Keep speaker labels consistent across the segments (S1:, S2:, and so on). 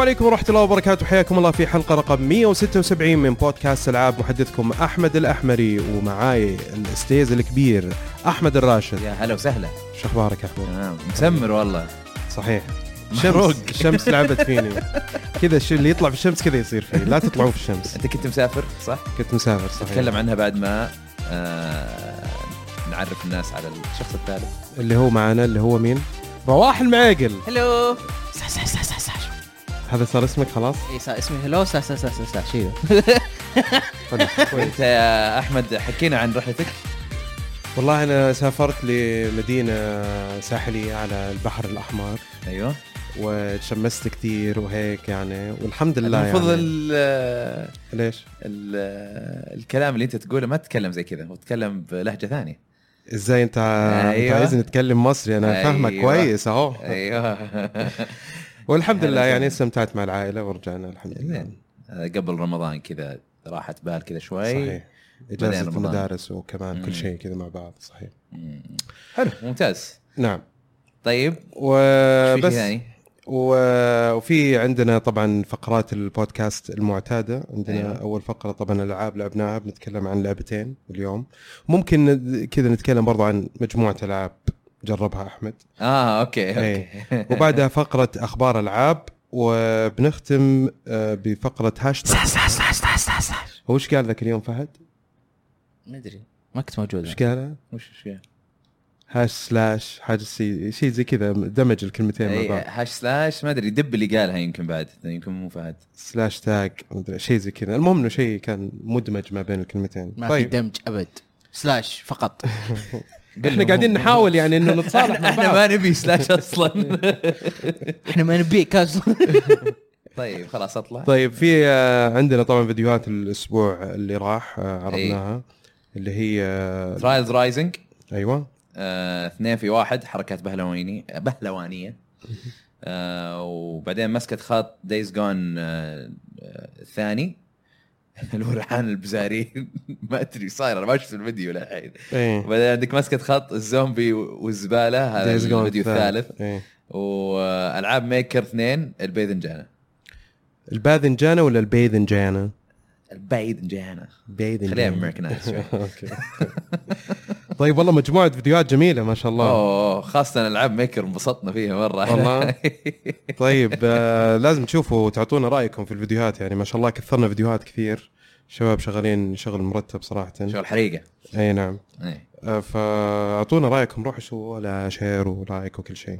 S1: السلام عليكم ورحمة الله وبركاته. حياكم الله في حلقة رقم 176 من بودكاست ألعاب محدثكم أحمد الأحمري ومعاي الأستاذ الكبير أحمد الراشد.
S2: يا هلا وسهلا.
S1: شو أخبارك يا أحمد؟
S2: تمام. مسمر والله.
S1: صحيح.
S2: مبروك.
S1: الشمس لعبت فيني. كذا الشيء اللي يطلع في الشمس كذا يصير فيه. لا تطلعون في الشمس.
S2: أنت كنت مسافر صح؟
S1: كنت مسافر صحيح.
S2: نتكلم عنها بعد ما آه نعرف الناس على الشخص الثالث.
S1: اللي هو معنا اللي هو مين؟ رواح المعاقل
S3: هلو سا سا سا سا
S1: هذا صار اسمك خلاص؟
S3: اي صار اسمي هلو سا سا سا سا سا شيء
S1: كويس
S2: وانت يا أحمد حكينا عن رحلتك
S1: والله أنا سافرت لمدينة ساحلية على البحر الأحمر
S2: أيوه
S1: وتشمست كثير وهيك يعني والحمد لله
S2: المفروض
S1: يعني. ليش؟
S2: ال- الكلام اللي أنت تقوله ما تتكلم زي كذا وتتكلم بلهجة ثانية
S1: إزاي انت أنت
S2: أيوة.
S1: عايزني نتكلم مصري أنا
S2: أيوة.
S1: فاهمك كويس أهو
S2: أيوه
S1: والحمد لله يعني. استمتعت مع العائلة ورجعنا الحمد لله.
S2: آه، قبل رمضان كذا راحت بال كذا شوي
S1: صحيح
S2: إجازة.
S1: المدارس وكمان
S2: مم.
S1: كل شيء كذا مع بعض صحيح
S2: مم. حلو ممتاز
S1: نعم
S2: طيب
S1: وبس؟ و- وفي عندنا طبعا فقرات البودكاست المعتادة عندنا
S2: أيوة.
S1: أول فقرة طبعا الألعاب لعبناها بنتكلم عن لعبتين اليوم ممكن كذا نتكلم برضو عن مجموعة ألعاب جربها أحمد.
S2: آه okay okay.
S1: إيه. وبعدها فقرة أخبار العاب وبنختم آه، بفقرة هاشتاج هو إيش قال ذاك اليوم فهد؟
S3: ما أدري ما كنت موجود.
S1: إيش قال؟
S2: وش وش
S1: hash slash حاجة سي- شيء زي كذا دمج الكلمتين مع
S2: اي
S1: بعض.
S2: hash slash ما أدري دب اللي قالها يمكن بعد يمكن مو فهد.
S1: slash tag مدري شيء زي كذا. المهم إنه شيء كان مدمج ما بين الكلمتين.
S3: ما في دمج أبد. slash فقط.
S1: إحنا قاعدين نحاول يعني إنه نتصالح مع
S2: إحنا
S1: بعض.
S2: ما نبي slash أصلا.
S3: إحنا ما نبيك أصلا.
S2: طيب خلاص أطلع.
S1: طيب في آه، عندنا طبعا فيديوهات الأسبوع اللي راح آه،
S2: إيه.
S1: عرضناها اللي هي آه،
S2: Trials Rising
S1: أيوه.
S2: اثنين في واحد حركات بهلواني بهلوانية. آه وبعدين مسكت خط Days Gone آه آه، الثاني اللي هو ريحان البزاري. ما أدري صاير أنا ما شفت الفيديو للحين.
S1: إيه.
S2: وبعدين عندك مسكة خط الزومبي والزباله هذا الفيديو الثالث.
S1: إيه.
S2: وألعاب Maker اثنين الباذنجانه
S1: الباذنجانه ولا الباذنجانه؟
S2: الباذنجانه
S1: باذنجانه
S2: خليها Americanize
S1: okay. طيب والله مجموعة فيديوهات جميلة ما شاء الله.
S2: أوه خاصة العاب Maker انبسطنا فيها مرة.
S1: والله؟ طيب آه لازم تشوفوا وتعطونا رأيكم في الفيديوهات يعني ما شاء الله كثرنا فيديوهات كثير. شباب شغالين شغل مرتب صراحة.
S2: شغل حريقة.
S1: أي نعم.
S2: إيه.
S1: آه فأعطونا رأيكم روحوا سووا ولا share و like وكل شيء.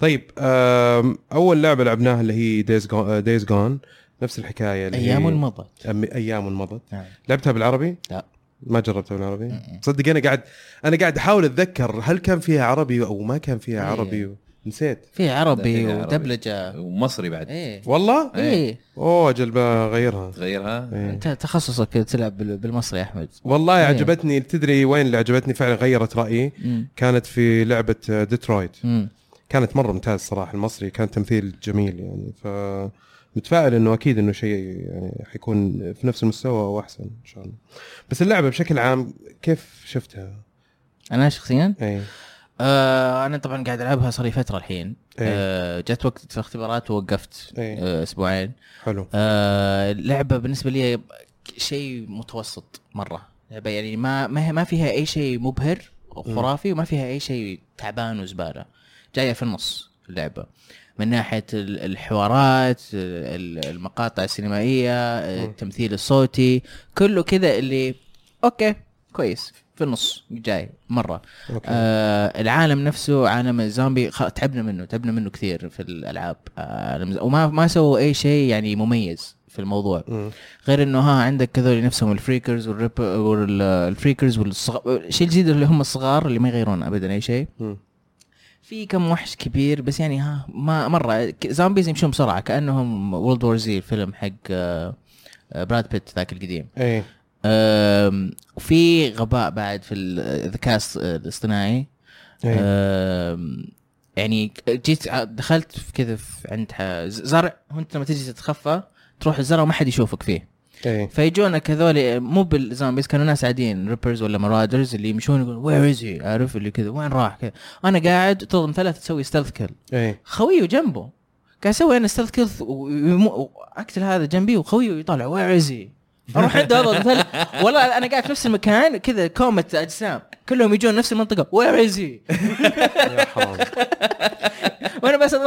S1: طيب آم، أول لعبة لعبناها اللي هي Days Gone Days Gone نفس الحكاية اللي هي
S3: أيام مضت
S1: أم- أيام مضت
S3: نعم.
S1: لعبتها بالعربي؟
S3: لا.
S1: ما جربتها بالعربي
S3: م-م.
S1: صدق أنا قاعد أنا قاعد أحاول أتذكر هل كان فيها عربي أو ما كان فيها
S3: إيه.
S1: عربي؟ نسيت.
S3: في عربي
S2: فيها عربي.
S3: ودبلجة.
S2: ومصري بعد.
S3: إيه.
S1: والله؟
S3: إيه.
S1: أوه أجل بغيرها
S2: تغيرها؟
S1: إيه.
S3: أنت تخصصك تلعب بال- بالمصري يا أحمد.
S1: والله
S3: إيه.
S1: عجبتني. تدري وين اللي عجبتني؟ فعلا غيرت رأيي.
S3: مم.
S1: كانت في لعبة ديترويت
S3: مم.
S1: كانت مرة ممتاز صراحة. المصري كان تمثيل جميل يعني. ف متفائل إنه أكيد إنه شيء يعني حيكون في نفس المستوى أو احسن إن شاء الله. بس اللعبة بشكل عام كيف شفتها؟
S3: أنا شخصيا؟
S1: اي
S3: آه أنا طبعا قاعد ألعبها صار لي فترة الحين.
S1: إيه.
S3: آه جت وقت في اختبارات ووقفت
S1: إيه.
S3: آه أسبوعين.
S1: حلو.
S3: آه اللعبه بالنسبة لي شيء متوسط مرة. لعبة يعني ما ما فيها أي شيء مبهر وخرافي وما فيها أي شيء تعبان وزبالة. جاية في النص اللعبة. من ناحية ال- الحوارات ال- المقاطع السينمائية التمثيل الصوتي كله كذا اللي okay كويس في النص جاي
S1: مرة.
S3: آه العالم نفسه عالم الزومبي خ... تعبنا منه تعبنا منه كثير في الألعاب. آه وما ما سووا أي شيء يعني مميز في الموضوع.
S1: مم.
S3: غير إنه ها عندك كذول نفسهم ال freakers والريب وال freakers والصغار الشيء الجديد اللي هم الصغار اللي ما يغيرون ابدا أي شيء.
S1: مم.
S3: في كم وحش كبير بس يعني ها ما مرة zombies يمشون بسرعة كأنهم World War زي الفيلم حق آه، آه، براد بيت ذاك القديم.
S1: إي.
S3: آم، وفي غباء بعد في ال- الذكاء الص- الاصطناعي. آم، يعني جيت دخلت في كذا عند زرع وانت لما تجي تتخفى تروح الزرع وما حد يشوفك فيه.
S1: اي
S3: فيجونك هذول مو بال zombies كانوا ناس عاديين rippers ولا marauders اللي يمشون يقول where is he عارف اللي كذا وين راح؟ كذا. أنا قاعد تضم ثلاث تسوي stealth
S1: اي
S3: خويه جنبه قاعد أسوي أنا stealth kill وأقتل هذا جنبي وخوي ويطالع where is he أروح عنده اضغط والله أنا قاعد في نفس المكان كذا كومة أجسام. كلهم يجون نفس
S1: المنطقة where
S3: is he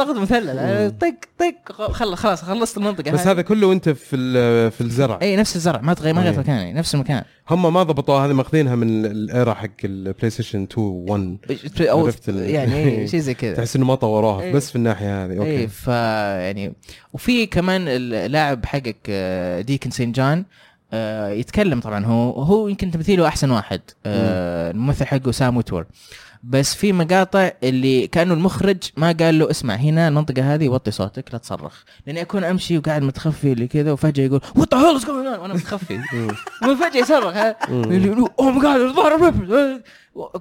S3: اضغط مثلث. طق طق. خل- خلاص خلصت المنطقة
S1: بس هذا كله وانت في في الزرع.
S3: اي نفس الزرع. ما تغير ما غيرت
S1: إيه.
S3: مكان يعني نفس المكان.
S1: هم ما ضبطوها هذه ماخذينها من ال era حق ال PlayStation 2 1
S3: أو
S1: عرفت
S3: يعني شيء زي كذا.
S1: تحس إنه ما طوروها
S3: إيه.
S1: بس في الناحية هذه.
S3: اي
S1: أوكي.
S3: ف يعني وفي كمان اللاعب حقك آه، Deacon St. John آه، يتكلم طبعا. هو هو يمكن تمثيله أحسن واحد آه، الممثل حقه Sam Witwer بس في مقاطع اللي كانه المخرج ما قال له اسمع هنا المنطقة هذه وطي صوتك لا تصرخ. لأني أكون أمشي وقاعد متخفي اللي كذا وفجأة يقول what the hell is وأنا متخفي. وفجأة يصرخ. oh my God الظاهر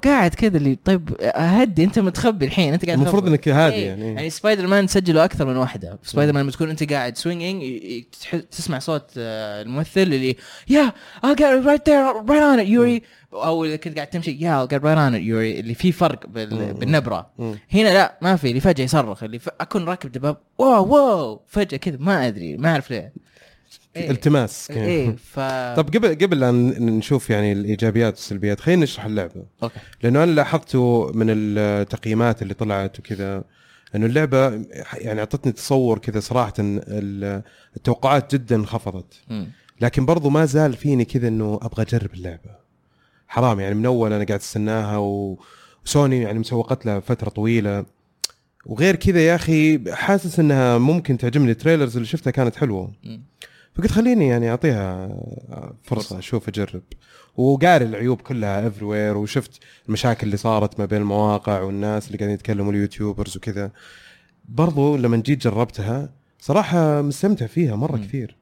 S3: قاعد كذا اللي طيب هدي أنت متخبي الحين أنت قاعد
S1: المفروض. إنك هادي
S3: إيه.
S1: يعني.
S3: يعني سبايدر مان سجلوا أكثر من واحدة. سبايدر مان لما تكون أنت قاعد swinging تسمع صوت آه، الممثل اللي يا right there right on it يوري أو إذا كنت قاعد تمشي يا يوري اللي في فرق بال...
S1: بالنبرة.
S3: هنا لا ما في اللي فجأة يصرخ اللي ف... أكون راكب دباب wow wow فجأة كذا ما أدري ما أعرف ليه إيه.
S1: التماس.
S3: إيه ف
S1: طب قبل قبل ان نشوف يعني الإيجابيات والسلبيات خلينا نشرح اللعبة
S3: أوكي
S1: لأنه أنا لاحظته من التقييمات اللي طلعت وكذا إنه اللعبة يعني أعطتني تصور كذا صراحة ال- التوقعات جدا انخفضت. لكن برضو ما زال فيني كذا إنه أبغى أجرب اللعبة حرام يعني من أول أنا قاعد أستناها وسوني يعني مسوقت لها فترة طويلة. وغير كذا يا أخي حاسس إنها ممكن تعجبني. ال trailers اللي شفتها كانت
S3: حلوة.
S1: فقلت خليني يعني أعطيها فرصة أشوف أجرب. وقاري العيوب كلها every وشفت المشاكل اللي صارت ما بين المواقع والناس اللي قاعدين يتكلموا ال YouTubers وكذا. برضو لما جيت جربتها صراحة مستمتع فيها مرة
S3: مم.
S1: كثير.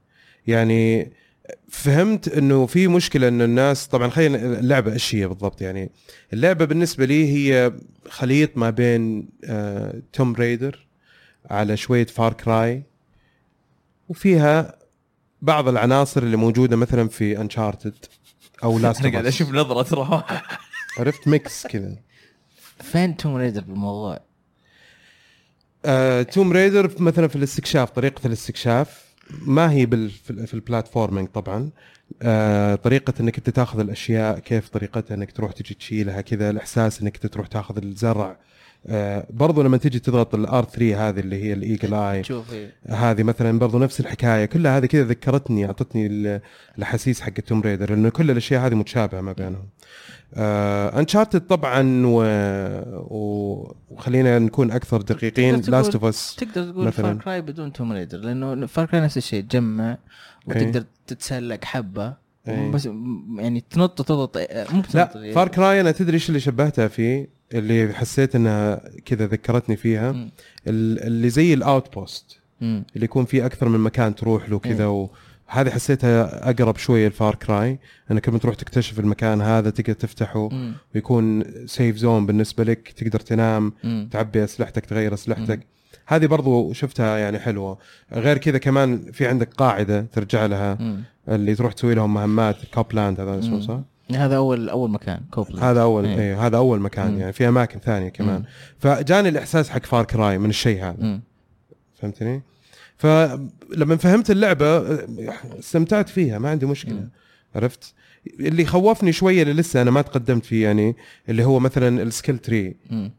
S1: يعني فهمت إنه في مشكلة إنه الناس طبعا خلينا اللعبة إيش هي بالضبط؟ يعني اللعبة بالنسبة لي هي خليط ما بين آه Tomb Raider على شوية Far Cry وفيها بعض العناصر اللي موجودة مثلا في Uncharted أو Last
S2: أنا قاعد أشوف نظرة رواح
S1: عرفت mix كذا.
S3: فين Tomb Raider بالموضوع؟
S1: آه، Tomb Raider مثلا في الاستكشاف طريقة الاستكشاف. ما هي بال في ال platforming طبعا. آه، طريقة إنك أنت تأخذ الأشياء كيف طريقتها إنك تروح تجي تشيلها كذا الإحساس إنك أنت تروح تأخذ الزرع آه، برضو لما تجي تضغط ال R 3 هذه اللي هي ال eagle
S3: eye إيه.
S1: هذه مثلا برضو نفس الحكاية كلها هذه كذا ذكرتني أعطتني ال- الاحاسيس حق Tomb Raider لأنه كل الأشياء هذه متشابهة ما بينهم آه Uncharted طبعا و... و... وخلينا نكون أكثر دقيقين Last of Us
S3: تقدر تقول. Far Cry بدون Tomb Raider لأنه Far Cry نفس الشيء تجمع وتقدر تتسلق حبة
S1: إيه.
S3: بس يعني تنط وتضغط آه، مو
S1: لا Far Cry أنا تدري إيش اللي شبهتها فيه اللي حسيت إنها كذا ذكرتني فيها اللي زي ال
S3: outpost.
S1: اللي يكون في أكثر من مكان تروح له كذا. وهذه حسيتها أقرب شوية ل Far Cry إنك لما تروح تكتشف المكان هذا تقدر تفتحه. ويكون safe zone بالنسبة لك تقدر تنام. تعبي أسلحتك تغير أسلحتك هذه برضو شفتها يعني حلوة غير كذا كمان في عندك قاعدة ترجع لها. اللي تروح تسوي لهم مهمات Copeland هذا اسمه. صح؟
S3: هذا اول أول مكان Copeland
S1: هذا اول
S3: إيه.
S1: إيه هذا أول مكان
S3: مم.
S1: يعني في أماكن ثانية كمان
S3: مم.
S1: فجاني الإحساس حق Far Cry من الشيء هذا
S3: مم.
S1: فهمتني؟ فلما فهمت اللعبة استمتعت فيها ما عندي مشكلة
S3: مم.
S1: عرفت؟ اللي خوفني شوية اللي لسه أنا ما تقدمت فيه يعني اللي هو مثلا ال skill
S3: tree.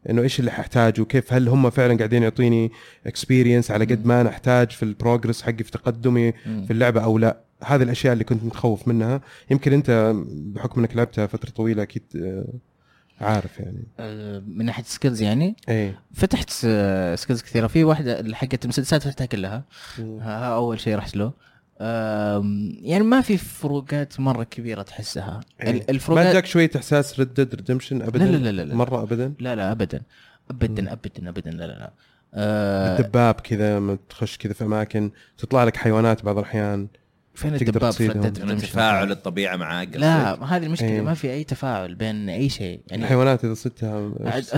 S1: إنه إيش اللي ححتاجه وكيف هل هم فعلا قاعدين يعطيني experience على قد ما أنا أحتاج في ال progress حقي في تقدمي. في اللعبة أو لا؟ هذه الأشياء اللي كنت متخوف منها. يمكن أنت بحكم إنك لعبتها فترة طويلة أكيد آه، عارف يعني.
S3: آه، من ناحية skills يعني؟
S1: إيه.
S3: فتحت skills كثيرة. في واحدة حقت المسدسات فتحتها كلها. ها أول شيء رحت له. يعني ما في فروقات مرة كبيرة تحسها.
S1: إيه.
S3: ال-
S1: ما
S3: الفروقات
S1: جاك شوية إحساس Red Dead Redemption ابدا؟
S3: لا لا لا لا.
S1: مرة ابدا؟
S3: لا لا ابدا. ابدا ابدا ابدا لا لا لا. آه
S1: الدباب كذا لما تخش كذا في أماكن تطلع لك حيوانات بعض الأحيان
S3: فين الدباب في؟
S2: تفاعل الطبيعة معاك
S3: لا هذه المشكلة
S1: إيه.
S3: ما في أي تفاعل بين أي شيء. يعني
S1: الحيوانات إذا صدتها؟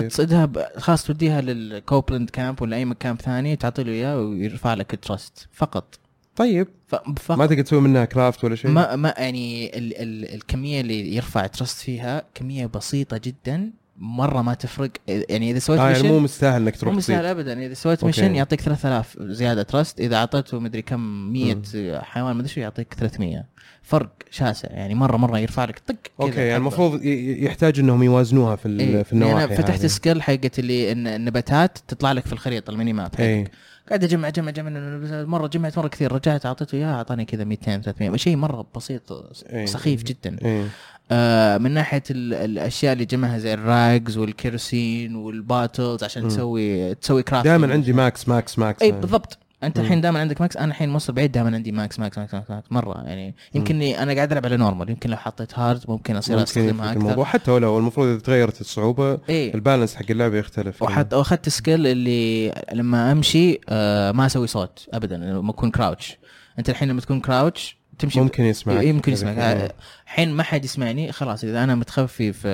S3: تصيدها خلاص توديها لل Copeland camp ولا أي مكان ثاني تعطي له إياه ويرفع لك ال trust فقط.
S1: طيب
S3: ف... فقط
S1: ما تقدر تسوي منها craft ولا شيء
S3: ما ما يعني ال ال الكمية اللي يرفع trust فيها كمية بسيطة جدا مرة ما تفرق يعني إذا سويت
S1: يعني
S3: mission
S1: مو مستاهل إنك تروح
S3: مو. سهل ابدا إذا سويت
S1: أوكي.
S3: mission يعطيك 3000 زيادة trust إذا أعطيته مدري كم 100 حيوان مدري شو يعطيك 300 فرق شاسع يعني مره مرة يرفع لك طق
S1: أوكي يعني. المفروض يحتاج إنهم يوازنوها في
S3: إيه.
S1: في النواحي
S3: يعني أنا فتحت.
S1: ال
S3: skill حقت اللي النباتات تطلع لك في الخريطة ال mini map حقك.
S1: اي
S3: قاعد اجمع اجمع إنه مرة جمعت مرة كثير. رجعت أعطيته إياه أعطاني كذا 200 300 شيء مرة بسيط
S1: إيه.
S3: سخيف جدا.
S1: اي
S3: آه من ناحية ال- الأشياء اللي جمعها زي ال rags والكيروسين وال bottles
S1: عشان.
S3: تسوي تسوي craft
S1: دائما عندي max max max
S3: اي. بالضبط. انت. الحين دائما عندك max أنا الحين موصل بعيد دائما عندي max max max max, max. مرة يعني يمكن أنا قاعد ألعب على normal يمكن لو حطيت hard ممكن أصير
S1: أستخدمها
S3: أكثر.
S1: الموضوع. حتى ولو المفروض اذا تغيرت الصعوبة
S3: اي
S1: ال balance حق اللعبة يختلف.
S3: وحتى واخذت skill اللي لما أمشي آه ما أسوي صوت ابدا لما أكون crouch أنت الحين لما تكون crouch تمشي
S1: ممكن يسمعك.
S3: إيه، يمكن
S1: هذا
S3: يسمعك الحين ما حد يسمعني خلاص إذا أنا متخفي في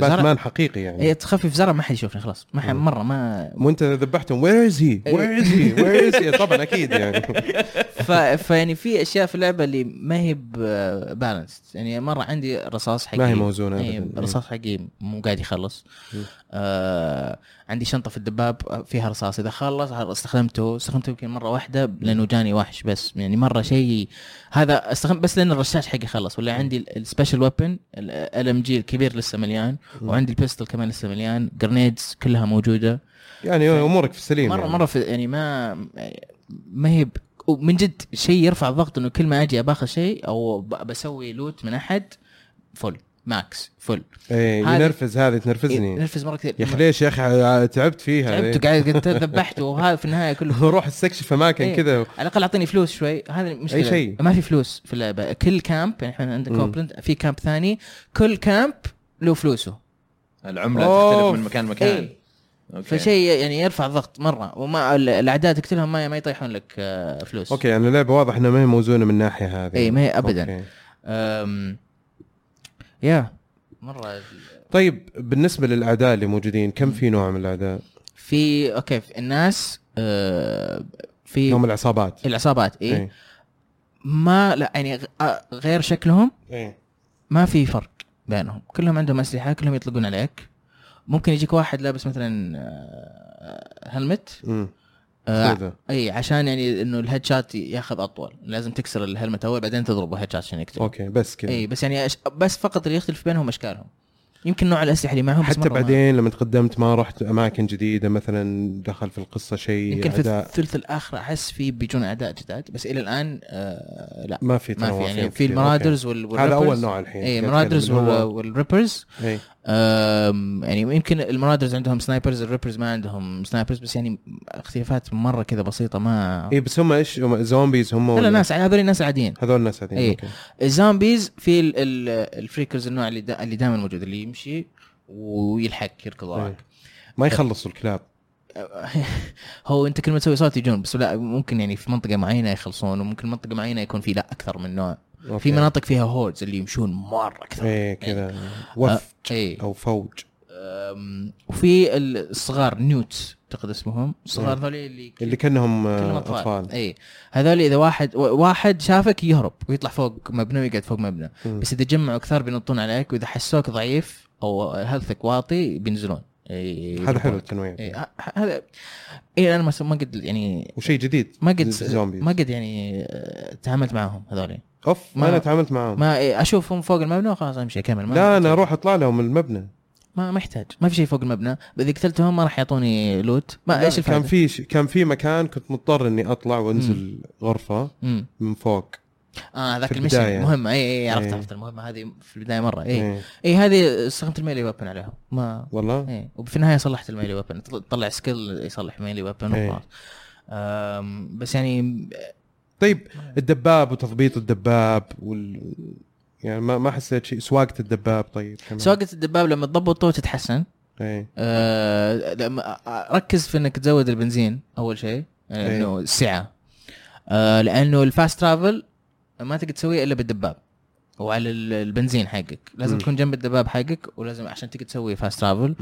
S3: زرع
S1: باتمان حقيقي يعني.
S3: اي تخفي في زرع ما حد يشوفني خلاص. ما حد. مرة ما
S1: وأنت ذبحتهم. where is he where is he where is he طبعا أكيد يعني.
S3: ف... فيعني في أشياء في اللعبة اللي ما هي balance يعني مرة عندي رصاص حقي
S1: ما هي موزونة
S3: إيه،
S1: ابدا.
S3: الرصاص حقي مو قاعد يخلص. آه عندي شنطة في الدباب فيها رصاص. إذا خلص استخدمته. استخدمته يمكن مرة واحدة لأنه جاني وحش بس. يعني مرة شيء هذا استخدم بس لأن الرشاش حقي خلص ولا عندي ال special weapon ال MG الكبير لسه مليان. وعندي ال pistol كمان لسه مليان grenades كلها موجودة
S1: يعني أمورك في السليم
S3: مرة
S1: يعني.
S3: مرة في يعني ما ما هي ب- ومن جد شيء يرفع الضغط إنه كل ما أجي باخذ شيء أو بسوي loot من أحد full max full
S1: إيه
S3: هذه-
S1: ينرفز هذه تنرفزني
S3: نرفز مرة كثير
S1: يا أخي ليش يا أخي تعبت فيها
S3: تعبت وقاعد قلت ذبحته وهذا في النهاية كله
S1: روح استكشف أماكن
S3: إيه.
S1: كذا
S3: على الأقل أعطيني فلوس شوي هذا المشكلة
S1: أي شيء.
S3: ما في فلوس في اللعبة كل camp يعني إحنا عندنا
S1: مم.
S3: Copeland في camp ثاني كل camp له فلوسه
S1: العملة.
S2: تختلف من مكان لمكان
S3: إيه.
S2: أوكي.
S3: فشيء يعني يرفع الضغط مرة وما ال- الأعداء تقتلهم ما ما يطيحون لك آه، فلوس
S1: okay يعني اللعبة واضح انها ما هي موزونة من الناحيه هذه
S3: إيه، ما هي أبداً.
S1: أوكي.
S3: يا. مرة
S1: طيب بالنسبة للأعداء اللي موجودين كم في نوع من الأعداء؟
S3: في okay في الناس آه، في
S1: من العصابات.
S3: العصابات اي
S1: إيه.
S3: ما لا يعني آه، غير شكلهم
S1: إيه.
S3: ما في فرق بينهم. كلهم عندهم أسلحة كلهم يطلقون عليك. ممكن يجيك واحد لابس مثلا آه،
S1: helmet
S3: آه، إي عشان يعني إنه ال head shot ياخذ أطول. لازم تكسر ال helmet أول بعدين تضربه head shot عشان يقتل
S1: okay بس كذا.
S3: إي بس يعني أش... بس فقط اللي يختلف بينهم أشكالهم. يمكن نوع الأسلحة اللي معهم
S1: حتى بعدين لما تقدمت ما رحت أماكن جديدة مثلا دخل في القصة شيء
S3: يمكن في الثلث الآخر أحس في بيجون اعداء جداد بس إلى الآن آه لا
S1: ما في
S3: ما في يعني في.
S1: ال
S3: Marauders وال.
S1: هذا
S3: أول.
S1: نوع الحين
S3: اي
S1: ال Marauders
S3: وال Rippers
S1: إيه.
S3: يعني يمكن ال Marauders عندهم snipers ال Rippers ما عندهم snipers بس يعني اختلافات مرة كذا بسيطة ما
S1: اي بس هم إيش هم zombies هم
S3: لا ناس هذول ناس عاديين
S1: هذول الناس عاديين
S3: إيه.
S1: okay
S3: ال zombies في ال- ال- ال Freakers النوع اللي دا اللي دائما موجود اللي يمشي ويلحق يركض وراك.
S1: إيه. ما يخلصوا الكلاب.
S3: هو انت كل ما تسوي صوت يجون بس لا ممكن يعني في منطقة معينة يخلصون وممكن منطقة معينة يكون في لا أكثر من نوع.
S1: okay.
S3: في مناطق فيها hordes اللي يمشون مرة كثر
S1: إيه كذا. وفد
S3: اي
S1: أو فوج.
S3: وفي الصغار Newts اعتقد اسمهم؟ الصغار
S1: مم.
S3: ذولي اللي
S1: اللي كأنهم آه،
S3: كلهم
S1: أطفال,
S3: أطفال. اي هذول إذا واحد واحد شافك يهرب ويطلع فوق مبنى ويقعد فوق مبنى.
S1: مم.
S3: بس إذا جمعوا كثار بينطون عليك وإذا حسوك ضعيف أو health ك واطي بينزلون. إي،
S1: هذا حلو. التنويع.
S3: إي، ه- هذا اي أنا ما قد يعني
S1: وشيء جديد.
S3: ما قد. ما قد يعني آه، تعاملت معهم هذول
S1: أوف
S3: ما-
S1: أنا تعاملت معاهم
S3: ما إيه، أشوفهم فوق المبنى وخلاص أمشي أكمل.
S1: لا أنا أروح أطلع لهم المبنى.
S3: ما ما يحتاج. ما في شيء فوق المبنى. إذا قتلتهم ما راح يعطوني loot ما إيش الفائده
S1: كان في ش- كان في مكان كنت مضطر إني أطلع وأنزل غرفة
S3: مم.
S1: من فوق.
S3: آه ذاك
S1: ال
S3: mission
S1: البداية.
S3: مهمه اي اي عرفت
S1: إيه.
S3: عرفت المهمه هذه في البداية مرة. اي
S1: إيه.
S3: اي هذه استخدمت ال melee weapon عليهم ما
S1: والله؟
S3: اي وفي النهاية صلحت ال melee weapon طلع skill يصلح melee weapon
S1: إيه.
S3: وخلاص. بس يعني
S1: طيب الدباب وتضبيط الدباب وال يعني ما ما حسيت شيء. سواقة الدباب طيب كمان.
S3: سواقة الدباب لما تضبطه تتحسن.
S1: إيه
S3: آه لما ركز في إنك تزود البنزين أول شيء. انه السعه آه لأنه ال fast travel ما تقدر تسويه إلا بالدباب. وعلى ال- البنزين حقك لازم. تكون جنب الدباب حقك ولازم عشان تقدر تسوي fast
S1: travel.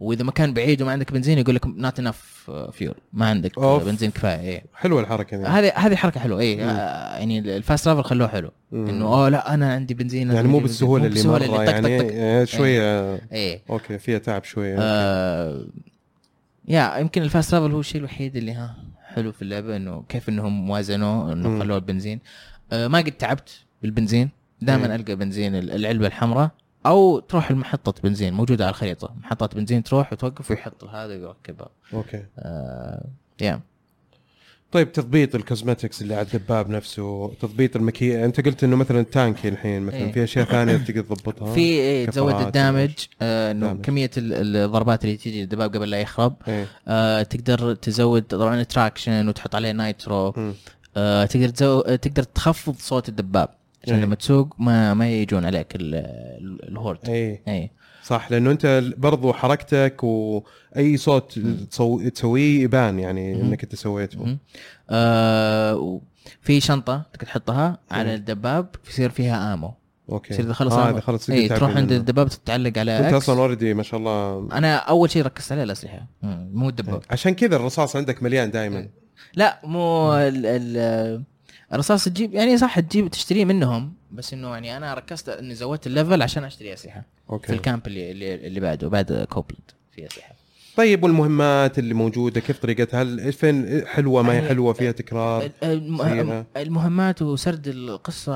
S3: وإذا مكان بعيد وما عندك بنزين يقول لك not enough fuel ما عندك
S1: أوف.
S3: بنزين كفاية
S1: إيه حلوة الحركة
S3: هذه هذه حركة حلوة اي. آه يعني ال fast travel خلوه حلو. إنه اوه لا أنا عندي بنزين
S1: يعني مو بالسهولة
S3: مو
S1: اللي
S3: بالسهولة
S1: مرة
S3: طق
S1: يعني
S3: طق طق.
S1: آه، شوية
S3: إيه
S1: okay فيها تعب شوية
S3: آه yeah يمكن ال fast travel هو الشيء الوحيد اللي ها حلو في اللعبة إنه كيف إنهم وازنوه. إنه خلوه البنزين آه ما قد تعبت بالبنزين. دائما ألقى بنزين ال- العلبة الحمراء أو تروح لمحطه بنزين موجودة على الخريطة. محطة بنزين تروح وتوقف ويحط هذا ويركبها
S1: okay.
S3: آه yeah
S1: طيب تضبيط ال cosmetics اللي على الدباب نفسه تضبيط المكي أنت قلت إنه مثلا تانكي الحين مثلا
S3: إيه.
S1: في أشياء ثانية تقدر تضبطها؟
S3: في إيه تزود
S1: ال
S3: damage آه إنه
S1: damage.
S3: كمية ال- الضربات اللي تيجي للدباب قبل لا يخرب.
S1: إيه.
S3: آه تقدر تزود طبعا traction وتحط عليه
S1: nitro.
S3: آه تقدر تزو... تقدر تخفض صوت الدباب. عشان
S1: إيه.
S3: لما تسوق ما ما يجون عليك ال- ال- ال
S1: horde إيه
S3: اي
S1: صح لأنه أنت برضو حركتك وأي صوت تسو... تسويه يبان يعني. إنك أنت سويته.
S3: آه في شنطة تقدر تحطها على
S1: إيه.
S3: الدباب يصير فيها ammo
S1: okay
S3: يصير إذا خلص
S1: آه
S3: ammo.
S1: إذا خلص
S3: اي تروح عند. الدباب تتعلق على أنت
S1: أصلا already ما شاء الله
S3: أنا أول شيء ركزت عليه الأسلحة مو الدباب
S1: عشان كذا الرصاص عندك مليان دائما.
S3: لا مو ال ال الرصاص تجيب يعني صح تجيب تشتريه منهم بس إنه يعني أنا ركزت إني زودت ال level عشان أشتري أسلحة. في
S1: okay
S3: ال camp اللي اللي, اللي بعده بعد Copeland في أسلحة.
S1: طيب والمهمات اللي موجودة كيف طريقتها هل فين حلوة ما هي حلوة؟ فيها تكرار؟
S3: الم-
S1: فيها.
S3: المهمات وسرد القصة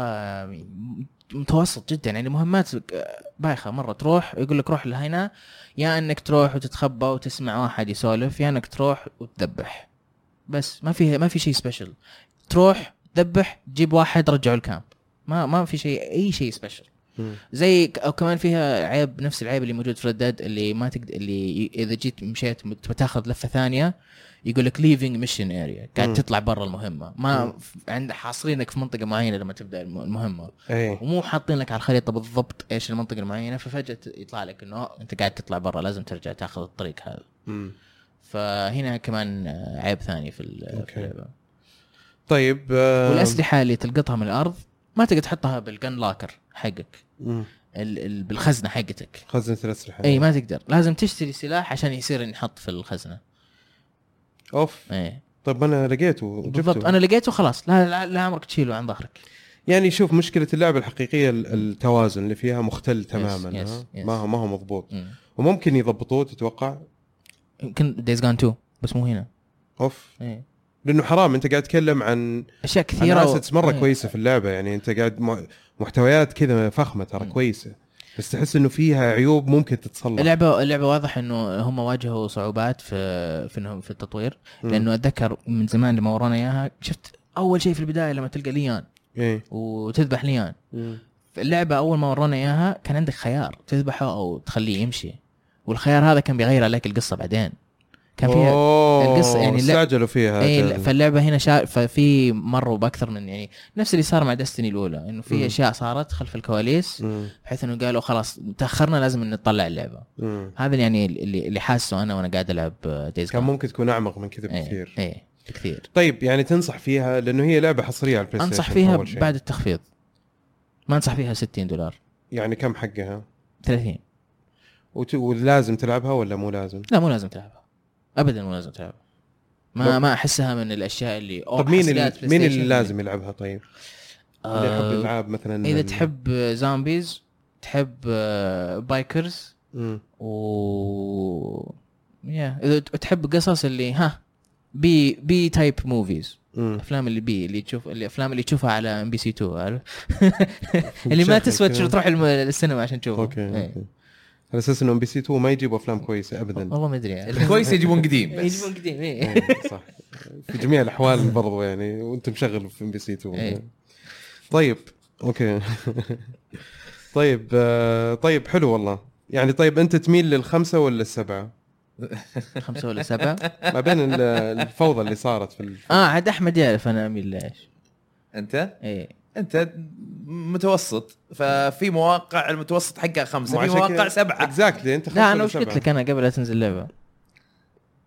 S3: متوسط جدا. يعني مهمات بايخة مرة تروح يقول لك روح لهنا يا إنك تروح وتتخبى وتسمع واحد يسولف يا إنك تروح وتذبح. بس ما في ما في شيء special تروح تذبح تجيب واحد رجعه ال camp ما ما في شيء أي شيء
S1: special.
S3: زي أو كمان فيها عيب نفس العيب اللي موجود في Red Dead اللي ما تقدر اللي إذا جيت مشيت تبغى تاخذ لفة ثانية يقول لك leaving mission area قاعد. تطلع برا المهمة ما عند حاصرينك في منطقة معينة لما تبدأ الم- المهمة
S1: إيه
S3: ومو حاطين لك على الخريطة بالضبط إيش المنطقة المعينة ففجأة يطلع لك إنه "أوه، أنت قاعد تطلع برا لازم ترجع تاخذ الطريق هذا
S1: مم.
S3: فهنا كمان عيب ثاني في ال- في. اللعبة
S1: طيب آه،
S3: والأسلحة اللي تلقطها من الأرض ما تقدر تحطها بال gun locker
S1: حقك.
S3: ال- ال- بالخزنة حقتك.
S1: خزنة الأسلحة.
S3: إي ما تقدر. لازم تشتري سلاح عشان يصير ينحط في الخزنة.
S1: أوف.
S3: إي.
S1: طيب أنا لقيته
S3: بالضبط أنا لقيته خلاص. لا لا, لا عمرك تشيله عن ظهرك.
S1: يعني شوف مشكلة اللعبة الحقيقية ال- التوازن اللي فيها مختل تماما
S3: yes,
S1: ها؟
S3: yes.
S1: ما هو ما هو مضبوط.
S3: مم.
S1: وممكن يضبطوه تتوقع؟
S3: يمكن Days Gone 2 بس مو هنا.
S1: أوف.
S3: إي.
S1: لأنه حرام. أنت قاعد تتكلم عن
S3: أشياء
S1: عن
S3: كثيرة
S1: assets مرة
S3: إيه.
S1: كويسة في اللعبة. يعني أنت قاعد محتويات كذا فخمة ترى. كويسة. بس تحس إنه فيها عيوب ممكن تتصلح.
S3: اللعبة اللعبة واضح إنه هم واجهوا صعوبات في في في التطوير. لأنه أتذكر من زمان لما ورانا إياها شفت أول شيء في البداية لما تلقى ليان.
S1: إيه.
S3: وتذبح ليان. اللعبة أول ما ورانا إياها كان عندك خيار تذبحه أو تخليه يمشي. والخيار هذا كان بيغير عليك القصة بعدين. كان فيها
S1: أوه،
S3: القصة يعني
S1: استعجلوا فيها
S3: اي. فاللعبة هنا شا... ففي مروا بأكثر من يعني نفس اللي صار مع دستني الأولى
S1: إنه.
S3: في أشياء صارت خلف الكواليس. بحيث إنه قالوا خلاص تأخرنا لازم نطلع اللعبة.
S1: مم.
S3: هذا يعني اللي اللي حاسه أنا وأنا قاعد ألعب Days
S1: كان ممكن تكون أعمق من كذا
S3: إيه
S1: بكثير.
S3: إيه بكثير.
S1: طيب يعني تنصح فيها؟ لأنه هي لعبة حصرية على ال
S3: Play
S1: أنصح Station
S3: فيها
S1: أول شيء.
S3: بعد التخفيض. ما أنصح فيها 60 دولار.
S1: يعني كم حقها؟
S3: 30
S1: وت... ولازم تلعبها ولا مو لازم؟
S3: لا مو لازم تلعبها. ابدا مو لازم تلعبها ما ما أحسها من الأشياء اللي
S1: طب مين اللي مين اللي. لازم يلعبها طيب؟ اللي يحب
S3: آه
S1: الالعاب مثلا إذا
S3: تحب zombies تحب آه bikers
S1: مم.
S3: و يا إذا تحب قصص اللي ها B B type
S1: movies.
S3: أفلام اللي B اللي تشوف الافلام اللي تشوفها على MBC 2 عارف اللي ما تسوى. تروح السينما عشان تشوفه
S1: okay
S3: إيه.
S1: على أساس إنه MBC 2 ما يجيبوا أفلام كويسة ابدا.
S3: والله ما أدري يعني.
S2: الكويس يجيبون قديم بس.
S3: يجيبون قديم إيه.
S1: إيه، صح. في جميع الأحوال برضو يعني وأنت مشغل في MBC 2
S3: إيه.
S1: طيب okay. طيب آه، طيب حلو والله. يعني طيب أنت تميل للخمسة ولا السبعة؟
S3: خمسة ولا سبعة؟
S1: ما بين ال- الفوضى اللي صارت في
S3: آه عاد أحمد يعرف أنا أميل لإيش.
S2: أنت؟
S3: إيه.
S2: انت متوسط ففي مواقع المتوسط حقها
S1: خمسة
S2: في مواقع سبعة
S1: exactly انت خمسة
S3: لا
S1: أنا
S3: وش قلت؟ لك أنا قبل لا تنزل اللعبة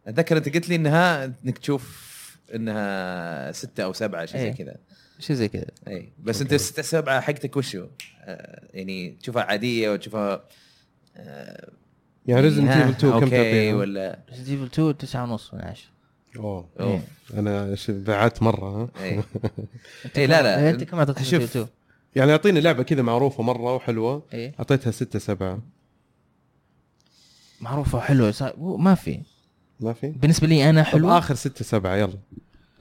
S2: أتذكر أنت قلت لي إنها إنك تشوف إنها ستة أو سبعة شيء زي
S3: إيه.
S2: كذا
S3: شيء زي كذا
S2: اي بس أنت الستة سبعة حقتك وشو؟ آه يعني تشوفها عادية وتشوفها آه
S1: يعني
S2: Resident
S1: Evil 2 كم تعطيها؟
S2: ولا
S3: Resident Evil 2 9 ونص من 10
S1: أوه.
S2: أوف.
S1: أنا ش- بعت مرة ها؟
S2: اي اي لا لا.
S3: أنت كم اعطيت
S2: شوف.
S3: Resident 2
S1: يعني أعطيني لعبة كذا معروفة مرة
S3: وحلوة.
S1: أعطيتها ستة سبعة.
S3: معروفة وحلوة. ما في.
S1: ما في؟
S3: بالنسبة لي
S1: أنا
S3: حلوة
S1: آخر ستة سبعة يلا.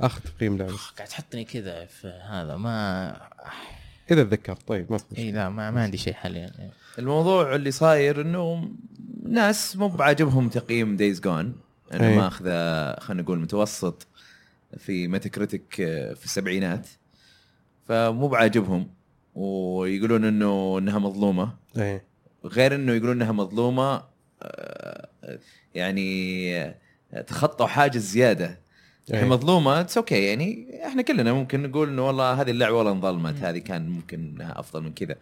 S1: اخر تقييم لعبة.
S3: قاعد تحطني كذا في هذا ما
S1: إذا تذكرت. طيب ما في.
S3: اي لا ما, ما عندي شيء حاليا.
S2: الموضوع اللي صاير إنه ناس مو بعاجبهم تقييم Days Gone انه
S1: أي.
S2: ماخذه خلينا نقول متوسط في Metacritic في السبعينات. فمو بعاجبهم ويقولون إنه إنها مظلومة.
S1: إيه.
S2: غير إنه يقولون إنها مظلومة آه، يعني آه، تخطوا حاجز زيادة. هي
S1: أي.
S2: مظلومة it's okay يعني إحنا كلنا ممكن نقول إنه والله هذه اللعبة والله انظلمت هذه كان ممكن إنها أفضل من كذا.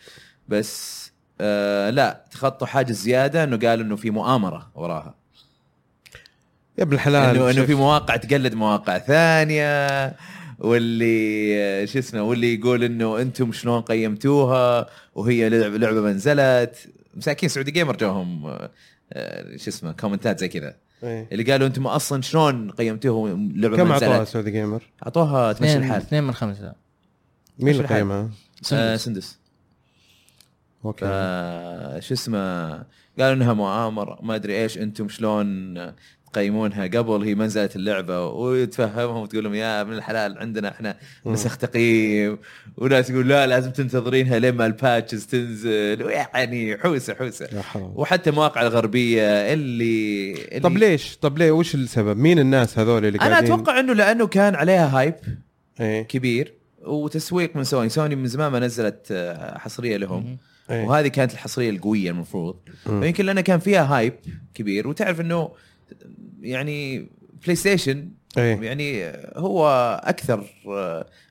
S2: بس آه لا تخطوا حاجز زيادة إنه قالوا إنه في مؤامرة وراها.
S1: يا ابن الحلال
S2: انه
S1: إنه.
S2: في مواقع تقلد مواقع ثانية واللي آه، شو اسمه واللي يقول إنه أنتم شلون قيمتوها وهي لعبه لعبة ما نزلت مساكين Saudi Gamer جاهم آه، آه، شو اسمه كومنتات زي كذا
S1: إيه.
S2: اللي قالوا أنتم أصلا شلون قيمتوها لعبة
S1: كم اعطوها Saudi Gamer؟
S2: اعطوها تمشي
S3: اثنين
S2: الحال
S3: اثنين من خمسة
S1: مين اللي؟ قيمها؟
S2: آه،
S3: سندس.
S2: سندس
S1: okay
S2: ف- شو اسمه قالوا إنها مؤامرة ما أدري إيش أنتم شلون تقيمونها قبل هي ما نزلت اللعبة وتفهمهم وتقول لهم يا ابن الحلال عندنا إحنا نسخ تقييم. وناس يقول لا لازم تنتظرينها لما ال patches تنزل. ويعني حوسة حوسة.
S1: يا حرام.
S2: وحتى المواقع الغربية اللي, اللي
S1: طب ليش؟ طب ليه؟ وش السبب؟ مين الناس هذول اللي
S2: أنا
S1: قاعدين؟
S2: أتوقع إنه لأنه كان عليها hype
S1: إيه.
S2: كبير وتسويق من سوني. سوني من زمان ما نزلت آه، حصرية لهم.
S1: إيه.
S2: وهذه كانت الحصرية القوية المفروض. فيمكن لانها كان فيها hype كبير. وتعرف إنه يعني بلاي ستيشن
S1: إيه
S2: يعني هو أكثر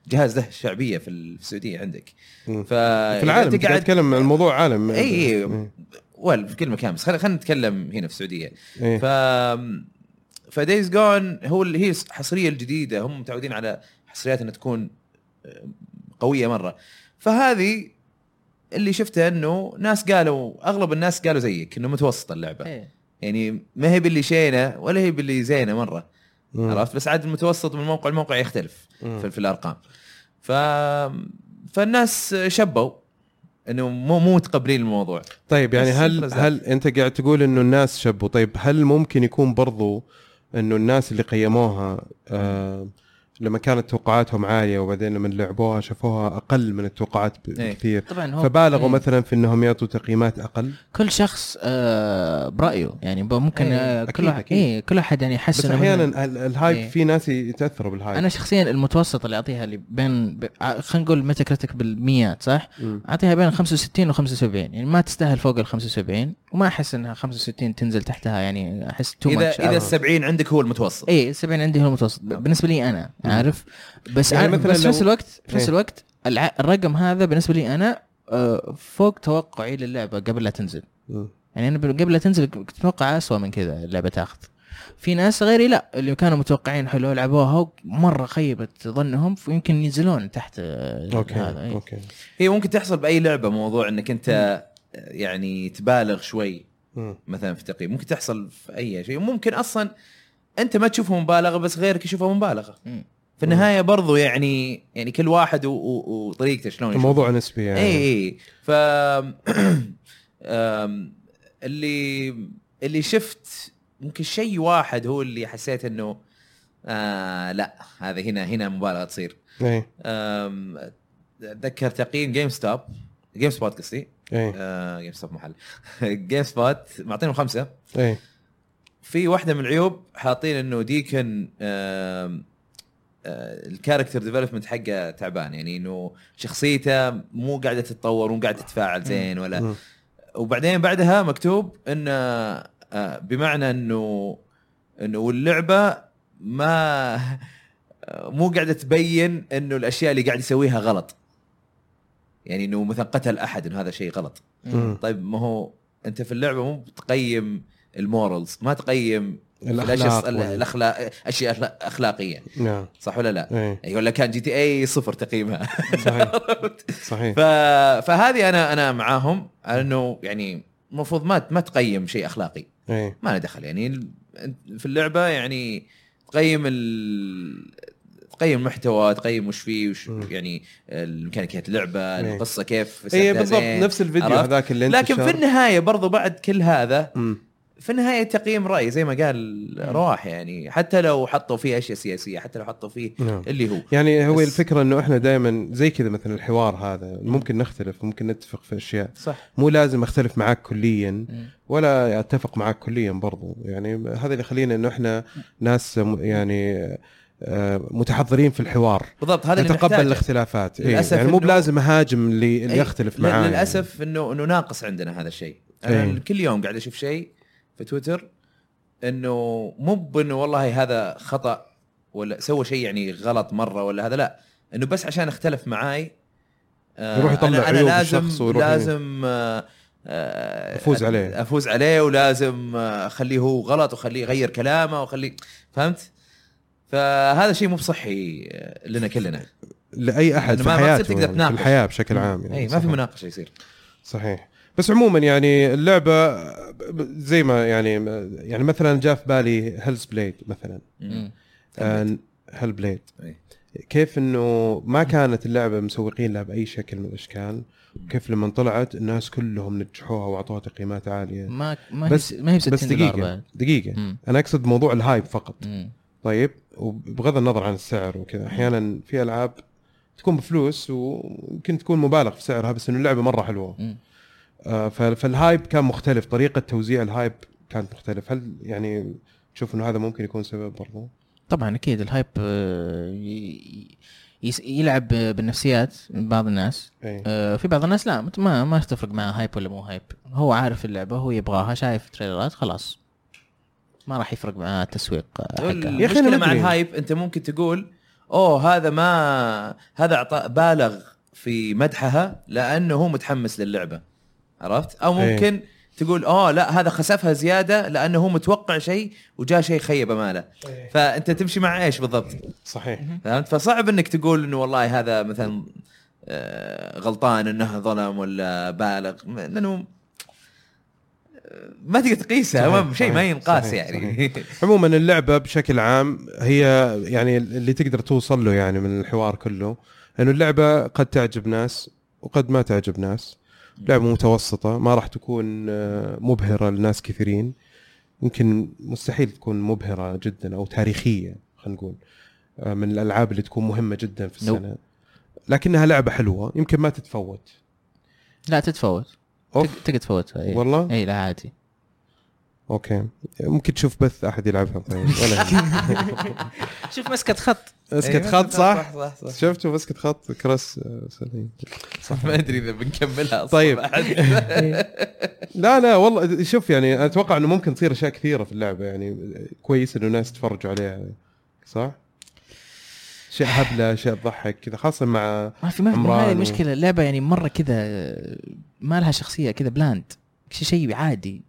S2: جهاز له شعبية في السعودية عندك. ف
S1: في العالم
S2: أنت
S1: قاعد اتكلم عن الموضوع عالم
S2: اي اي
S1: إيه.
S2: ويل في كل مكان بس خلينا نتكلم هنا في السعودية
S1: إيه.
S2: ف ف Days Gone هو اللي هي الحصريه الجديدة هم متعودين على حصريات إنها تكون قوية مرة فهذه اللي شفته إنه ناس قالوا أغلب الناس قالوا زيك إنه متوسطه اللعبة
S3: إيه.
S2: يعني ما هي باللي شينه ولا هي باللي زينه مرة
S1: مم.
S2: عرفت بس عاد المتوسط من موقع لموقع يختلف
S1: مم.
S2: في, في الأرقام ف فالناس شبوا إنه مو مو متقبلين الموضوع
S1: طيب يعني هل. هل أنت قاعد تقول إنه الناس شبوا طيب هل ممكن يكون برضو إنه الناس اللي قيموها آه لما كانت توقعاتهم عالية وبعدين لما لعبوها شافوها أقل من التوقعات
S2: إيه.
S1: بكثير
S3: طبعا هو
S1: فبالغوا
S3: إيه.
S1: مثلا في إنهم يعطوا تقييمات أقل
S3: كل شخص آه برأيه يعني ب- ممكن
S2: إيه،
S3: آه
S1: أكيد،
S3: كل واحد
S1: أكيد.
S3: إيه كل واحد يعني يحس
S1: بس
S3: أحيانا
S1: ال- ال hype
S3: إيه.
S1: في ناس يتأثروا بال
S3: hype أنا شخصيا المتوسط اللي أعطيها اللي بين ب- ع- خلينا نقول Metacritic بالميات صح؟
S1: مم.
S3: أعطيها بين 65 و 75 يعني ما تستاهل فوق ال 75 وما أحس إنها 65 تنزل تحتها يعني أحس تو
S2: اذا إذا ال70 عندك هو المتوسط
S3: اي 70 عندي هو المتوسط ب- بالنسبة لي أنا عارف بس
S1: يعني مثلاً
S3: بس في نفس
S1: لو-
S3: الوقت في نفس
S1: إيه.
S3: الوقت الع- الرقم هذا بالنسبة لي أنا آه، فوق توقعي للعبة قبل لا تنزل
S1: مم.
S3: يعني أنا قبل لا تنزل كنت أتوقع اسوء من كذا اللعبة تاخذ في ناس غيري لا اللي كانوا متوقعين حلو لعبوها مرة خيبت ظنهم ويمكن ينزلون تحت آه،
S1: okay
S3: هذا إيه.
S1: أوكي
S2: هي ممكن تحصل بأي لعبة موضوع إنك أنت يعني تبالغ شوي. مثلا في التقييم ممكن تحصل في أي شيء ممكن أصلا أنت ما تشوفها مبالغة بس غيرك يشوفها
S3: مبالغة.
S2: في النهاية برضو يعني يعني كل واحد وطريقته شلون.
S1: الموضوع نسبي يعني.
S2: اي اي ف اللي اللي شفت ممكن شيء واحد هو اللي حسيت إنه آه لا هذا هنا هنا مبالغه تصير. أم، أتذكر تقييم GameStop GameSpot قصدي.
S1: اي
S2: آه GameStop محل. GameSpot معطينهم خمسة.
S1: اي
S2: في واحدة من العيوب حاطين إنه Deacon آه، ال character development حقه تعبان يعني إنه شخصيته مو قاعدة تتطور مو قاعدة تتفاعل زين ولا. وبعدين بعدها مكتوب إنه آه، بمعنى إنه إنه واللعبة ما آه، مو قاعدة تبين إنه الأشياء اللي قاعد يسويها غلط يعني إنه مثلا قتل أحد إنه هذا شيء غلط. طيب ما هو أنت في اللعبة مو بتقيم ال morals ما تقيم
S1: وال-
S2: الأخلاق أشياء أخلاقية
S1: نعم
S2: صح ولا لا؟
S1: إيه
S2: يقول لك كان GTA صفر تقييمها
S1: صحيح صحيح
S2: ف... فهذه أنا أنا معاهم على إنه يعني المفروض ما ما تقيم شيء أخلاقي
S1: إيه
S2: ما له دخل يعني في اللعبة يعني تقيم ال... تقيم المحتوى تقيم وش فيه وش
S1: مم.
S2: يعني الميكانيكيات اللعبة
S1: إيه.
S2: القصة كيف
S1: إيه
S2: سردها
S1: بالضبط. نفس الفيديو؟ هذاك اللي أنت
S2: لكن في النهاية برضو بعد كل هذا
S1: مم.
S2: في النهاية تقييم رأي زي ما قال رواح يعني حتى لو حطوا فيه أشياء سياسية حتى لو حطوا فيه
S1: نعم.
S2: اللي هو.
S1: يعني هو الفكرة إنه إحنا دائما زي كذا مثلا الحوار هذا ممكن نختلف ممكن نتفق في أشياء.
S2: صح.
S1: مو لازم أختلف معك كليا. ولا أتفق معك كليا برضو. يعني هذا اللي يخلينا إنه إحنا ناس يعني آه، متحضرين في الحوار.
S2: بالضبط هذا
S1: نتقبل. الاختلافات. إيه
S2: للأسف
S1: يعني مو بلازم اهاجم اللي, اللي يختلف معاه
S2: للأسف انه إنه ناقص عندنا هذا الشيء. أنا
S1: أي.
S2: كل يوم قاعد أشوف شيء في تويتر إنه مو بإنه والله هذا خطأ ولا سوى شيء يعني غلط مرة ولا هذا لا إنه بس عشان اختلف معاي آه،
S1: يروح يطلع
S2: أنا
S1: عيوب
S2: لازم لازم آه، آه،
S1: أفوز عليه.
S2: أفوز عليه ولازم آه، أخليه هو غلط وأخليه يغير كلامه واخليه فهمت؟ فهذا شيء مو بصحي لنا كلنا
S1: لأي
S2: أحد
S1: في حياته
S2: تقدر
S1: يعني في
S2: تناقش.
S1: الحياة بشكل عام يعني
S2: اي ما في. مناقشة يصير
S1: صحيح بس عموما يعني اللعبة زي ما يعني يعني مثلا جاء في بالي Hellblade مثلا.
S2: Hellblade.
S1: كيف إنه ما كانت اللعبة مسوقين لها بأي شكل من الأشكال كيف لما طلعت الناس كلهم نجحوها وأعطوها تقييمات عالية
S3: ما ما
S1: بس-
S3: ما هي ب 60
S1: بس
S3: دقيقة
S1: دقيقة
S3: مم.
S1: أنا أقصد موضوع ال hype فقط
S3: مم.
S1: طيب وبغض النظر عن السعر وكذا أحيانا في ألعاب تكون بفلوس ويمكن تكون مبالغ في سعرها بس إنه اللعبة مرة حلوة
S3: مم.
S1: آه، ف- فال hype كان مختلف طريقة توزيع ال hype كانت مختلف. هل يعني تشوف إنه هذا ممكن يكون سبب برضو؟
S3: طبعا أكيد ال hype آه، يلعب بالنفسيات من بعض الناس.
S1: اي
S3: آه، في بعض الناس لا ما ما تفرق معاه hype ولا مو hype. هو عارف اللعبة هو يبغاها شايف تريلرات خلاص. ما راح يفرق معاه التسويق حقها.
S1: يا
S2: المشكلة مع.
S1: ال
S2: hype أنت ممكن تقول أوه هذا ما هذا اعطى بالغ في مدحها لأنه هو متحمس للعبة. عرفت؟ أو
S1: إيه.
S2: ممكن تقول اوه لا هذا خسفها زيادة لأنه هو متوقع شيء وجاء شيء خيب اماله فأنت تمشي مع إيش بالضبط؟
S1: صحيح.
S2: فهمت؟ فصعب إنك تقول إنه والله هذا مثلا آه، غلطان إنه ظلم ولا بالغ لأنه آه، ما تقدر تقيسها شيء ما ينقاس
S1: صحيح،
S2: يعني.
S1: عموما اللعبة بشكل عام هي يعني اللي تقدر توصل له يعني من الحوار كله إنه اللعبة قد تعجب ناس وقد ما تعجب ناس. لعبة متوسطة ما راح تكون آه، مبهرة لناس كثيرين. يمكن مستحيل تكون مبهرة جدا أو تاريخية خلينا نقول آه، من الألعاب اللي تكون مهمة جدا في
S3: نو.
S1: السنة. لكنها لعبة حلوة يمكن ما تتفوت.
S3: لا تتفوت. تقدر تفوتها إيه.
S1: والله؟
S3: اي لا عادي.
S1: أوكي. ممكن تشوف بث أحد يلعبها. طيب ولا
S3: شوف مسكة خط.
S1: مسكت
S2: أيوة،
S1: خط صح؟
S2: صح صح, صح.
S1: شفتوا مسكت خط؟ كرس آه، سليم
S2: صح ما أدري إذا بنكملها أصلا.
S1: طيب. لا لا والله شوف يعني أنا أتوقع إنه ممكن تصير أشياء كثيرة في اللعبة يعني كويس إنه الناس يتفرجوا عليها صح؟ أشياء هبلة أشياء تضحك كذا خاصة مع
S3: ما في ما في هذه المشكلة. اللعبة يعني مرة كذا ما لها شخصية كذا بلاند شيء شيء عادي.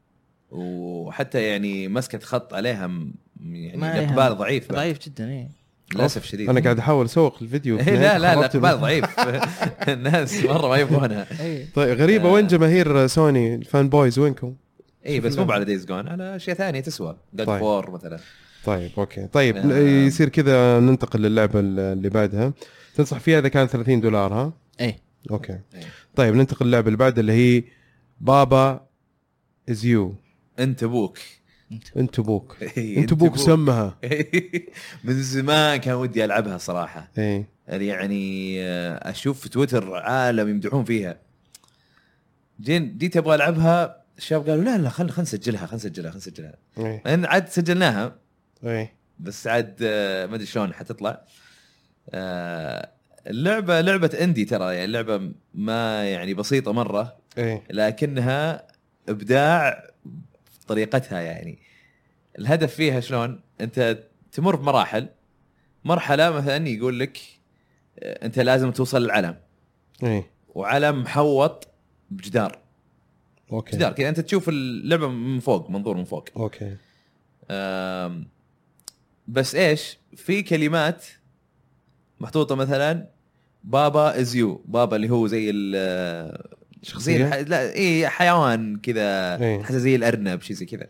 S2: وحتى يعني مسكه خط عليها م- يعني الاقبال ضعيف بعد.
S3: ضعيف جدا إيه
S2: للأسف شديد
S1: أنا قاعد أحاول أسوق الفيديو
S2: إيه لا لا الاقبال
S1: ال-
S2: ضعيف الناس مرة ما يبغونها
S3: إيه
S1: طيب غريبة
S2: آه.
S1: وين جماهير سوني الفان بويز وينكم؟
S2: اي بس مو. على دايز جون على أشياء ثانية تسوى جاد
S1: طيب.
S2: فور مثلا
S1: طيب أوكي طيب
S2: آه.
S1: يصير كذا ننتقل للعبة اللي بعدها تنصح فيها إذا كانت 30 دولار ها؟
S3: إيه
S1: okay
S2: إيه.
S1: طيب ننتقل للعبة اللي بعدها اللي هي Baba Is You
S2: انت أبوك.
S1: انت أبوك.
S2: إيه،
S1: انت أبوك سمها.
S2: من زمان كان ودي ألعبها صراحة.
S1: إيه.
S2: يعني آه، أشوف في تويتر عالم يمدحون فيها. جيت جيت أبغى ألعبها الشباب قالوا لا لا خل خل نسجلها خل نسجلها خل نسجلها. لأن عاد سجلناها.
S1: إيه.
S2: بس عاد آه، ما أدري شلون حتطلع. آه، اللعبة لعبة indie ترى يعني لعبة ما يعني بسيطة مرة.
S1: إيه.
S2: لكنها إبداع بطريقتها يعني. الهدف فيها شلون؟ أنت تمر بمراحل مرحلة مثلا يقول لك آه، أنت لازم توصل للعلم.
S1: إيه
S2: وعلم محوط بجدار.
S1: okay.
S2: جدار كذا. أنت تشوف اللعبة من فوق منظور من فوق. okay. بس إيش؟ في كلمات محطوطة مثلا Baba Is You بابا اللي هو زي زي؟ الح... لا اي حيوان كذا
S1: إيه.
S2: حسه زي الأرنب شيء زي كذا.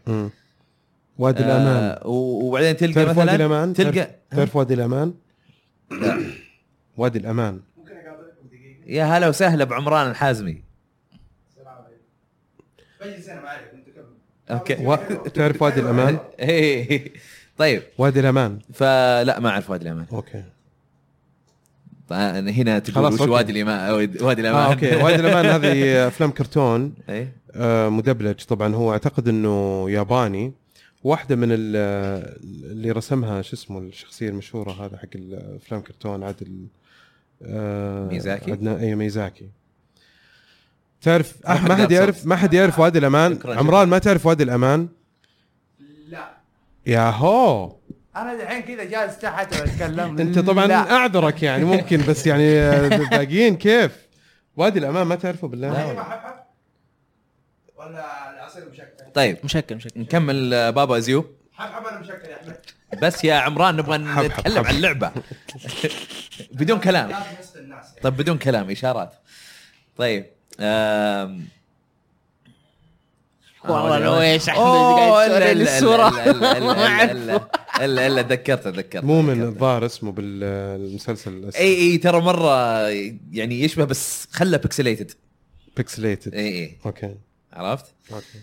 S1: وادي الأمان.
S2: آه وبعدين تلقى
S1: تعرف وادي
S2: مثلا
S1: الأمان؟
S2: تلقى
S1: تعرف وادي الأمان؟
S2: لا.
S1: وادي الأمان.
S2: يا هلا وسهلا بعمران الحازمي. okay.
S1: و... تعرف وادي الأمان؟
S2: إيه. طيب.
S1: وادي الأمان.
S2: فلا ما أعرف وادي الأمان.
S1: okay.
S2: فأنا هنا تقول
S1: خلاص،
S2: وش
S1: okay.
S2: وادي الامان وادي الأمان.
S1: آه okay. وادي الأمان هذه أفلام كرتون آه مدبلج. طبعا هو أعتقد إنه ياباني. واحدة من ال- اللي رسمها شو اسمه الشخصية المشهورة هذا حق الأفلام كرتون عادل آه
S2: ميازاكي؟
S1: عدنا إي ميازاكي. تعرف
S2: ما
S1: أح
S2: حد
S1: ما حد
S2: قال
S1: يعرف. ما حد يعرف وادي
S2: الأمان؟
S1: عمران ما تعرف وادي الأمان؟
S4: لا.
S1: يا هو
S4: أنا الحين كذا جالس تحت وأتكلم.
S1: أنت طبعا
S4: لا.
S1: أعذرك يعني ممكن بس يعني آه، باقيين كيف؟ وادي الامان ما تعرفه بالله.
S4: أيوة، حب حب. ولا العصير مشكل؟
S2: طيب
S3: مشكل مشكل.
S2: نكمل آه، بابا ازيو
S4: حب حب أنا مشكل يا أحمد.
S2: بس يا عمران نبغى نتكلم. عن اللعبه بدون كلام. طيب بدون كلام إشارات. طيب آم...
S3: والله لو إيش احمد قاعد
S2: الصورة. الا الا تذكرت تذكرت
S1: مؤمن. الظاهر اسمه بالمسلسل.
S2: إي إي ترى مرة يعني يشبه بس خله pixelated
S1: pixelated
S2: إي إي.
S1: okay.
S2: عرفت؟ okay.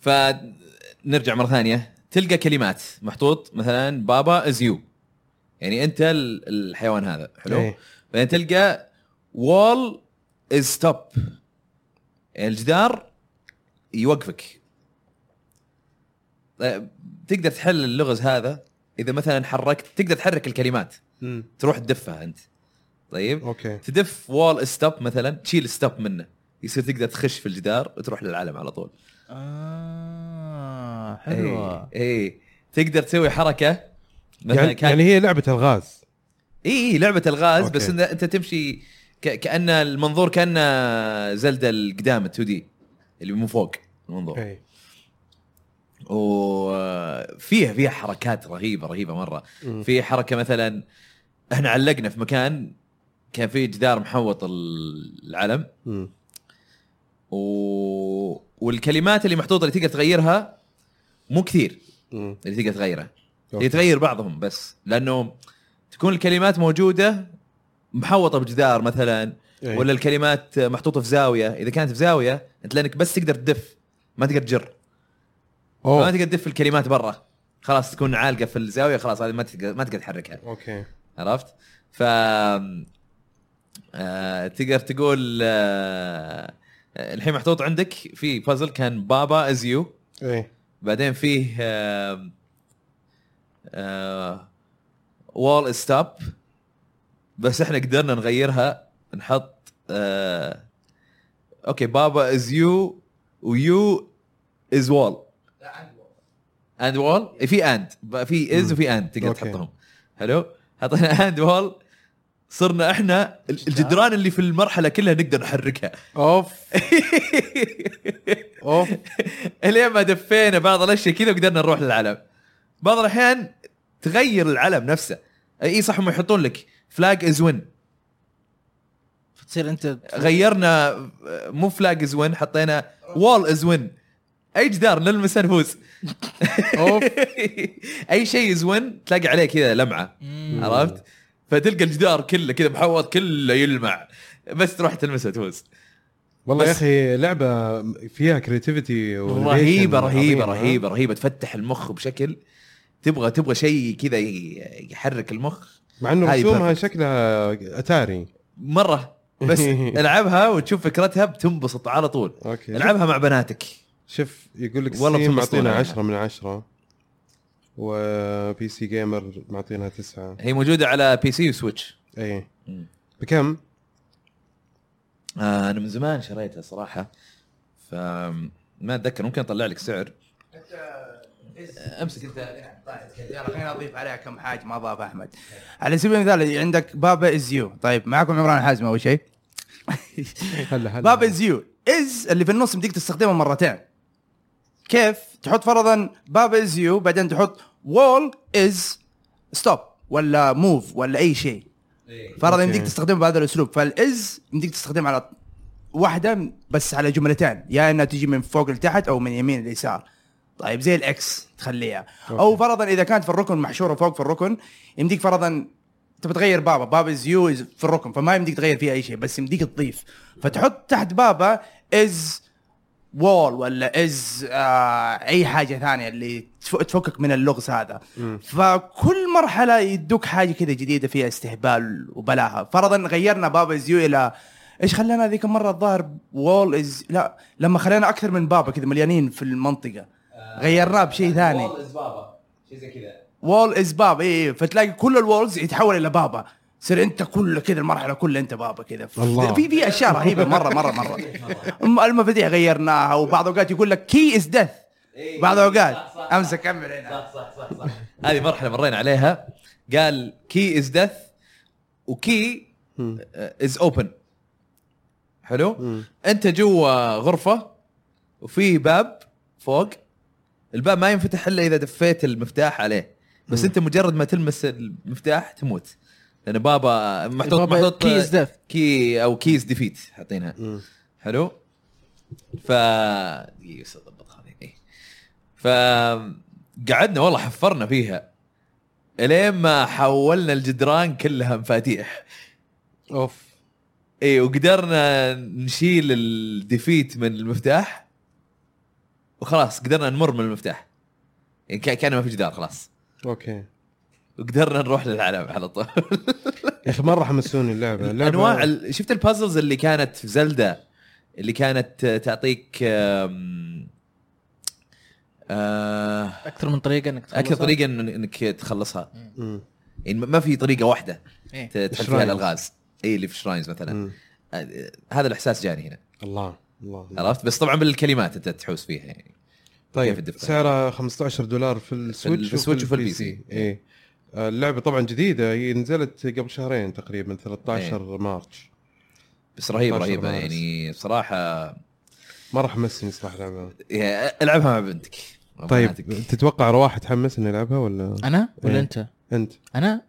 S2: فنرجع مرة ثانية. تلقى كلمات. محطوط مثلا Baba is you يعني أنت ال- الحيوان هذا. حلو؟
S1: إيه.
S2: بعدين تلقى wall is stop الجدار يوقفك طيب، تقدر تحل اللغز هذا إذا مثلا حركت تقدر تحرك الكلمات
S1: مم.
S2: تروح تدفها أنت طيب
S1: okay
S2: تدف wall stop مثلا تشيل stop منه يصير تقدر تخش في الجدار وتروح للعلم على طول
S3: آه حلوة
S2: اي إيه. تقدر تسوي حركة مثلا
S1: يعني,
S2: كان
S1: يعني هي لعبة الغاز
S2: اي اي لعبة الغاز
S1: okay.
S2: بس انت, أنت تمشي. كأن المنظور كأن زلدا القدام 2D اللي من فوق المنظور
S1: اي
S2: وفيها فيها حركات رهيبة رهيبة مرة
S1: مم.
S2: في حركة مثلا إحنا علقنا في مكان كان فيه جدار محوط العلم. و... والكلمات اللي محطوطة اللي تقدر تغيرها مو كثير
S1: مم.
S2: اللي تقدر تغيرها
S1: okay.
S2: هي تغير بعضهم بس لأنه تكون الكلمات موجودة محوطة بجدار مثلا
S1: إيه.
S2: ولا الكلمات محطوطة في زاوية. إذا كانت في زاوية أنت لأنك بس تقدر تدف ما تقدر تجر. ما
S1: اوه
S2: تقدر تدف الكلمات برا. خلاص تكون عالقة في الزاوية خلاص هذه ما تقدر ما تقدر تحركها.
S1: okay.
S2: عرفت؟ ف آه، تقدر تقول آه، الحين محطوط عندك في بازل كان Baba is you
S1: اي
S2: بعدين فيه wall stop بس إحنا قدرنا نغيرها نحط آه، okay Baba is you و
S4: you is wall.
S2: and wall في and في
S1: is.
S2: وفي and تقدر. تحطهم. حلو؟ حطينا and wall صرنا إحنا الجدران اللي في المرحلة كلها نقدر نحركها.
S1: أوف. أوف.
S2: إلين ما دفينا بعض الأشياء كذا وقدرنا نروح للعلم. بعض الأحيان تغير العلم نفسه. أي صح هم يحطون لك flag is win
S3: فتصير انت
S2: غيرنا مو flag is win حطينا wall is win أي جدار نلمسه نفوز
S1: أوف.
S2: أي شيء is win تلاقي عليه كذا
S3: لمعة.
S2: عرفت؟ فتلقى الجدار كله كذا محوط كله يلمع. بس تروح تلمسه تفوز
S1: والله يا أخي لعبة فيها creativity
S2: رهيبة رهيبة رهيبة رهيبة. تفتح المخ بشكل تبغى تبغى شيء كذا يحرك المخ.
S1: مع
S2: إنه
S1: رسومها. شكلها أتاري.
S2: مرة. بس العبها وتشوف فكرتها بتنبسط على طول.
S1: okay.
S2: العبها مع بناتك.
S1: شوف يقول لك
S2: والله
S1: معطينا
S2: عليها.
S1: 10 من 10 و PC Gamer معطينها 9
S2: هي موجودة على PC و
S1: Switch
S2: إي.
S1: بكم؟
S2: آه أنا من زمان شريتها صراحة. ف ما أتذكر ممكن أطلع لك سعر.
S4: إز-
S2: أمسك. انت
S4: طيب يلا خليني أضيف عليها كم حاجة ما ضاف أحمد. على سبيل المثال عندك Baba is you. طيب معكم عمران الحازم أول شيء.
S1: هلا هلا
S4: Baba is you. is اللي في النص بدك تستخدمها مرتين. كيف؟ تحط فرضا Baba is you بعدين تحط wall is stop ولا move ولا أي شيء. فرضا
S1: okay.
S4: يمديك تستخدمه بهذا الأسلوب. فال is يمديك تستخدمه على واحدة بس على جملتين. يا إنها تجي من فوق لتحت أو من يمين ليسار. طيب زي ال X تخليها.
S1: أو.
S4: فرضا إذا كانت في الركن محشوره فوق في الركن يمديك فرضا تبي تغير Baba Baba is you في الركن فما يمديك تغير فيها أي شيء بس يمديك تضيف. فتحط تحت Baba is wall ولا is آه أي حاجة ثانية اللي تف- تفكك من اللغز هذا. فكل مرحلة يدوك حاجة كذا جديدة فيها استهبال وبلاها. فرضا غيرنا Baba is you إلى إيش خلانا ذيك المرة الظاهر wall is لا لما خلينا أكثر من بابا كذا مليانين في المنطقة. غيرناه بشيء ثاني.
S2: بابا شيء زي كذا.
S4: wall is Baba اي إيه. فتلاقي كل ال walls يتحول إلى بابا تصير أنت كل كذا المرحلة كلها أنت بابا كذا. في في أشياء رهيبة مرة مرة مرة. أم- المفاتيح غيرناها وبعض الاوقات يقول لك key is death بعض الاوقات أمسك كمل هنا.
S2: صح صح صح صح. هذه مرحلة مرينا عليها. قال key is death و key is open
S1: حلو.
S2: أنت جوا غرفة وفي باب فوق. الباب ما ينفتح إلا إذا دفيت المفتاح عليه. بس أنت مجرد ما تلمس المفتاح تموت. لأن بابا محطوط
S3: بابا
S2: محطوط
S3: is death.
S2: key أو key is defeat
S1: حاطينها.
S2: حلو؟ ف اضبط هذه إيه. ف قعدنا والله حفرنا فيها. إلين ما حولنا الجدران كلها مفاتيح.
S1: أوف.
S2: اي وقدرنا نشيل ال defeat من المفتاح. وخلاص قدرنا نمر من المفتاح. يعني كا- كان ما في جدار خلاص.
S1: okay.
S2: وقدرنا نروح للعالم على طول.
S1: يا أخي مرة حمسوني اللعبة. اللعبة
S2: انواع ال- شفت ال puzzles اللي كانت في Zelda اللي كانت تعطيك آم، آه،
S3: أكثر من طريقة إنك
S2: أكثر
S3: تخلصها.
S2: طريقة إن- إنك تخلصها.
S1: مم.
S2: يعني ما في طريقة واحدة
S3: إيه.
S2: تدخل فيها
S1: shrines.
S2: الألغاز. اي اللي في shrines مثلا.
S1: مم.
S2: آه، هذا الإحساس جاني هنا.
S1: الله الله.
S2: عرفت؟ بس طبعا بالكلمات أنت تحوس فيها يعني.
S1: طيب؟ سعرها 15 دولار في ال Switch
S2: في ال Switch وفي ال PC.
S1: اي آه، اللعبة طبعا جديدة هي نزلت قبل شهرين تقريبا 13
S2: إيه.
S1: March
S2: بس رهيبة
S1: 16
S2: رهيبة
S1: مارس.
S2: يعني بصراحه
S1: مره حمسني صراحة اللعبه
S2: يا- العبها مع بنتك
S1: طيب. تتوقع رواح تحمس اني العبها ولا
S3: أنا ولا
S1: إيه.
S3: أنت؟
S1: أنت؟
S3: أنا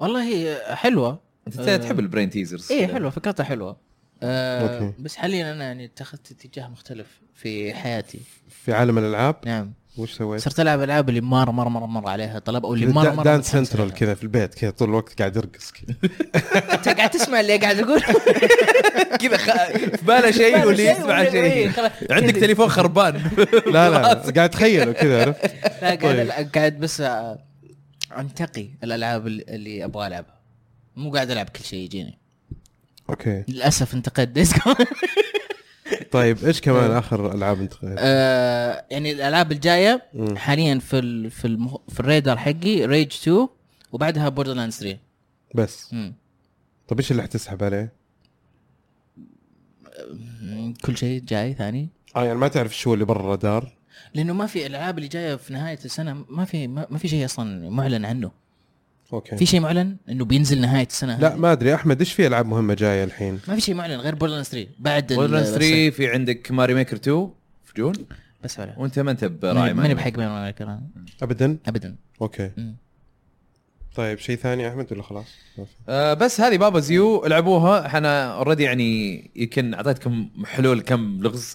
S3: والله هي حلوة
S2: أنت
S3: آه.
S2: تحب ال brain
S3: teasers إيه حلوة فكرتها حلوة آه
S1: okay.
S3: بس حاليا أنا يعني اتخذت اتجاه مختلف في حياتي
S1: في عالم الألعاب
S3: نعم
S1: وش سويت؟
S3: صرت ألعب ألعاب اللي مرة مرة مرة مر عليها طلب أو اللي
S1: مرة
S3: مرة
S1: دان
S3: متحمس
S1: سنترال. كذا في البيت كذا طول الوقت قاعد يرقص كذا
S3: أنت قاعد تسمع اللي قاعد أقول
S2: كذا خ... في باله شيء واللي يسمع
S3: إيه،
S2: شيء
S3: خلاص.
S2: عندك. تليفون خربان
S1: لا لا قاعد اتخيله كذا عرفت؟
S3: لا قاعد
S1: طيب.
S3: قاعد بس آه، أنتقي الألعاب اللي- اللي أبغى ألعبها مو قاعد ألعب كل شيء يجيني
S1: okay
S3: للأسف انتقيت Days Gone
S1: طيب إيش كمان آخر ألعاب أنت غير؟
S3: آه يعني الألعاب
S1: الجاية.
S3: حاليا في ال في المخ... في الرادار حقي Rage 2 وبعدها Borderlands 3
S1: بس
S3: مم.
S1: طيب إيش اللي حتسحب عليه؟
S3: مم، كل شيء جاي ثاني
S1: آه يعني ما تعرف شو اللي برا الرادار
S3: لأنه ما في الألعاب اللي جاية في نهاية السنة ما في ما, ما في شيء أصلا معلن عنه
S1: okay.
S3: في شيء معلن إنه بينزل نهاية السنة
S1: لا
S3: هذه؟
S1: ما أدري. أحمد إيش في ألعاب مهمة جاية الحين؟
S3: ما في شيء معلن غير Borderlands 3 بعد بس-
S2: 3 في عندك Mario Maker 2 في June؟
S3: بس ولا.
S2: وأنت ما أنت براعي
S3: ماني
S2: ماني
S3: بحق بين الكلام
S1: ابدا؟
S3: ابدا.
S1: okay.
S3: مم.
S1: طيب شيء ثاني يا أحمد ولا خلاص؟
S2: آه بس هذه Baba Is You العبوها. إحنا already يعني يمكن أعطيتكم حلول كم لغز.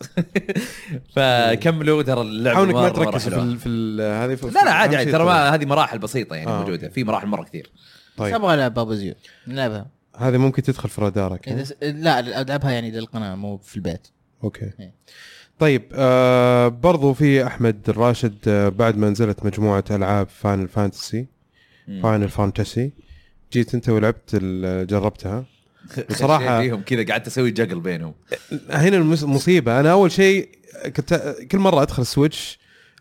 S2: فكملوا ترى اللعبة
S1: حاولك ما تركز في في ال هذه في-
S2: لا لا عادي ترى. ما هذه مراحل بسيطة يعني
S1: آه، موجودة.
S2: في مراحل مرة كثير.
S3: بس
S1: طيب.
S3: أبغى العب Baba Is You. نلعبها.
S1: هذه ممكن تدخل في رادارك.
S3: لا ألعبها يعني للقناة مو في البيت.
S1: okay.
S3: إيه.
S1: طيب آه برضو في أحمد الراشد آه بعد ما نزلت مجموعة ألعاب Final Fantasy Final Fantasy جيت انت ولعبت جربتها. بصراحة-
S2: خشيت فيهم كذا قعدت أسوي juggle بينهم.
S1: هنا المصيبه أنا أول شيء كنت كل مرة أدخل ال Switch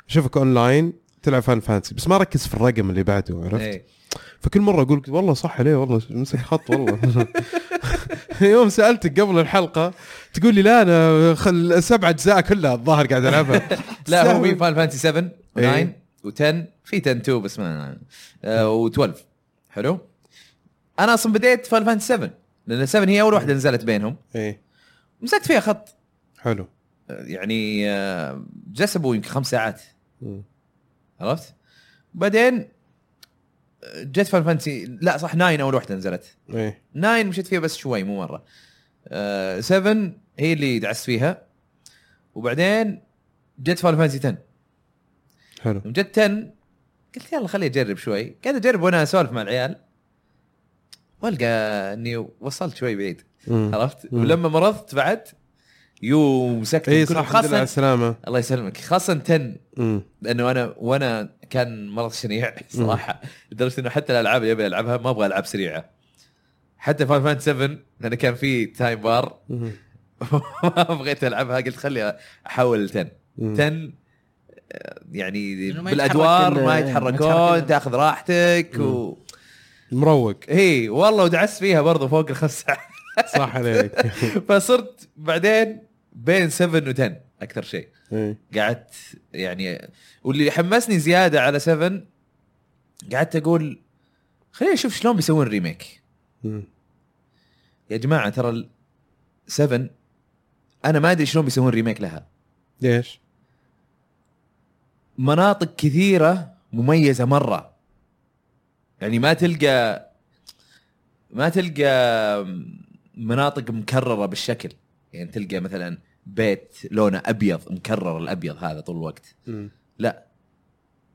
S1: أشوفك اونلاين تلعب Final Fantasy بس ما ركز في الرقم اللي بعده عرفت؟
S2: إيه.
S1: فكل مرة أقول والله صح عليه والله مسك خط والله. يوم سألتك قبل الحلقة تقول لي لا أنا خل السبع أجزاء كلها الظاهر قاعد ألعبها.
S2: لا هو في Final Fantasy 7 و9
S1: إيه.
S2: و10 في 10 2 بس ما آه و12. حلو؟ أنا أصلا بديت Final Fantasy 7 لأن 7 هي أول واحدة نزلت بينهم.
S1: إيه.
S2: مسكت فيها خط.
S1: حلو.
S2: يعني آه، جسبوا يمكن خمس ساعات. عرفت؟ بعدين آه، جت Final Fantasy لا صح 9 أول واحدة نزلت.
S1: إيه.
S2: 9 مشيت فيها بس شوي مو مرة. 7 هي اللي دعست فيها. وبعدين جت Final Fantasy 10
S1: حلو.
S2: جت 10 قلت يلا خليني اجرب شوي. قاعد أجرب وأنا أسولف مع العيال. وألقى إني وصلت شوي بعيد. عرفت. ولما مرضت بعد يو مسكت
S1: اي صح لله على
S2: خاصه
S1: السلامة.
S2: الله يسلمك. 10
S1: مم.
S2: لأنه أنا وأنا كان مرض شنيع صراحة. لدرجة إنه حتى الألعاب اللي أبي ألعبها ما أبغى ألعاب سريعة. حتى Final Fantasy 7 لأنه كان في time
S1: bar.
S2: ما بغيت ألعبها قلت خلي احول ل 10
S1: مم.
S2: 10 آه، يعني
S3: ما بالأدوار
S2: ما
S3: ما يتحرك
S2: يتحركون تاخذ راحتك و
S1: مروق.
S2: إي والله ودعست فيها برضو فوق الخمس ساعات.
S1: صح عليك.
S2: فصرت بعدين بين 7 و 10 أكثر شيء. قعدت يعني واللي حمسني زيادة على 7 قعدت أقول خليني أشوف شلون بيسوون ريميك. يا جماعة ترى ال 7 أنا ما أدري شلون بيسوون ريميك لها.
S1: ليش؟
S2: مناطق كثيرة مميزة مرة. يعني ما تلقى ما تلقى مناطق مكررة بالشكل. يعني تلقى مثلا بيت لونه أبيض مكرر الأبيض هذا طول الوقت. لا.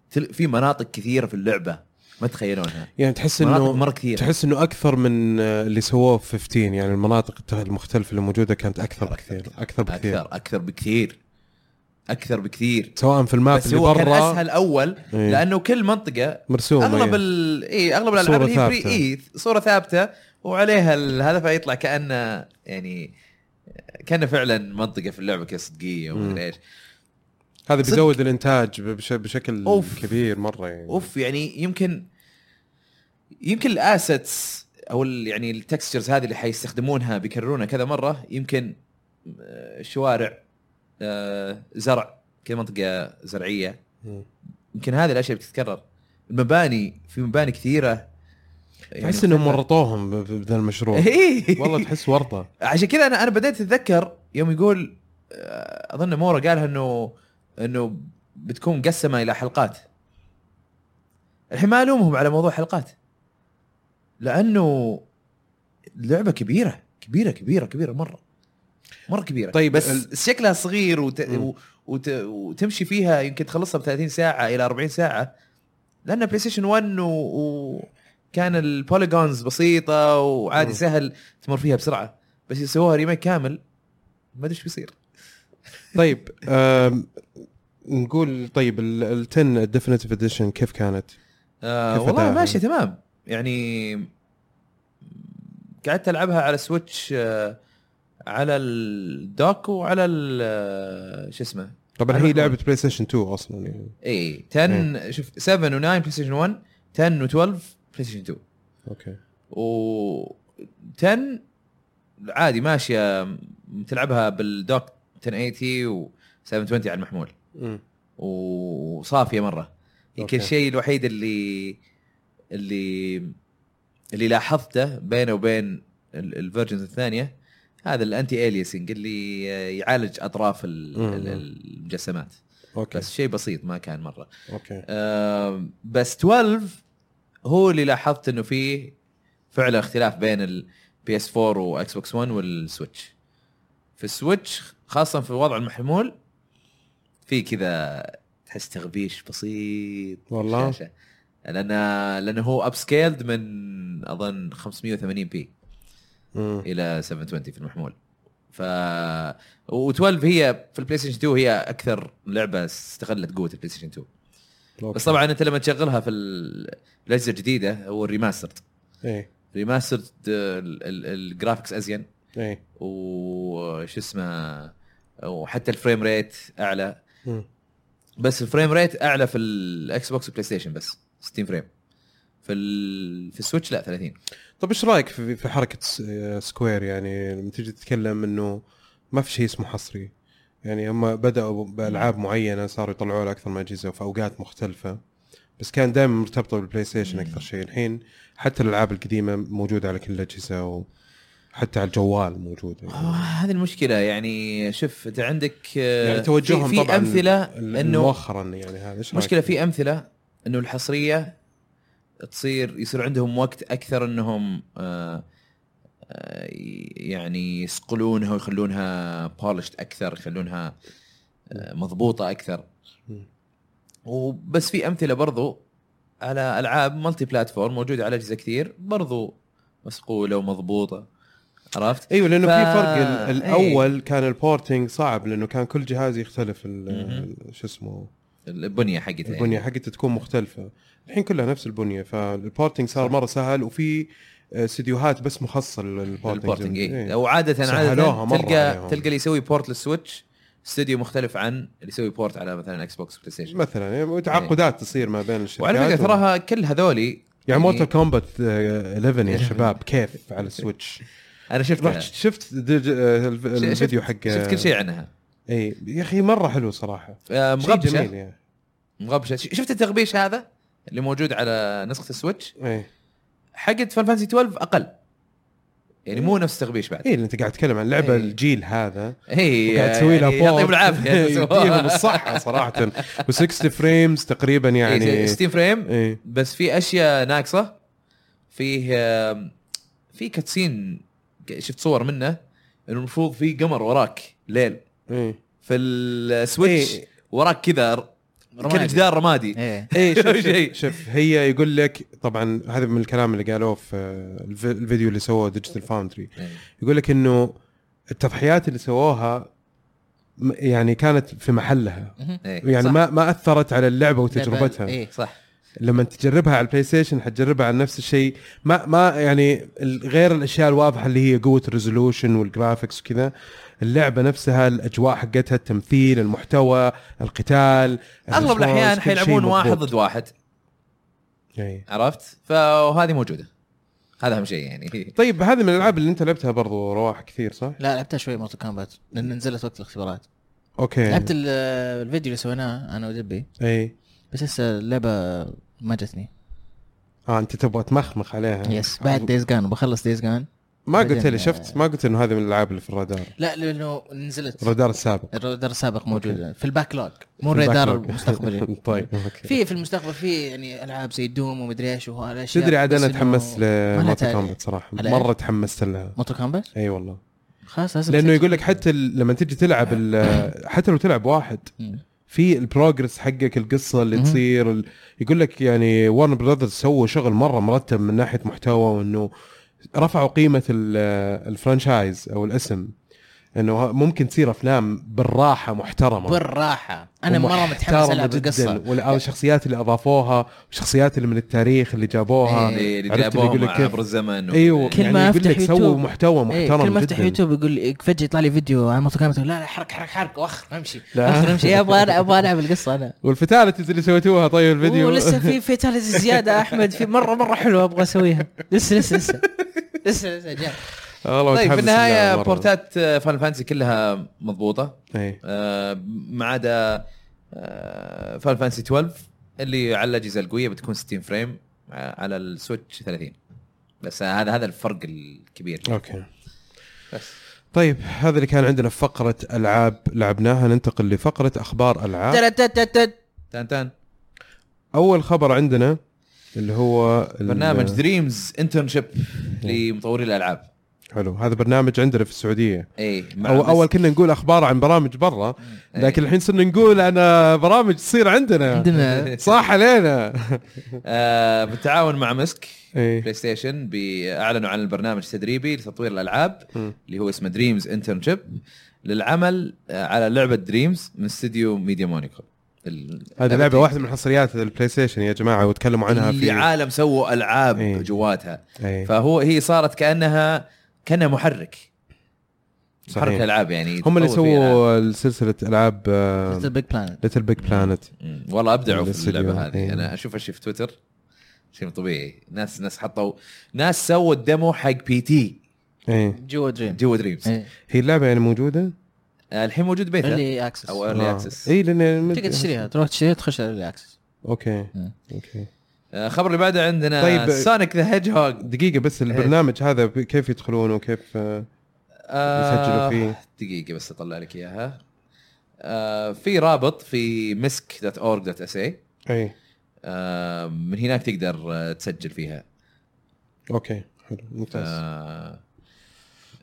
S2: في مناطق كثيرة في اللعبة ما تتخيلونها
S1: يعني تحس إنه
S2: مرة كثيرة.
S1: تحس إنه أكثر من اللي سووه في 15 يعني المناطق المختلفة اللي موجودة كانت أكثر بكثير أكثر بكثير.
S2: أكثر أكثر بكثير. أكثر بكثير
S1: سواء في ال map
S2: بس
S1: اللي
S2: هو كان
S1: برا
S2: أسهل أول
S1: إيه.
S2: لأنه كل منطقة
S1: مرسوم
S2: أغلب
S1: إيه.
S2: ال... اي أغلب
S1: الألعاب
S2: اللي هي
S1: pre.
S2: اي صورة ثابتة وعليها هذا فيطلع كأنه يعني كأنه فعلا منطقة في اللعبة كذا صدقية
S1: مم.
S2: ومدري إيش
S1: هذا. بيزود الإنتاج بش- بشكل
S2: أوف.
S1: كبير مرة يعني
S2: أوف يعني يمكن يمكن الأسيتس أو ال- يعني التكستشرز هذه اللي حيستخدمونها بيكررونها كذا مرة يمكن آه، شوارع زرع كذا منطقة
S1: زرعية.
S2: يمكن هذه الأشياء بتتكرر. المباني في مباني كثيرة. يعني
S1: تحس
S2: إنهم.
S1: ورطوهم ب- ب- بذا المشروع.
S2: إيه.
S1: والله تحس ورطة.
S2: عشان كذا أنا أنا بديت أتذكر يوم يقول آه، أظن مورا قالها انه إنه بتكون مقسمه إلى حلقات. الحين ما ألومهم على موضوع حلقات. لأنه اللعبه كبيرة كبيرة كبيرة كبيرة مرة. مرة كبيرة
S1: طيب،
S2: بس
S1: ال-
S2: شكلها صغير وت... و... وت... وتمشي فيها يمكن تخلصها ب 30 ساعة إلى 40 ساعة لأن PlayStation 1 و... و... كان ال polygons بسيطة وعادي
S1: مم.
S2: سهل تمر فيها بسرعة بس اذا سووها remake كامل ما أدري إيش بيصير
S1: طيب نقول طيب ال 10 ال definitive edition كيف كانت؟
S2: آه
S1: كيف
S2: والله
S1: أداءها؟
S2: ماشي تمام يعني قعدت ألعبها على Switch آه على ال dock وعلى آه، شو اسمه؟
S1: طبعا هي لعبة بلاي ستيشن 2 أصلا يعني.
S2: اي 10 شوف 7 و9 بلاي ستيشن 1 10 و12 بلاي ستيشن 2
S1: أوكي.
S2: و 10 عادي ماشية تلعبها بال dock 1080 و 720 على المحمول. وصافيه مرة. يمكن. الشيء الوحيد اللي اللي اللي لاحظته بينه وبين ال versions الثانية هذا ال anti-aliasing اللي يعالج أطراف المجسمات
S1: أوكي.
S2: بس شيء بسيط ما كان مرة.
S1: أوكي.
S2: آم، بس 12 هو اللي لاحظت إنه فيه فعلا اختلاف بين ال PS4 واكس بوكس 1 والسويتش في السويتش خاصة في وضع المحمول في كذا تحس تغبيش بسيط
S1: والله؟
S2: الشاشة. لأن لأنه هو upscaled من أظن 580 بي
S1: مم.
S2: إلى 720 في المحمول. ف و12 هي في البلاي ستيشن 2 هي أكثر لعبة استغلت قوة البلاي ستيشن 2
S1: أوكي.
S2: بس طبعا أنت لما تشغلها في ال- الأجهزة الجديدة هو ال
S1: remastered
S2: إيه. remastered ال- ال- ال graphics
S1: أزين. إيه.
S2: وش اسمه وحتى ال frame rate أعلى.
S1: مم.
S2: بس ال frame rate أعلى في الاكس بوكس والبلاي ستيشن بس 60 frame في ال... في السويتش لا 30
S1: طيب إيش رأيك في في حركة Square؟ يعني لما تيجي تتكلم إنه ما في شيء اسمه حصري. يعني هم بدأوا بألعاب معينة صاروا يطلعوا لها أكثر من أجهزة وفي أوقات مختلفة. بس كان دائما مرتبطة بالبلاي ستيشن أكثر شيء. الحين حتى الألعاب القديمة موجودة على كل الأجهزة و حتى على الجوال موجودة.
S2: آه،
S1: يعني,
S2: هذه المشكلة. يعني شوف انت عندك آه،
S1: يعني توجههم
S2: في, في
S1: طبعا أمثلة
S2: إنه
S1: مؤخرا يعني هذا مشكلة؟
S2: في أمثلة إنه الحصرية تصير يصير عندهم وقت أكثر إنهم آه، آه، يعني يصقلونها ويخلونها بولشت أكثر يخلونها آه، مضبوطة
S1: أكثر.
S2: وبس في أمثلة برضو على ألعاب مالتي بلاتفورم موجودة على أجهزة كثير برضو مسقولة ومضبوطة عرفت؟
S1: أيوه لأنه
S2: ف-
S1: في فرق
S2: إيه.
S1: الأول كان ال porting صعب لأنه كان كل جهاز يختلف شو اسمه
S2: البنية حقتها
S1: البنية
S2: يعني.
S1: حقتها تكون مختلفة الحين كلها نفس البنية فال porting صار مرة سهل وفي آه، استديوهات بس مخصصة لل
S2: porting
S1: ال
S2: porting إيه.
S1: اي
S2: وعادة
S1: عادة
S2: تلقى. تلقى اللي يسوي port للسويتش استوديو مختلف عن اللي يسوي port على مثلا إكس بوكس بلاي ستيشن
S1: مثلا يعني تعاقدات تصير ما بين الشركات
S2: وعلى فكرة
S1: و-
S2: تراها كل هذولي
S1: يعني Mortal Kombat 11 يا شباب كيف على السويتش؟
S2: أنا
S1: رحت شفت دج- آه،
S2: شفت-
S1: الفيديو حق
S2: شفت كل شيء عنها.
S1: اي يا أخي مرة حلو صراحة.
S2: آه،
S1: مغبشة. يعني.
S2: مغبشة. شفت التغبيش هذا؟ اللي موجود على نسخة السويتش.
S1: اي
S2: حقت Final Fantasy 12 أقل. يعني مو نفس التغبيش بعد.
S1: اي أنت قاعد تتكلم عن لعبة
S2: إيه.
S1: الجيل هذا.
S2: هي
S1: وقاعد تسوي لها
S2: يعني يعطيهم. العافية.
S1: يديهم الصحة صراحة. و60 frames تقريبا يعني.
S2: 60 frame
S1: اي
S2: بس في أشياء ناقصة. فيه في cutscene شفت صور منه إنه المفروض في قمر وراك ليل.
S1: اي
S2: في السويتش
S1: إيه.
S2: وراك كذا
S3: رمادي.
S2: كل جدار رمادي.
S3: إيه.
S1: اي شوف,
S2: شيء.
S1: شوف, شوف هي يقول لك طبعا هذا من الكلام اللي قالوه في الف- الفيديو اللي سووه Digital Foundry يقول لك إنه التضحيات اللي سووها يعني كانت في محلها.
S2: إيه.
S1: يعني
S2: صح.
S1: ما ما أثرت على اللعبة وتجربتها.
S3: إيه
S2: صح.
S1: لما تجربها على البلاي ستيشن حتجربها على نفس الشيء. ما ما يعني غير الأشياء الواضحة اللي هي قوة ال resolution وال graphics وكذا. اللعبة نفسها الأجواء حقتها التمثيل المحتوى القتال أغلب الأحيان
S2: حيلعبون واحد. ضد واحد.
S1: إيه.
S2: عرفت؟ فهذه موجودة. هذا أهم شيء يعني.
S1: طيب هذه من الألعاب اللي أنت لعبتها برضو رواح كثير صح؟
S3: لا لعبتها شوي Mortal Kombat لأن نزلت وقت الاختبارات.
S1: أوكي.
S3: لعبت ال- الفيديو اللي سويناه أنا ودبي.
S1: إي.
S3: بس لسه اللعبة ما جتني.
S1: آه أنت تبغى تمخمخ عليها.
S3: yes بعد Days Gone وبخلص Days Gone
S1: ما قلت لي شفت ما قلت إنه هذه من الألعاب اللي في الرادار
S3: لا لأنه نزلت
S1: الرادار السابق
S3: الرادار السابق موجود في ال backlog مو
S1: في
S3: الرادار. المستقبلي
S1: طيب أوكي
S3: في في المستقبل في يعني ألعاب زي Doom ومدري إيش وهالأشياء
S1: تدري عاد
S3: أنا
S1: تحمست
S3: تاريخ. Kombat
S1: صراحة
S3: مرة؟
S1: تحمست لها
S3: Mortal Kombat
S1: إي والله
S3: خلاص لازم لأنه.
S1: يقول لك حتى ال- لما تجي تلعب ال- حتى لو تلعب واحد. في ال progress حقك القصة اللي. تصير يقول لك يعني Warner Brothers سووا شغل مرة مرتب من ناحية محتوى وإنه رفعوا قيمة ال- ال franchise أو الاسم. إنه ممكن تصير أفلام بالراحة محترمة.
S3: بالراحة. أنا مرة متحمس ألعب
S1: جداً.
S3: القصة.
S1: وال- أو الشخصيات اللي أضافوها والشخصيات اللي من التاريخ اللي جابوها.
S2: اللي اللي
S1: عرفت اللي
S2: جابوهم
S1: يقول لك كيف؟
S2: عبر الزمن
S1: أيوه
S3: كل
S1: يعني
S3: ما
S1: يقول
S3: أفتح
S1: لك سووا
S3: يوتيوب.
S1: محتوى
S3: إيه
S1: محترم
S3: كل ما
S1: أفتح.
S3: يوتيوب يقول فجأة يطلع لي فيديو عن Kombat لا لا حرك حرك حرك وأخر أمشي.
S1: لا.
S3: أخر أمشي. إيه، أبغى أبغى ألعب القصة أنا.
S1: وال fatalities اللي سويتوها طيب الفيديو.
S3: ولسه في fatality زيادة أحمد في مرة مرة حلوة أبغى أسويها. لسه لسه لسه. لسه جاي
S1: والله
S2: طيب في
S1: النهاية. port
S2: ات Final Fantasy كلها
S1: مضبوطة.
S2: آه، ما عدا Final Fantasy 12 اللي على الأجهزة القوية بتكون 60 frame آه، على السويتش 30 بس هذا هذا الفرق الكبير.
S1: أوكي.
S2: بس.
S1: طيب هذا اللي كان عندنا في فقرة ألعاب لعبناها ننتقل لفقرة أخبار ألعاب.
S3: ترتتتت.
S2: تان تان
S1: أول خبر عندنا اللي هو
S2: برنامج Dreams Internship لمطورين الألعاب.
S1: حلو. هذا برنامج عندنا في السعودية.
S2: اي
S1: أو أول كنا نقول أخبار عن برامج برا
S2: إيه.
S1: لكن الحين صرنا نقول عن برامج تصير عندنا.
S3: عندنا.
S1: صح علينا.
S2: آه بالتعاون مع مسك
S1: إيه.
S2: بلاي ستيشن اعلنوا عن البرنامج التدريبي لتطوير الألعاب
S1: مم.
S2: اللي هو اسمه Dreams internship للعمل آه، على لعبة Dreams من استديو ميديا موليكيول ال-
S1: هذه لعبة واحدة من حصريات البلاي ستيشن يا جماعة وتكلموا عنها في
S2: عالم سووا ألعاب
S1: إيه.
S2: جواتها
S1: إيه
S2: فهو هي صارت كانها كأنها محرك محرك الألعاب يعني
S1: هم اللي. سووا سلسلة
S3: ألعاب Little Big
S1: Planet Little Big
S2: Planet. والله أبدعوا في. اللعبة هذه
S1: إيه.
S2: أنا أشوف اشي في تويتر شيء طبيعي ناس ناس حطوا ناس سووا ال demo حق
S1: PTA
S3: جوا Dream
S2: جوا Dreams
S3: إيه.
S1: هي اللعبة يعني موجودة؟
S2: آه، الحين موجود بيتا
S3: اللي access
S2: أو early
S1: آه.
S2: access
S1: اي لأن
S3: تقدر تشتريها تروح تشتريها تخش ال early
S1: access
S3: okay.
S1: okay.
S2: آه، الخبر اللي بعده عندنا
S1: طيب.
S2: سونيك ذا هيدج هوج
S1: دقيقة بس البرنامج هذا كيف يدخلون وكيف آه، يسجلوا فيه.
S2: آه، دقيقة بس أطلع لك إياها. آه في رابط في misk.org.sa
S1: اي
S2: آه من هناك تقدر آه، تسجل فيها.
S1: okay حلو ممتاز.
S2: آه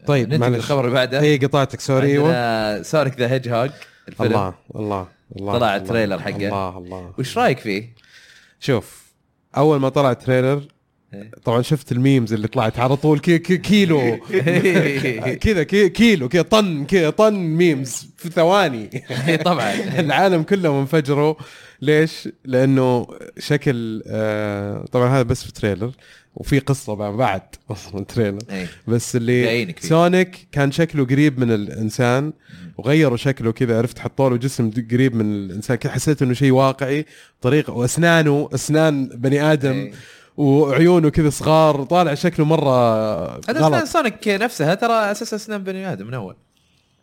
S1: طيب معلش
S2: للخبر اللي بعده
S1: اي قطعتك sorry أيوه
S2: عندنا Sonic the Hedgehog الفيلم
S1: الله الله الله
S2: طلع
S1: الله،
S2: التريلر حقه.
S1: الله الله
S2: وش رأيك فيه؟
S1: شوف أول ما طلع ال
S2: trailer.
S1: طبعا شفت ال memes اللي طلعت على طول كي كي كيلو. كذا كي كيلو كذا طن كذا طن memes في ثواني.
S2: طبعا.
S1: العالم كله انفجروا. ليش؟ لأنه شكل آه طبعا هذا بس في trailer وفي قصة بعد- بعد أصلا ال trailer
S2: إيه.
S1: بس اللي. سونيك كان شكله قريب من الإنسان وغيروا شكله كذا عرفت؟ حطوا له جسم قريب من الإنسان. كذا حسيت إنه شيء واقعي طريقة وأسنانه أسنان بني آدم.
S2: إيه.
S1: وعيونه كذا صغار طالع شكله
S2: مرة
S1: غلط.
S2: سونيك نفسها ترى أساس اسنان بني آدم من أول.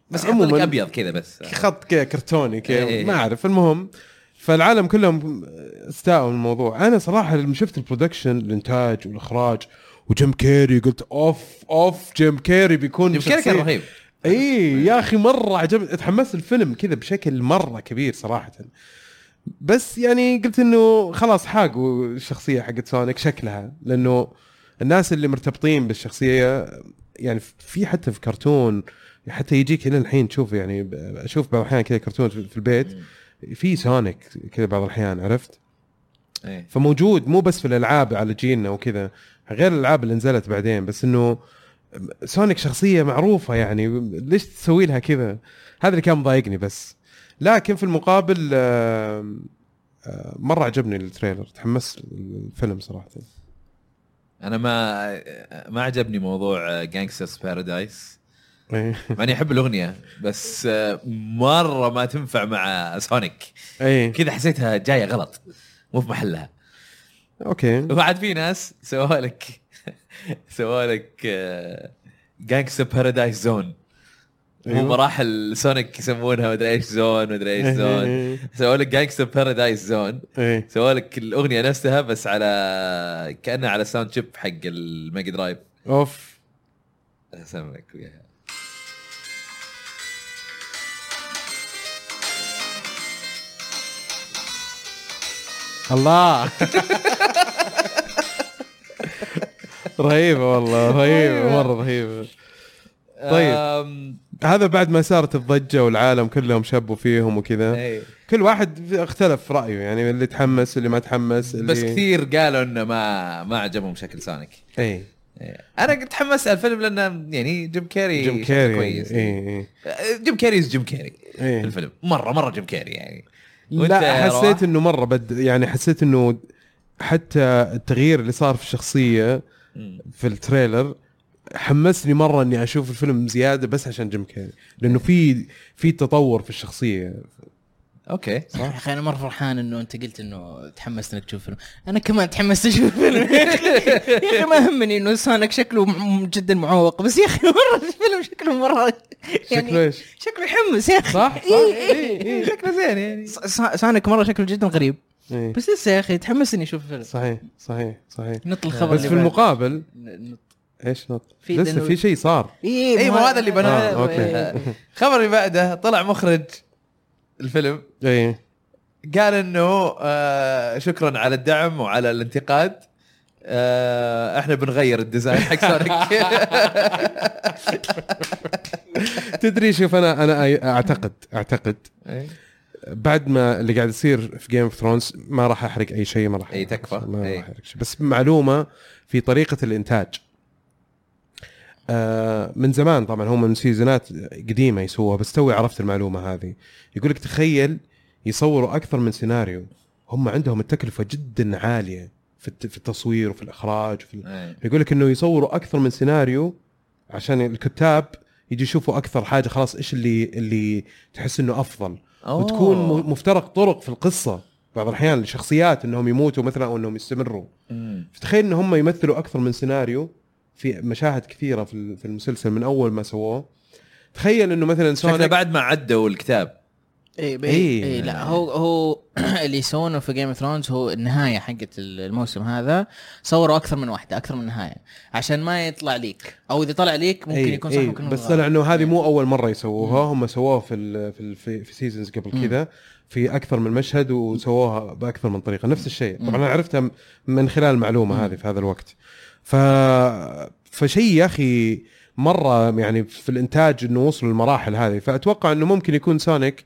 S2: بس
S1: عموماً.
S2: أبيض كذا بس.
S1: خط كذا كرتوني كذا
S2: إيه.
S1: ما أعرف. المهم فالعالم كلهم استاءوا من الموضوع. أنا صراحة لما شفت ال production الإنتاج والإخراج وجيم كيري قلت أوف أوف جيم كيري بيكون
S2: جيم كيري كان رهيب.
S1: اي يا أخي مرة عجبني. اتحمست الفيلم كذا بشكل مرة كبير صراحة. بس يعني قلت إنه خلاص حاقوا الشخصية حقت سونيك شكلها لأنه الناس اللي مرتبطين بالشخصية يعني في حتى في كرتون حتى يجيك إلى الحين تشوف يعني أشوف بعض الأحيان كذا كرتون في البيت في سونيك كذا بعض الأحيان عرفت؟
S2: إيه.
S1: فموجود مو بس في الألعاب على جيلنا وكذا غير الألعاب اللي نزلت بعدين بس إنه سونيك شخصية معروفة يعني ليش تسوي لها كذا؟ هذا اللي كان مضايقني بس. لكن في المقابل آه، آه، مرة عجبني ال trailer تحمست الفيلم صراحة.
S2: أنا ما ما عجبني موضوع Gangsta's Paradise
S1: إيه.
S2: مع إني أحب الأغنية بس آه، مرة ما تنفع مع سونيك
S1: إيه.
S2: كذا حسيتها جاية غلط مو في محلها.
S1: okay.
S2: وبعد في ناس سووا لك سووا لك Gangsta's Paradise Zone مو
S1: أيوه.
S2: مراحل سونيك يسمونها مدري إيش Zone مدري إيش Zone. سووا لك Gangsta's Paradise
S1: Zone
S2: سووا لك الأغنية نفسها بس على كأنها على sound chip حق الميجا درايف
S1: أوف.
S2: اسمع لك وياها
S1: الله. رهيبة والله رهيبة مرة رهيبة. طيب. هذا بعد ما صارت الضجة والعالم كلهم شبوا فيهم وكذا
S2: إيه.
S1: كل واحد اختلف رأيه يعني اللي تحمس اللي ما تحمس اللي
S2: بس كثير قالوا إنه ما ما عجبهم شكل سونيك
S1: إي
S2: إيه. أنا قد تحمست على الفيلم لأنه يعني جيم كيري
S1: جيم كيري
S2: كويس
S1: إي إي
S2: جيم كيري جيم كيري
S1: إيه.
S2: في الفيلم مره مرة جيم كيري يعني
S1: لا حسيت؟ إنه مرة بد يعني حسيت إنه حتى التغيير اللي صار في
S2: الشخصية.
S1: في ال trailer حمسني مرة إني أشوف الفيلم زيادة بس عشان جيم كيري. لأنه في في تطور في الشخصية.
S2: okay.
S3: يا أخي أنا مرة فرحان إنه أنت قلت إنه تحمست إنك تشوف فيلم. أنا كمان تحمست أشوف فيلم. يا أخي ما همني إنه سونيك شكله جدا معوق بس يا أخي مرة الفيلم شكله مرة
S1: شكله إيش؟
S3: شكله يحمس يا أخي.
S1: صح؟ صح.
S3: إيه،
S1: إيه، إيه.
S2: شكله زين يعني.
S3: س- س- سونيك مرة شكله جدا غريب.
S1: إيه.
S3: بس لسه يا أخي تحمس اني أشوف الفيلم.
S1: صحيح صحيح صحيح.
S3: نط الخبر
S1: بس في. المقابل.
S3: إيش نط؟ في
S1: لسه في شيء صار
S3: اي
S2: اي ما هذا اللي بناه
S1: آه، okay.
S2: آه، الخبر اللي بعده طلع مخرج الفيلم
S1: اي
S2: قال إنه آه شكرا على الدعم وعلى الانتقاد آه إحنا بنغير ال design حق سونيك
S1: تدري شوف أنا أنا اعتقد أعتقد
S2: إيه.
S1: بعد ما اللي قاعد يصير في Game of Thrones ما راح أحرق أي شيء ما راح
S2: إي، تكفى.
S1: ما. راح أحرق شيء بس معلومة في طريقة الإنتاج آه من زمان طبعا هم من seasonات قديمة يسووها بس توي عرفت المعلومة هذه يقول لك تخيل يصوروا أكثر من سيناريو هم عندهم التكلفة جدا عالية في الت- في التصوير وفي الإخراج وفي
S2: إيه.
S1: يقول لك إنه يصوروا أكثر من سيناريو عشان الكتاب يجي يشوفوا أكثر حاجة خلاص إيش اللي اللي تحس إنه أفضل
S2: أوه.
S1: وتكون مفترق طرق في القصة بعض الأحيان الشخصيات إنهم يموتوا مثلا أو إنهم يستمروا
S2: مم.
S1: فتخيل إن هم يمثلوا أكثر من سيناريو في مشاهد كثيرة في ال- في المسلسل من أول ما سووه. تخيل إنه مثلا سونيك
S2: بعد ما عدوا الكتاب.
S3: اي بي
S1: إيه.
S3: إيه لا هو هو اللي يسوونه في Game of Thrones هو النهاية حقت الموسم هذا. صوروا أكثر من واحدة أكثر من نهاية عشان ما يطلع ليك. أو إذا طلع ليك ممكن
S1: إيه،
S3: يكون صح
S1: إيه،
S3: ممكن
S1: بس. طلع إنه هذه مو أول مرة يسووها. هم سووها في ال في ال في, في seasons قبل. كذا في أكثر من مشهد وسووها بأكثر من طريقة. نفس الشيء. طبعا أنا عرفتها من خلال المعلومه هذه في هذا الوقت. ف فشيء يا أخي مرة يعني في الإنتاج إنه وصلوا للمراحل هذه. فأتوقع إنه ممكن يكون سونيك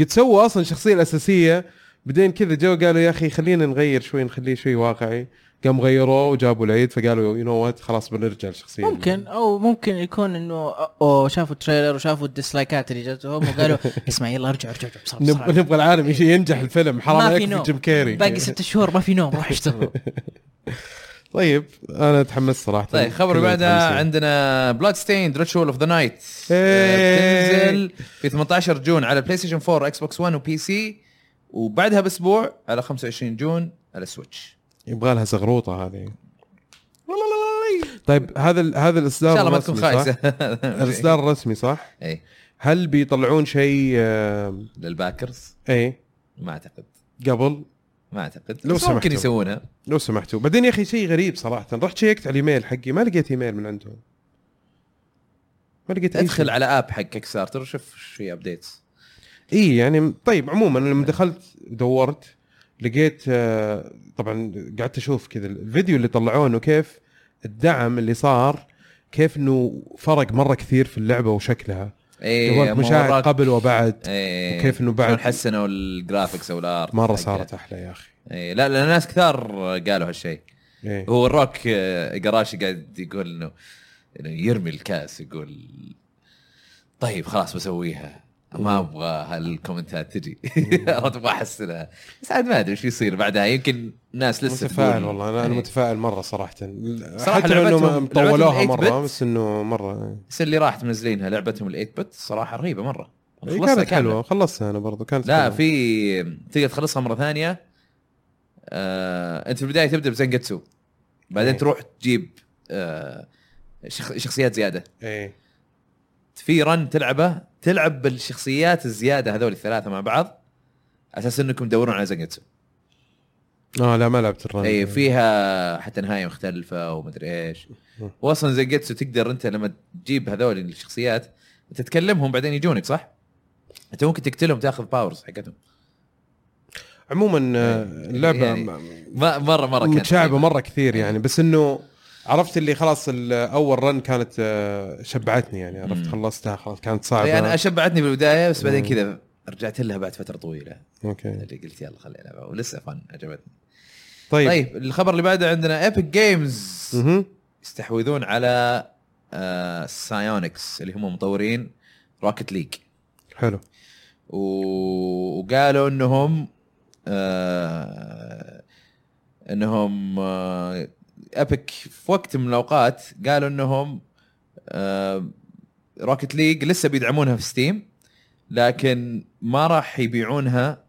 S1: قد سووا أصلا الشخصيه الأساسية. بعدين كذا جو قالوا يا أخي خلينا نغير شوي نخليه شوي واقعي. قام غيروه وجابوا العيد فقالوا you know what خلاص بنرجع للشخصيه
S3: ممكن أو ممكن يكون إنه أو شافوا ال trailer وشافوا الديسلايكات اللي جاتهم وقالوا اسمع يلا ارجع ارجع بسرعة
S1: نبغى
S3: بسرعة.
S1: نبغى العالم ينجح الفيلم. حرام عليك جيم كيري.
S3: باقي ست شهور ما في نوم روح اشتغل
S1: طيب أنا تحمست صراحة.
S2: طيب خبر بعدها. عندنا Bloodstained Ritual of the
S1: Night.
S2: بتنزل في 18 جون على بلاي ستيشن 4 إكس بوكس 1 و PC وبعدها بأسبوع على 25 جون على سويتش
S1: يبغى لها زغروطة هذه. طيب هذا ال- هذا
S2: إن
S1: الإصدار
S2: شاء الله ما تكون؟ خايسة.
S1: الإصدار الرسمي صح؟
S2: اي
S1: هل بيطلعون شيء آه،
S2: لل
S1: backers؟ إيه.
S2: ما أعتقد.
S1: قبل؟
S2: ما أعتقد.
S1: لو
S2: بس ممكن
S1: سمحتوا.
S2: يسوونها
S1: لو سمحتوا. بعدين يا أخي شيء غريب صراحة. رحت شيكت على الايميل حقي ما لقيت إيميل من عندهم. ما لقيت أدخل.
S2: على app حق Kickstarter وشوف إيش في updates
S1: إي يعني طيب عموما لما دخلت دورت لقيت آه، طبعا قعدت أشوف كذا الفيديو اللي طلعوه كيف الدعم اللي صار كيف إنه فرق مرة كثير في اللعبة وشكلها.
S2: اي
S1: اي مشاهد قبل وبعد
S2: إيه
S1: وكيف إنه بعد-
S2: حسنوا ال graphics أو
S1: ال
S2: art مرة.
S1: صارت أحلى يا أخي.
S2: إيه لا لأن ناس كثار قالوا هالشيء.
S1: إيه.
S2: هو الروك آه، قراشي قاعد يقول إنه يرمي الكاس يقول طيب خلاص بسويها. ما أبغى هالكومنتات تجي. أبغى أحسنها. بس عاد ما أدري إيش يصير بعدها. يمكن ناس لسه
S1: متفائل والله. أنا
S2: إيه.
S1: متفائل مرة صراحة.
S2: صراحة
S1: حتى
S2: إنه
S1: طولوها مرة
S2: 8
S1: بس إنه مرة
S2: بس اللي راح منزلينها لعبتهم ال 8 بت صراحة رهيبة مرة.
S1: إيه،
S2: خلصتها
S1: كانت. حلوة. خلصتها أنا برضو. كانت
S2: لا
S1: حلوة.
S2: في تقدر تخلصها مرة ثانية. آه، أنت في البداية تبدأ بزنجتسو. بعدين
S1: إيه.
S2: تروح تجيب آه، شخ- شخصيات زيادة.
S1: إيه.
S2: في run تلعبه تلعب بالشخصيات الزيادة هذول الثلاثة مع بعض أساس إنكم تدورون على Zangetsu
S1: آه لا ما لعبت ال run.
S2: اي فيها حتى نهاية مختلفة ومدري إيش. واصلا Zangetsu تقدر أنت لما تجيب هذول الشخصيات تتكلمهم بعدين يجونك صح؟ أنت ممكن تقتلهم تأخذ powers حقتهم.
S1: عموما آه، اللعبة
S2: يعني مره مرة كانت متشعبة.
S1: مرة كثير يعني بس إنه عرفت اللي خلاص أول run كانت آه، شبعتني يعني عرفت. خلصتها خلاص كانت صعبة
S2: يعني أنا شبعتني بالبداية بس بعدين. كذا رجعت لها بعد فترة طويلة
S1: okay
S2: اللي قلت يلا خلينا العبها ولسه fun عجبتني
S1: طيب,
S2: طيب الخبر اللي بعده عندنا Epic
S1: Games.
S2: يستحوذون على آه Psyonix اللي هم مطورين Rocket League
S1: حلو
S2: وقالوا إنهم آه إنهم آه Epic في وقت من الأوقات قالوا إنهم آه Rocket League لسه بيدعمونها في Steam لكن ما راح يبيعونها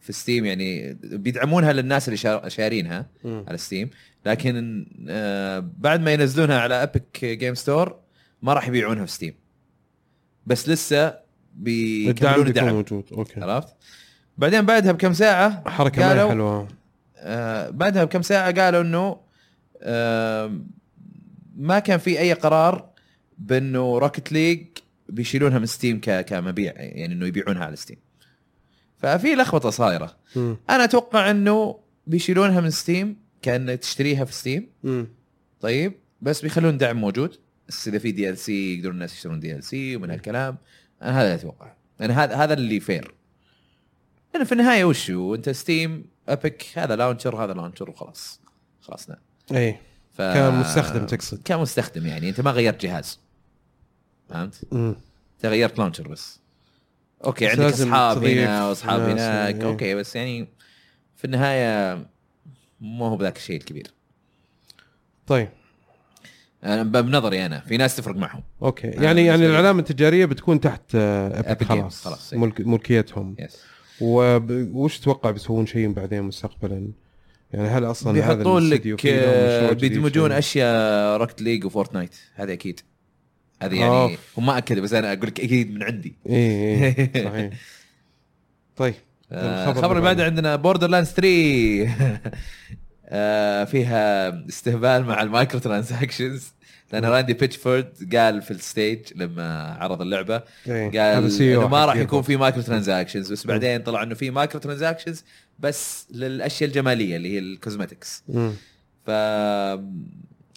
S2: في Steam يعني بيدعمونها للناس اللي شار- شارينها. على Steam لكن آه بعد ما ينزلونها على Epic Game Store ما راح يبيعونها في Steam بس لسه بيكملون الدعم
S1: موجود. okay.
S2: عرفت؟ بعدين بعدها بكم ساعة
S1: حركة
S2: قالوا-
S1: حلوة.
S2: آه بعدها بكم ساعة قالوا إنه آه ما كان في أي قرار بأنه Rocket League بيشيلونها من Steam كمبيع يعني إنه يبيعونها على Steam ففي لخبطة صايرة.
S1: مم.
S2: أنا أتوقع إنه بيشيلونها من Steam كأن تشتريها في Steam
S1: مم.
S2: طيب بس بيخلون دعم موجود. بس إذا في DLC يقدرون الناس يشترون DLC ومن هالكلام. أنا هذا أتوقع. يعني هذا هذا اللي fair لأن في النهاية وش هو؟ أنت Steam Epic هذا launcher هذا launcher وخلاص. خلصنا
S1: اي
S2: ف...
S1: كمستخدم تقصد.
S2: كمستخدم يعني أنت ما غيرت جهاز فهمت؟
S1: مم.
S2: أنت غيرت launcher بس okay
S1: بس
S2: عندك
S1: أصحاب
S2: هنا واصحاب هناك
S1: إيه.
S2: okay بس يعني في النهاية مو هو بذاك الشيء الكبير
S1: طيب
S2: أنا بنظري أنا في ناس تفرق معهم
S1: okay
S2: أنا
S1: يعني يعني العلامة التجارية بتكون تحت آه،
S2: Epic Games،
S1: خلاص
S2: خلاص، إيه.
S1: ملك ملكيتهم yes وش تتوقع بيسوون شيء بعدين مستقبلا؟ يعني هل أصلا
S2: بيحطون لك آه، بيدمجون؟
S1: أشياء
S2: Rocket League و Fortnite هذا أكيد. هذه يعني
S1: أوف.
S2: هم ما اكدوا بس أنا أقول لك أكيد من عندي.
S1: اي اي إيه، صحيح. طيب
S2: آه،
S1: الخبر
S2: اللي بعده. عندنا Borderlands 3 آه، فيها استهبال مع ال microtransactions لأن Randy Pitchford قال في ال stage لما عرض اللعبة
S1: إيه،
S2: قال إنه ما راح. يكون في microtransactions بس بعدين طلع إنه في microtransactions بس للأشياء الجمالية اللي هي ال cosmetics
S1: مم.
S2: ف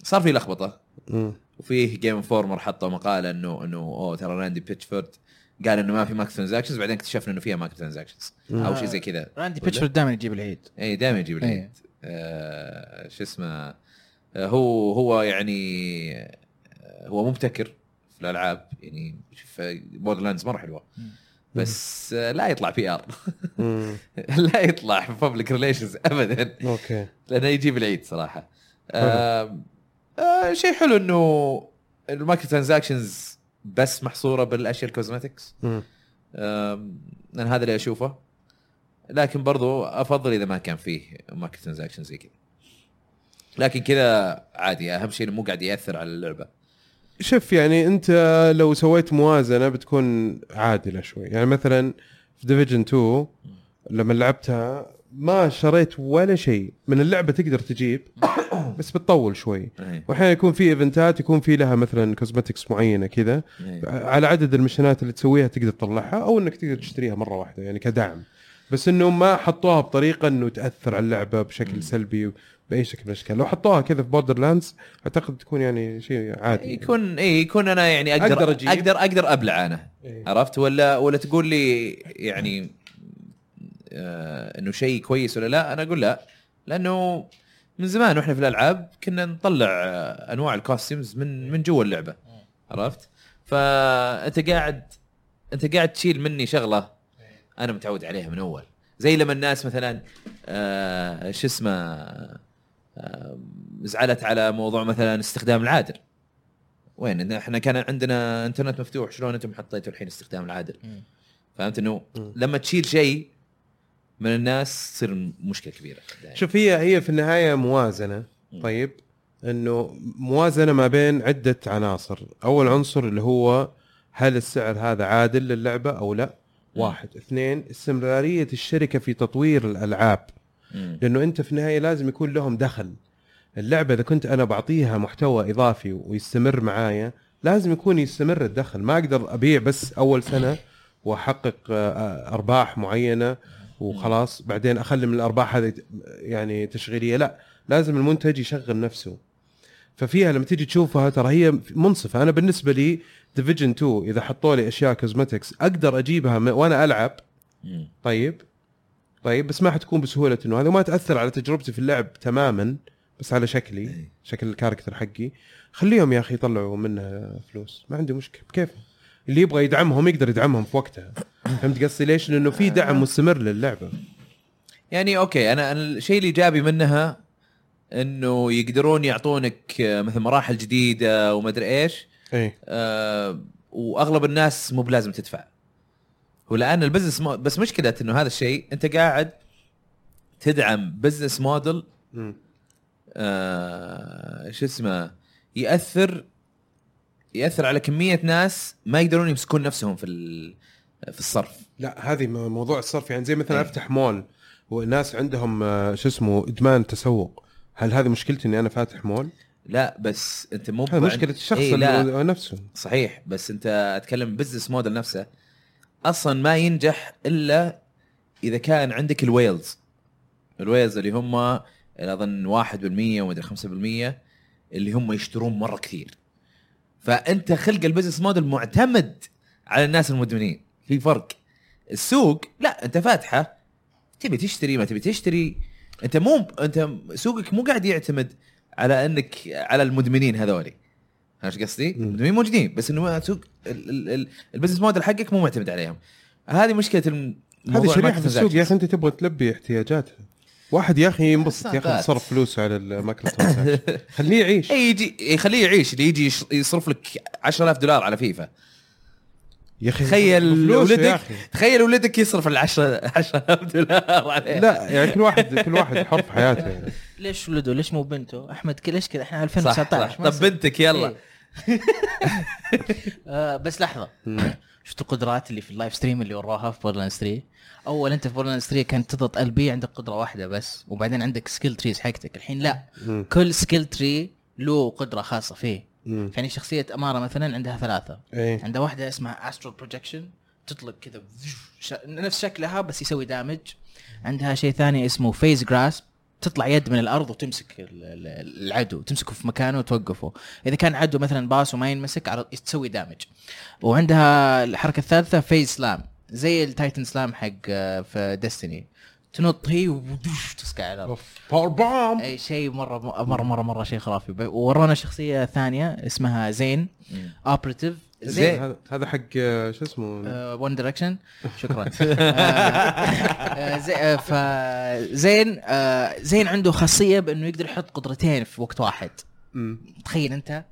S2: صار في لخبطة.
S1: مم.
S2: وفيه Game Informer حطوا مقالة انه إنه أوه ترى Randy Pitchford قال إنه ما في microtransactions بعدين اكتشفنا إنه فيها microtransactions أو شيء زي كذا.
S3: راندي؟ بيتشفورد دائما يجيب العيد.
S2: اي دائما يجيب العيد.
S3: إيه.
S2: آه شو اسمه آه هو هو يعني آه هو مبتكر في الألعاب. يعني شوف Borderlands مرة حلوة. بس آه لا يطلع
S1: PR.
S2: لا يطلع public relations ابدا.
S1: okay.
S2: لأنه يجيب العيد صراحة. آه آه شيء حلو إنه ال microtransactions بس محصورة بالأشياء ال
S1: cosmetics.
S2: آم، لأن هذا اللي أشوفه. لكن برضو أفضل إذا ما كان فيه microtransaction زي كذا. لكن كذا عادي أهم شيء إنه مو قاعد يأثر على اللعبة.
S1: شوف يعني انت لو سويت موازنة بتكون عادلة شوي. يعني مثلا في Division 2 لما لعبتها ما شريت ولا شيء. من اللعبة تقدر تجيب بس بتطول شوي.
S2: إيه.
S1: واحيانا يكون في event ات يكون في لها مثلا cosmetics معينة كذا.
S2: إيه.
S1: على عدد ال mission ات اللي تسويها تقدر تطلعها أو إنك تقدر تشتريها مرة واحدة يعني كدعم. بس انه ما حطوها بطريقة إنه تأثر على اللعبة بشكل سلبي باي شكل من الاشكال لو حطوها كذا في Borderlands أعتقد تكون يعني شيء عادي
S2: يكون اي يكون أنا يعني
S1: أقدر
S2: أقدر
S1: أجيب.
S2: أقدر, أقدر ألعب أنا.
S1: إيه.
S2: عرفت؟ ولا ولا تقول لي يعني آه إنه شيء كويس ولا لا؟ أنا أقول لا. لأنه من زمان وإحنا في الألعاب كنا نطلع آه، أنواع الكوستيمز من من جوا اللعبة. عرفت؟ فأنت قاعد أنت قاعد تشيل مني شغلة أنا متعود عليها من أول. زي لما الناس مثلا آه شو اسمه زعلت على موضوع مثلا استخدام العادل. وين؟ إحنا كان عندنا إنترنت مفتوح شلون أنتم حطيتوا الحين استخدام العادل؟ فهمت
S1: إنه.
S2: لما تشيل شيء من الناس تصير مشكلة كبيرة.
S1: شوف هي هي في النهاية
S2: موازنة.
S1: طيب إنه موازنة ما بين عدة عناصر. أول عنصر اللي هو هل السعر هذا عادل للعبة أو لا؟ واحد. اثنين استمرارية الشركة في تطوير
S2: الألعاب.
S1: لأنه أنت في النهاية لازم يكون لهم دخل. اللعبة إذا كنت أنا بعطيها محتوى إضافي ويستمر معايا لازم يكون يستمر الدخل. ما أقدر أبيع بس أول سنة وأحقق آه، أرباح معينة وخلاص. بعدين أخلي من الأرباح هذه يعني تشغيلية. لا لازم المنتج يشغل نفسه. ففيها لما تيجي تشوفها ترى هي منصفة. أنا بالنسبة لي Division 2 إذا حطوا لي أشياء cosmetics أقدر أجيبها وأنا
S2: ألعب.
S1: طيب. طيب بس ما حتكون بسهولة إنه هذا ما تأثر على تجربتي في اللعب تماما بس على شكلي. شكل ال character حقي. خليهم يا أخي يطلعوا منها فلوس ما عندي مشكلة. بكيف اللي يبغى يدعمهم يقدر يدعمهم في وقتها. فهمت قصدي؟ ليش؟ لأنه في دعم مستمر للعبة.
S2: يعني okay أنا الشيء الايجابي منها إنه يقدرون يعطونك مثل مراحل جديدة وما أدري إيش.
S1: إيه
S2: آه وأغلب الناس مو بلازم تدفع. ولان ال business مو... بس مشكله إنه هذا الشيء أنت قاعد تدعم business
S1: model.
S2: آه شو اسمه يأثر يأثر على كمية ناس ما يقدرون يمسكون نفسهم في ال- في الصرف
S1: لا هذه موضوع الصرف يعني زي مثلا
S2: إيه.
S1: أفتح مول والناس عندهم آه، شو اسمه إدمان تسوق هل هذه مشكلتي إني أنا فاتح مول؟
S2: لا بس أنت مو
S1: مشكلة الشخص
S2: لا
S1: اللي نفسه
S2: صحيح بس أنت أتكلم business model نفسه أصلا ما ينجح إلا إذا كان عندك ال whales. ال whales اللي هم أظن 1% ومدري 5% اللي هم يشترون مرة كثير. فأنت خلق ال business model معتمد على الناس المدمنين. في فرق. السوق لا أنت فاتحة تبي تشتري ما تبي تشتري. أنت مو أنت سوقك مو قاعد يعتمد على إنك على المدمنين هذولي. إيش قصدي؟ المدمنين موجودين بس إنه سوق ال business model حقك مو معتمد عليهم. هذه مشكلة
S1: هذه شريحة في السوق يا أخي أنت تبغى تلبي احتياجاتها واحد يا أخي ينبسط ياخذ
S2: ساقات.
S1: صرف فلوسه على ال microtransaction خليه يعيش.
S2: اي يجي يخليه يعيش اللي يجي يصرف لك 10000 دولار على فيفا.
S1: يا أخي
S2: تخيل
S1: يا
S2: ولدك
S1: أخي.
S2: تخيل ولدك يصرف ال 10 10000 دولار عليه.
S1: لا يعني كل واحد كل واحد حر في حياته. يعني.
S3: ليش ولده؟ ليش مو بنته؟ أحمد ليش كذا؟ إحنا
S2: صح,
S3: 2019
S2: صح.
S3: ما
S2: طب. بنتك يلا.
S3: إيه. آه بس
S1: لحظة.
S3: شفت القدرات اللي في ال live stream اللي وراها في Borderlands 3 أول أنت في Borderlands 3 كانت تضغط ال B عندك قدرة واحدة بس وبعدين عندك skill trees حقتك. الحين لا. كل skill tree له قدرة خاصة فيه. يعني شخصية أمارة مثلا عندها ثلاثة.
S1: إيه.
S3: عندها واحدة اسمها astral projection تطلق كذا نفس شكلها بس يسوي damage عندها شيء ثاني اسمه فيز جراس تطلع يد من الأرض وتمسك ال- ال- العدو تمسكه في مكانه وتوقفه. إذا كان عدو مثلا باص وما ينمسك على تسوي دامج وعندها الحركة الثالثة فيز سلام زي التايتن سلام حق آه، في ديستني تنط هي ودوش تسقع على الأرض.
S1: باور بوم
S3: أي شيء مره مره مره مرة شيء خرافي. وورونا شخصية ثانية اسمها زين اوبريتيف زين
S1: هذا حق آه، شو اسمه
S3: One Direction شكرا آه، آه، زي- آه، فزين آه، زين عنده خاصية بإنه يقدر يحط قدرتين في وقت واحد. تخيل أنت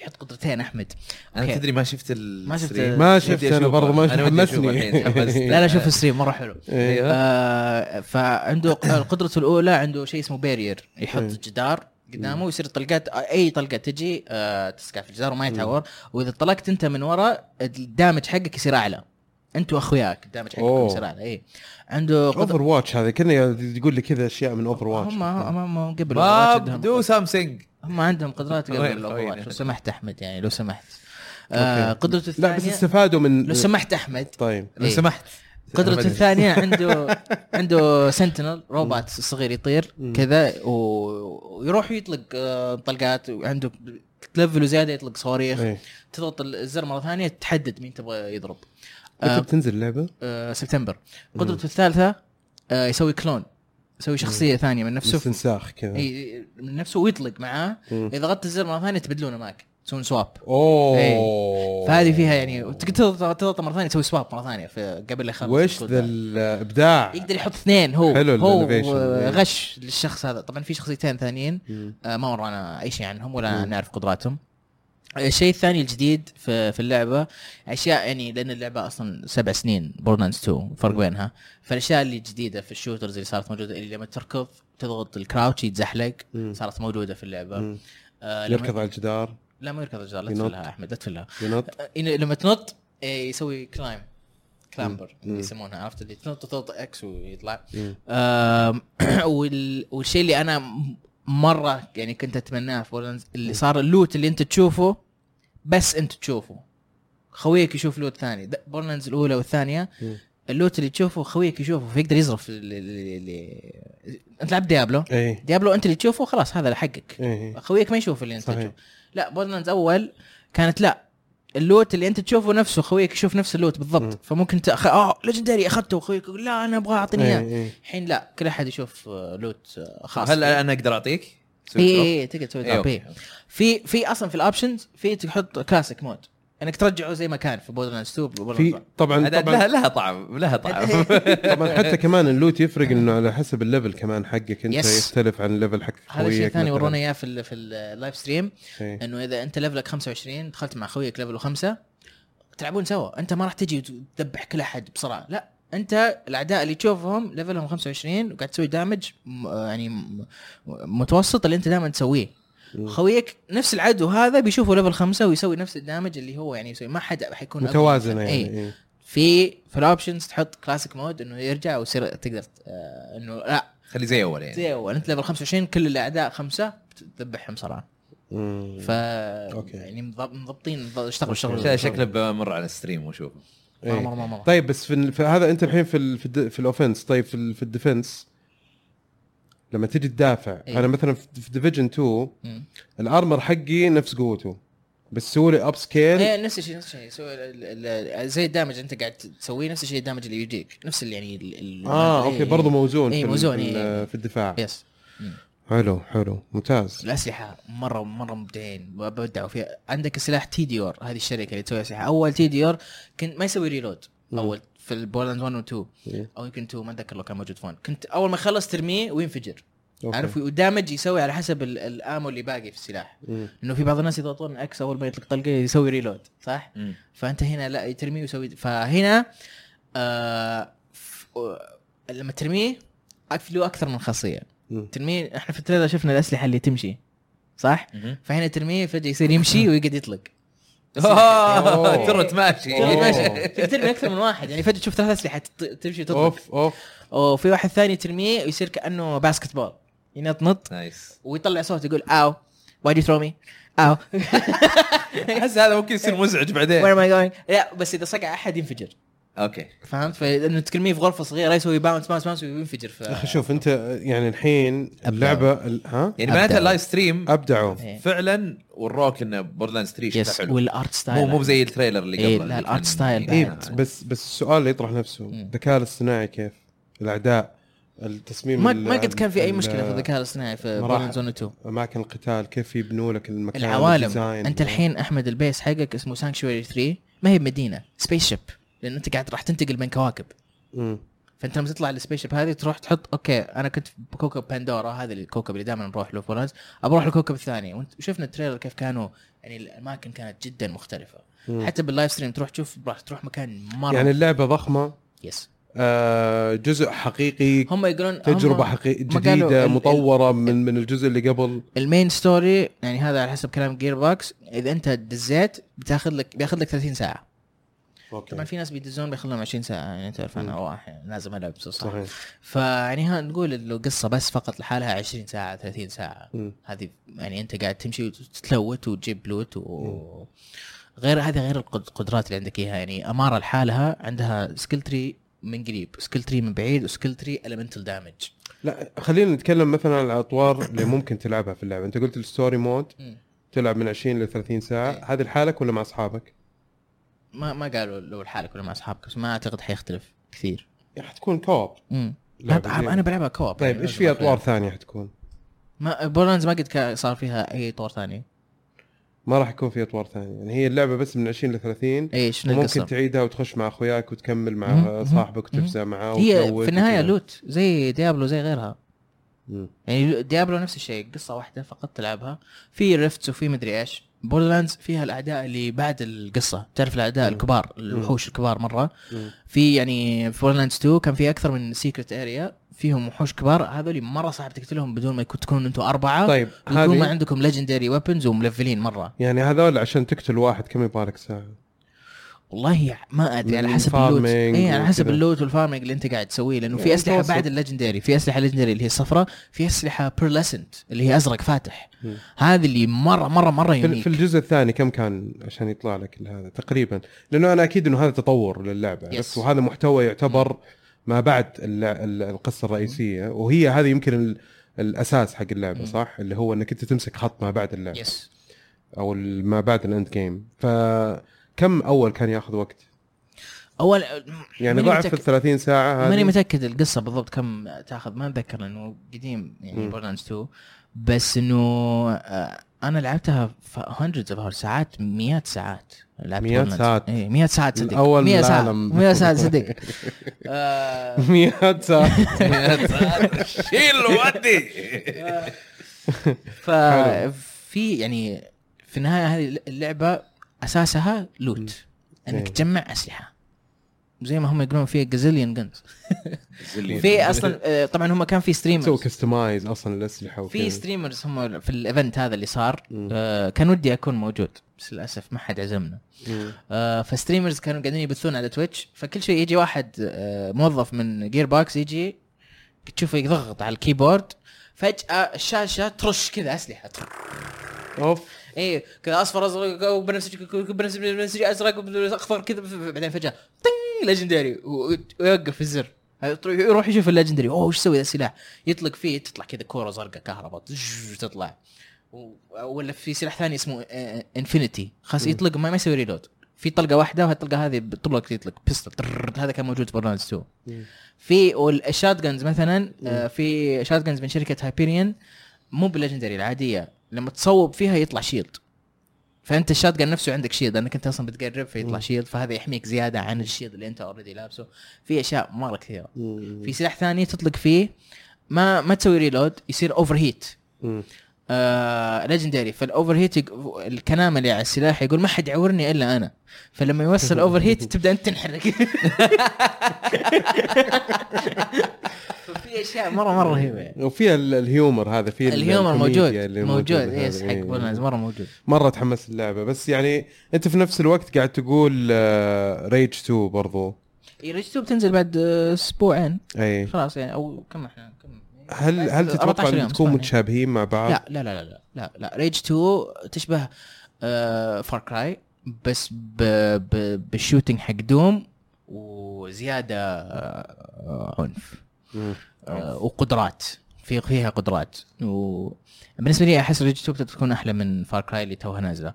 S3: يحط قدرتين
S2: أحمد
S3: أنا.
S2: تدري ما شفت ال
S3: ما شفت-.
S1: ما شفت
S2: أنا.
S1: برضه ما
S2: أشوفه
S1: حمسني.
S3: لا لا شوف ال stream مرة حلو
S1: إيه.
S3: آه فعنده قدرته الأولى عنده شيء اسمه barrier يحط
S1: إيه.
S3: جدار قدامه ويصير طلقات أي طلقة تجي آه تسقع في الجدار وما يتعور وإذا طلقت أنت من ورا الدامج حقك يصير أعلى. أنت وأخوياك الدامج حقكم
S1: أوه.
S3: يصير أعلى. إي. عنده قدر
S1: اوفر واتش هذا كنا يقول لي كذا أشياء من اوفر واتش
S3: هم هم هم قبل عندهم
S2: دو سامثينج
S3: هم عندهم قدرات قبل
S2: وين
S3: الأوفر
S2: خوينا؟
S3: لو سمحت أحمد يعني لو سمحت. آه. قدرته
S1: لا بس
S3: الثانية
S1: استفادوا من
S3: لو سمحت أحمد.
S1: طيب.
S2: لو
S3: إيه.
S2: سمحت.
S3: قدرته الثانية عنده عنده سنتينل روبوت صغير يطير. كذا ويروح يطلق آه، طلقات وعنده تلفله زيادة يطلق صواريخ.
S1: إيه.
S3: تضغط الزر مرة ثانية تحدد مين تبغى يضرب.
S1: متى
S3: آه
S1: بتنزل اللعبة؟
S3: آه سبتمبر. قدرته الثالثة آه يسوي clone يسوي شخصية ثانية من نفسه.
S1: استنساخ كذا.
S3: اي من نفسه ويطلق معاه. إذا ضغطت الزر مرة ثانية تبدلونه معك. تسوون swap
S1: أوه
S3: فهذه فيها يعني تقدر تضغط مرة ثانية تسوي swap مرة ثانية في قبل لا يخلص
S1: وش ذا. الإبداع
S3: يقدر يحط اثنين هو
S1: حلو
S3: هو. آه، غش للشخص هذا طبعا في شخصيتين ثانيين. آه، ما ورانا اي شيء عنهم ولا
S1: مم.
S3: نعرف قدراتهم الشيء الثاني الجديد في في اللعبة أشياء يعني لأن اللعبة أصلا سبع سنين Borderlands 2 فرق بينها فالأشياء اللي جديدة في ال shooters اللي صارت موجودة اللي لما تركض تضغط ال crouch
S1: يتزحلق.
S3: صارت موجودة في اللعبة
S1: مم.
S3: آه
S1: يركض على الجدار
S3: لا ما يركض الجدار لا. تفلها أحمد لا تفلها.
S1: ينط.
S3: آه، لما تنط إيه، يسوي climb clamber
S1: مم.
S3: يسمونها عرفت؟ اللي تنط تضغط X ويطلع. والشيء اللي أنا مرة يعني كنت أتمناه في اللي صار ال loot اللي أنت تشوفه بس أنت تشوفه. خويك يشوف loot ثاني. Borderlands الأولى والثانية.
S1: ال
S3: loot اللي تشوفه خويك يشوفه فيقدر يزرف ال- ال- ال- أنت لعبت Diablo
S1: إيه.
S3: Diablo أنت اللي تشوفه خلاص هذا حقك.
S1: إيه
S3: خويك ما يشوف اللي
S1: أنت.
S3: تشوفه. لا Borderlands أول كانت لا ال loot اللي أنت تشوفه نفسه خويك يشوف نفس ال loot
S1: مم.
S3: بالضبط فممكن تأخ... آه legendary أخذته وخويك يقول لا أنا أبغى أعطيني
S1: إيه
S3: إياه
S1: إيه
S3: الحين لا كل أحد يشوف آه، loot آه، خاص
S2: هل. أنا أقدر أعطيك؟
S3: اي اي إي، تقدر تسوي
S2: إيه،.
S3: إيه. في في أصلا في ال options في تحط classic mode إنك ترجعه زي ما كان في Borderlands 2
S1: في طبعا طبعا
S2: لها لها طعم لها طعم
S1: طبعا حتى كمان ال loot يفرق إنه على حسب ال level كمان حقك أنت
S3: Yes.
S1: يختلف عن ال level حق
S3: هذا الثاني
S1: مثلاً.
S3: ورونا إياه في ال في ال live
S1: stream.
S3: إنه إذا أنت level ك 25 دخلت مع خويك level ه 5 تلعبون سوا أنت ما راح تجي وتذبح كل أحد بسرعة لا أنت الأعداء اللي تشوفهم level هم 25 وقاعد تسوي damage يعني متوسط اللي أنت دائما تسويه. خويك نفس العدو هذا بيشوفه level خمسة ويسوي نفس ال damage اللي هو يعني يسوي ما حد حيكون
S1: متوازنة
S3: منه.
S1: يعني
S3: إيه.
S1: إيه.
S3: في في ال options تحط classic mode إنه يرجع ويصير تقدر آه إنه لا
S2: خلي زي أول يعني
S3: زي أول أنت level 25 كل الاعداء خمسة تذبحهم
S1: مم.
S3: ف
S1: okay.
S3: يعني مضب- مضبطين اشتغلوا الشغل
S2: شكله- بمر على ال stream واشوفه
S3: مره
S1: إيه.
S3: مرة مرة
S1: طيب بس في, ال- في هذا أنت الحين في ال في, الد- في ال offense طيب في, ال- في ال defense لما تيجي تدافع.
S3: إيه.
S1: أنا مثلا في في Division 2
S3: مم.
S1: ال armor حقي نفس قوته بس سوي لي upscale
S3: إيه نفس الشيء نفس الشيء. سوي زي ال damage أنت قاعد تسويه نفس الشيء ال damage اللي يجيك. نفس اللي يعني ال-
S1: آه
S3: إيه،
S1: okay برضه موزون
S3: إيه،
S1: في, ال-
S3: موزون،
S1: في,
S3: إيه.
S1: في الدفاع.
S3: yes
S1: حلو حلو ممتاز.
S3: الأسلحة مرة مرة مبدعين. بدعوا فيها. عندك سلاح Tediore هذه الشركة اللي تسوي أسلحة. أول Tediore كنت ما يسوي
S1: reload.
S3: أول في ال Borderlands 1 و 2
S1: إيه.
S3: أو يمكن 2 ما أتذكر لو كان موجود في 1 كنت أول ما يخلص ترميه وينفجر
S1: okay.
S3: عارف وال damage يسوي على حسب ال- ال ammo اللي باقي في السلاح
S1: مم.
S3: إنه في بعض الناس يضغطون X أول ما يطلق طلقة يسوي reload صح؟
S2: مم.
S3: فأنت هنا لا ترميه ويسوي فهنا آه ف- لما ترميه له أكثر من خاصية
S1: مم.
S3: ترميه إحنا في ال trailer شفنا الأسلحة اللي تمشي صح؟
S2: مهم.
S3: فهنا ترميه فجأة يصير يمشي ويقعد يطلق
S2: ترى ماشي.
S3: ترمي أكثر من واحد. يعني فجأة تشوف ثلاث اسلحه تمشي تطلق
S1: أوف أوف.
S3: وفي واحد ثاني ترميه ويصير كأنه basketball ينط نط.
S2: nice.
S3: ويطلع صوت يقول why do you throw me? أو
S2: أحس هذا ممكن يصير مزعج بعدين where
S3: am I going? لا بس إذا صقع أحد ينفجر.
S2: okay
S3: فهمت فانه ترميه في غرفة صغيرة يسوي bounce bounce bounce وينفجر ف
S1: يا أخي شوف أنت يعني الحين اللعبة ال- ها
S2: يعني معناتها.
S3: ال
S2: live stream
S1: أبدعوا
S3: إيه.
S2: فعلا وروك إنه Borderlands 3 شكلها
S3: yes
S2: حلو
S3: وال art style
S2: مو مو زي ال trailer اللي
S3: إيه،
S2: قبل
S3: لا،
S2: اللي
S3: ال
S2: art
S3: style
S1: اي
S3: بعد.
S1: بس بس السؤال اللي يطرح نفسه. الذكاء الاصطناعي كيف؟ الاعداء التصميم
S3: ما ما قد كان في
S1: أي
S3: مشكلة في الذكاء الاصطناعي في zone 2
S1: أماكن القتال كيف يبنوا لك المكان
S3: العوالم. أنت الحين أحمد ال base حقك اسمه Sanctuary 3 ما هي بمدينه spaceship لأن أنت قاعد راح تنتقل بين كواكب.
S1: مم.
S3: فأنت لما تطلع ال spaceship هذه تروح تحط okay أنا كنت بكوكب Pandora هذا الكوكب اللي دائما نروح له فورنز ابى أروح الكوكب الثاني وأنت شفنا ال trailer كيف كانوا يعني الأماكن كانت جدا مختلفة.
S1: مم.
S3: حتى بال live stream تروح تشوف راح تروح مكان مرة
S1: يعني اللعبة ضخمة.
S3: yes
S1: آه جزء حقيقي
S3: هم يقولون
S1: تجربة
S3: هم- قالوا
S1: جديده
S3: ال-
S1: مطورة من من الجزء اللي قبل.
S3: ال main story يعني هذا على حسب كلام Gearbox إذا أنت دزيت بتاخذ لك بياخذ لك 30 ساعة.
S1: okay.
S3: طبعا في ناس بيدزون بياخذ لهم 20 ساعة يعني تعرف أنا أحيانا لازم العب صح.
S1: صحيح.
S3: فيعني ها نقول إنه قصة بس فقط لحالها 20 ساعة 30
S1: ساعة.
S3: هذه يعني أنت قاعد تمشي وتتلوت وتجيب loot و... غير هذه غير القد- القدرات اللي عندك إياها. يعني أمارة لحالها عندها skill tree من قريب skill tree من بعيد و skill tree ال elemental damage
S1: لا خلينا نتكلم مثلا عن الأطوار اللي ممكن تلعبها في اللعبة. أنت قلت ال story mode تلعب من 20 ل 30 ساعة.
S3: إيه.
S1: هذه لحالك ولا مع أصحابك؟
S3: ما ما قالوا لو لحالك ولا مع أصحابك بس ما أعتقد حيختلف كثير
S1: حتكون co-op
S3: امم أنا بلعبها co-op
S1: طيب
S3: يعني إيش
S1: في. اطوار ثانية حتكون؟
S3: ما بوردرلاندز ما قد صار فيها أي طور ثاني
S1: ما راح يكون في اطوار ثانية يعني هي اللعبة بس من 20 ل 30 إيش
S3: القصة؟
S1: تعيدها وتخش مع أخوياك وتكمل مع
S3: مهم.
S1: صاحبك. وتفزع معاه
S3: هي في
S1: النهاية.
S3: loot زي ديابلو زي غيرها
S1: مم.
S3: يعني ديابلو نفس الشيء قصة واحدة فقط تلعبها في rifts وفي مدري إيش بوردرلاندز فيها الأعداء اللي بعد القصة. تعرف الأعداء
S1: مم.
S3: الكبار الوحوش الكبار مرة؟
S1: مم.
S3: في يعني في بوردرلاندز 2 كان في أكثر من secret area فيهم وحوش كبار. هذول مرة صعب تقتلهم بدون ما يكون تكونوا أنتم أربعة.
S1: طيب
S3: يكون ما عندكم legendary weapons وملفلين مرة.
S1: يعني هذول عشان تقتل واحد كم يبغى لك ساعة؟
S3: والله ما أدري على حسب ال
S1: loot.
S3: اي على حسب.
S1: ال
S3: loot وال farming اللي أنت قاعد تسويه. لأنه في
S1: يعني أسلحة.
S3: بعد ال legendary في أسلحة legendary اللي هي الصفراء في أسلحة pearlescent اللي هي أزرق فاتح. هذه اللي مره مره
S1: مرة
S3: unique
S1: في الجزء الثاني كم كان عشان يطلع لك هذا؟ تقريبا. لأنه أنا أكيد إنه هذا تطور
S3: للعبة.
S1: بس وهذا محتوى يعتبر ما بعد القصة الرئيسية. وهي هذه يمكن ال- الأساس حق
S3: اللعبة.
S1: صح؟ اللي هو إنك أنت تمسك خط ما بعد
S3: اللعبة.
S1: yes أو ما بعد ال end game فكم أول كان ياخذ وقت؟
S3: أول
S1: يعني
S3: ماني
S1: ضعف ال
S3: متأكد-
S1: 30 ساعة
S3: ماني
S1: هذه
S3: متأكد القصة بالضبط كم تأخذ ما أتذكر انه قديم يعني
S1: مم.
S3: بوردرلاندز 2 بس إنه آه، أنا لعبتها hundreds of ساعات مئات ساعات لعبت
S1: مئات. ساعات.
S3: اي 100 ساعه تصدق
S1: الأول
S3: 100 ساعة.
S1: العالم.
S3: 100 ساعة تصدق آه،
S1: 100 ساعة.
S2: شيل ودي.
S3: ففي يعني في النهاية هذه اللعبة أساسها لوت إنك
S1: إيه.
S3: تجمع أسلحة. زي ما هم يقولون في جازيليون جنز في أصلا آه، طبعا هم كان في ستريمرز
S1: كستمايز أصلا الأسلحة
S3: في. ستريمرز هم في الايفنت هذا اللي صار. آه، كان ودي أكون موجود بس للأسف ما حد عزمنا. آه، ف streamers كانوا قاعدين يبثون على تويتش فكل شوي يجي واحد آه، موظف من جيربوكس يجي تشوفه يضغط على الكيبورد فجأة الشاشة ترش كذا أسلحة.
S1: أوف.
S3: إيه كذا اصفر ازرق بنفسجي بنفسجي ازرق أخضر كذا بعدين فجأة طين legendary ويوقف الزر. يروح يشوف ال legendary أوه إيش يسوي ذا السلاح؟ يطلق فيه تطلع كذا كورة زرقاء كهرباء تطلع. ولا في سلاح ثاني اسمه Infinity خلاص يطلق ما ما يسوي reload في طلقة واحدة وهالطلقة هذه طول الوقت يطلق pistol هذا كان موجود في بوردرلاندز 2
S1: مم.
S3: في وال shotguns مثلا آه، في shotguns من شركة هايبيريان مو بال legendary العادية. لما تصوب فيها يطلع shield فأنت ال shotgun نفسه عندك shield لأنك أنت أصلا بتقرب فيطلع. shield فهذا يحميك زيادة عن ال shield اللي أنت already لابسه في أشياء مره كثيره. في سلاح ثاني تطلق فيه ما ما تسوي ريلود يصير اوفر هيت. آه ليجندري فالاوفر هيت يق- الكنام اللي على السلاح يقول ما حد يعورني إلا أنا. فلما يوصل اوفر هيت تبدأ أنت تنحرق. ففي أشياء مره مرة رهيبة. يعني.
S1: وفيها ال- الهيومر هذا في ال-
S3: الهيومر موجود. موجود. يس حق
S1: إيه.
S3: بورنز مرة موجود.
S1: مرة تحمس اللعبة. بس يعني أنت في نفس الوقت قاعد تقول آه، ريج 2 برضو.
S3: ريج بتنزل بعد آه، أسبوعين.
S1: أي.
S3: خلاص يعني أو كم إحنا؟
S1: هل هل
S3: 14
S1: تتوقع
S3: إن
S1: تكون. متشابهين مع بعض؟
S3: لا لا لا لا لا لا, لا. ريج 2 تشبه آه فار كراي بس ب ب بال shooting حق دوم وزيادة آه عنف. آه وقدرات في فيها قدرات وبالنسبه لي أحس ريج 2 بتكون أحلى من فار كراي اللي توها
S1: نازلة.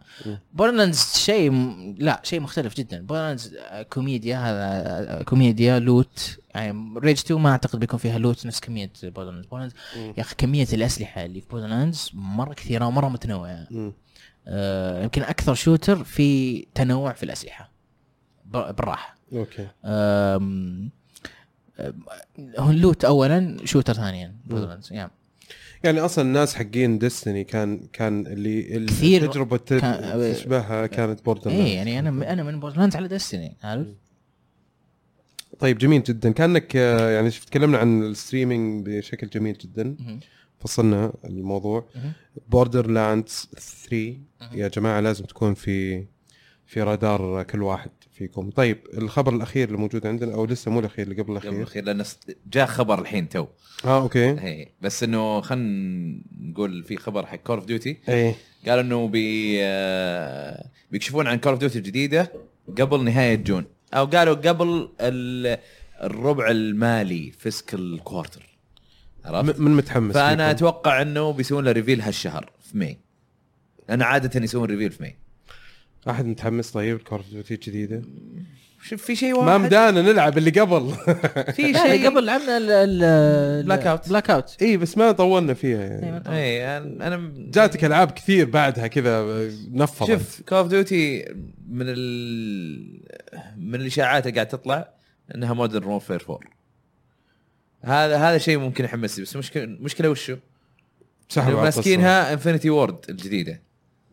S3: بوردرلاندز شيء لا شيء مختلف جدا بوردرلاندز آه، كوميديا هذا آه، كوميديا loot يعني ريج 2 ما أعتقد بيكون فيها loot نفس كمية بوردرلاندز
S1: مم.
S3: يا أخي كمية الأسلحة اللي في بوردرلاندز مرة كثيرة ومرة
S1: متنوعة.
S3: آه يمكن أكثر shooter في تنوع في
S1: الأسلحة.
S3: بالراحة. okay. هو ال loot اولا shooter ثانيا بوردرلاندز يعني
S1: يعني أصلا الناس حقين ديستني كان كان اللي
S3: كثير.
S1: التجربه
S3: كان-
S1: تشبهها كانت بوردر
S3: إيه يعني أنا أنا من بوردرلاندز على ديستني عارف؟
S1: طيب جميل جدا. كأنك آه، يعني شفت تكلمنا عن ال streaming بشكل جميل جدا. فصلنا الموضوع. بوردرلاندز 3
S3: مهم.
S1: يا جماعة لازم تكون في في رادار كل واحد فيكم. طيب الخبر الأخير اللي موجود عندنا أو لسه مو الأخير اللي قبل
S2: قبل
S1: الأخير
S2: الاخير لأن جاء خبر الحين تو.
S1: آه okay.
S2: هي بس إنه خلينا نقول في خبر حق كول اوف ديوتي
S1: إيه.
S2: قالوا إنه بي آه، بيكشفون عن كول اوف ديوتي الجديدة قبل نهاية June. أو قالوا قبل ال- الربع المالي fiscal quarter عرفت؟
S1: من متحمس
S2: فأنا
S1: فيكم؟
S2: أتوقع إنه بيسوون له reveal هالشهر في May لأن عادة يسوون reveal في May
S1: أحد متحمس طيب كول اوف ديوتي الجديدة
S2: شوف في شيء
S1: ما
S2: واحد
S1: مدانا نلعب اللي قبل
S2: في
S3: لا،
S2: شيء
S3: قبل لعبنا ال ال
S2: Blackout. إيه.
S3: Blackout
S1: إي بس ما طولنا فيها يعني
S2: إي أنا
S1: جاتك ألعاب كثير بعدها كذا نفضت
S2: شوف كول اوف ديوتي من ال... من الإشاعات اللي قاعد تطلع إنها Modern Warfare 4 هذا هذا شيء ممكن يحمسني بس مشكله مشكلة وشو؟
S1: سحبوا.
S2: ماسكينها إنفينيتي وارد
S1: الجديدة.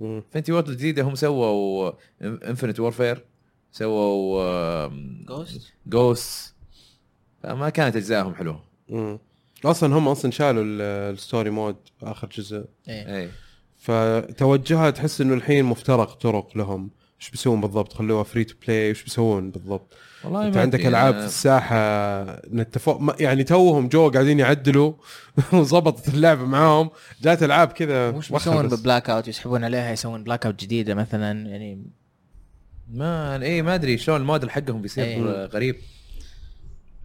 S2: Infinity Ward الجديدة هم سووا Infinite Warfare سووا
S3: Ghost؟
S2: Ghosts فما كانت أجزائهم حلوة.
S1: مم. أصلا هم أصلا شالوا ال- ال story mode آخر جزء.
S3: إيه.
S2: اي
S1: فتوجهها تحس إنه الحين مفترق طرق لهم. إيش بيسوون بالضبط؟ خلوها free to play إيش بيسوون بالضبط؟
S2: والله
S1: أنت
S2: ما
S1: عندك
S2: أدري. ألعاب
S1: في الساحة نتفق ما- يعني توهم جو قاعدين يعدلوا. وظبطت اللعبة معاهم. جات ألعاب كذا
S3: وش
S1: وخر
S3: بيسوون. ببلاك اوت يسحبون عليها يسوون بلاك اوت جديدة مثلا؟ يعني
S2: ما اي ما أدري شلون الموديل حقهم بيصير
S3: إيه.
S2: آه، غريب.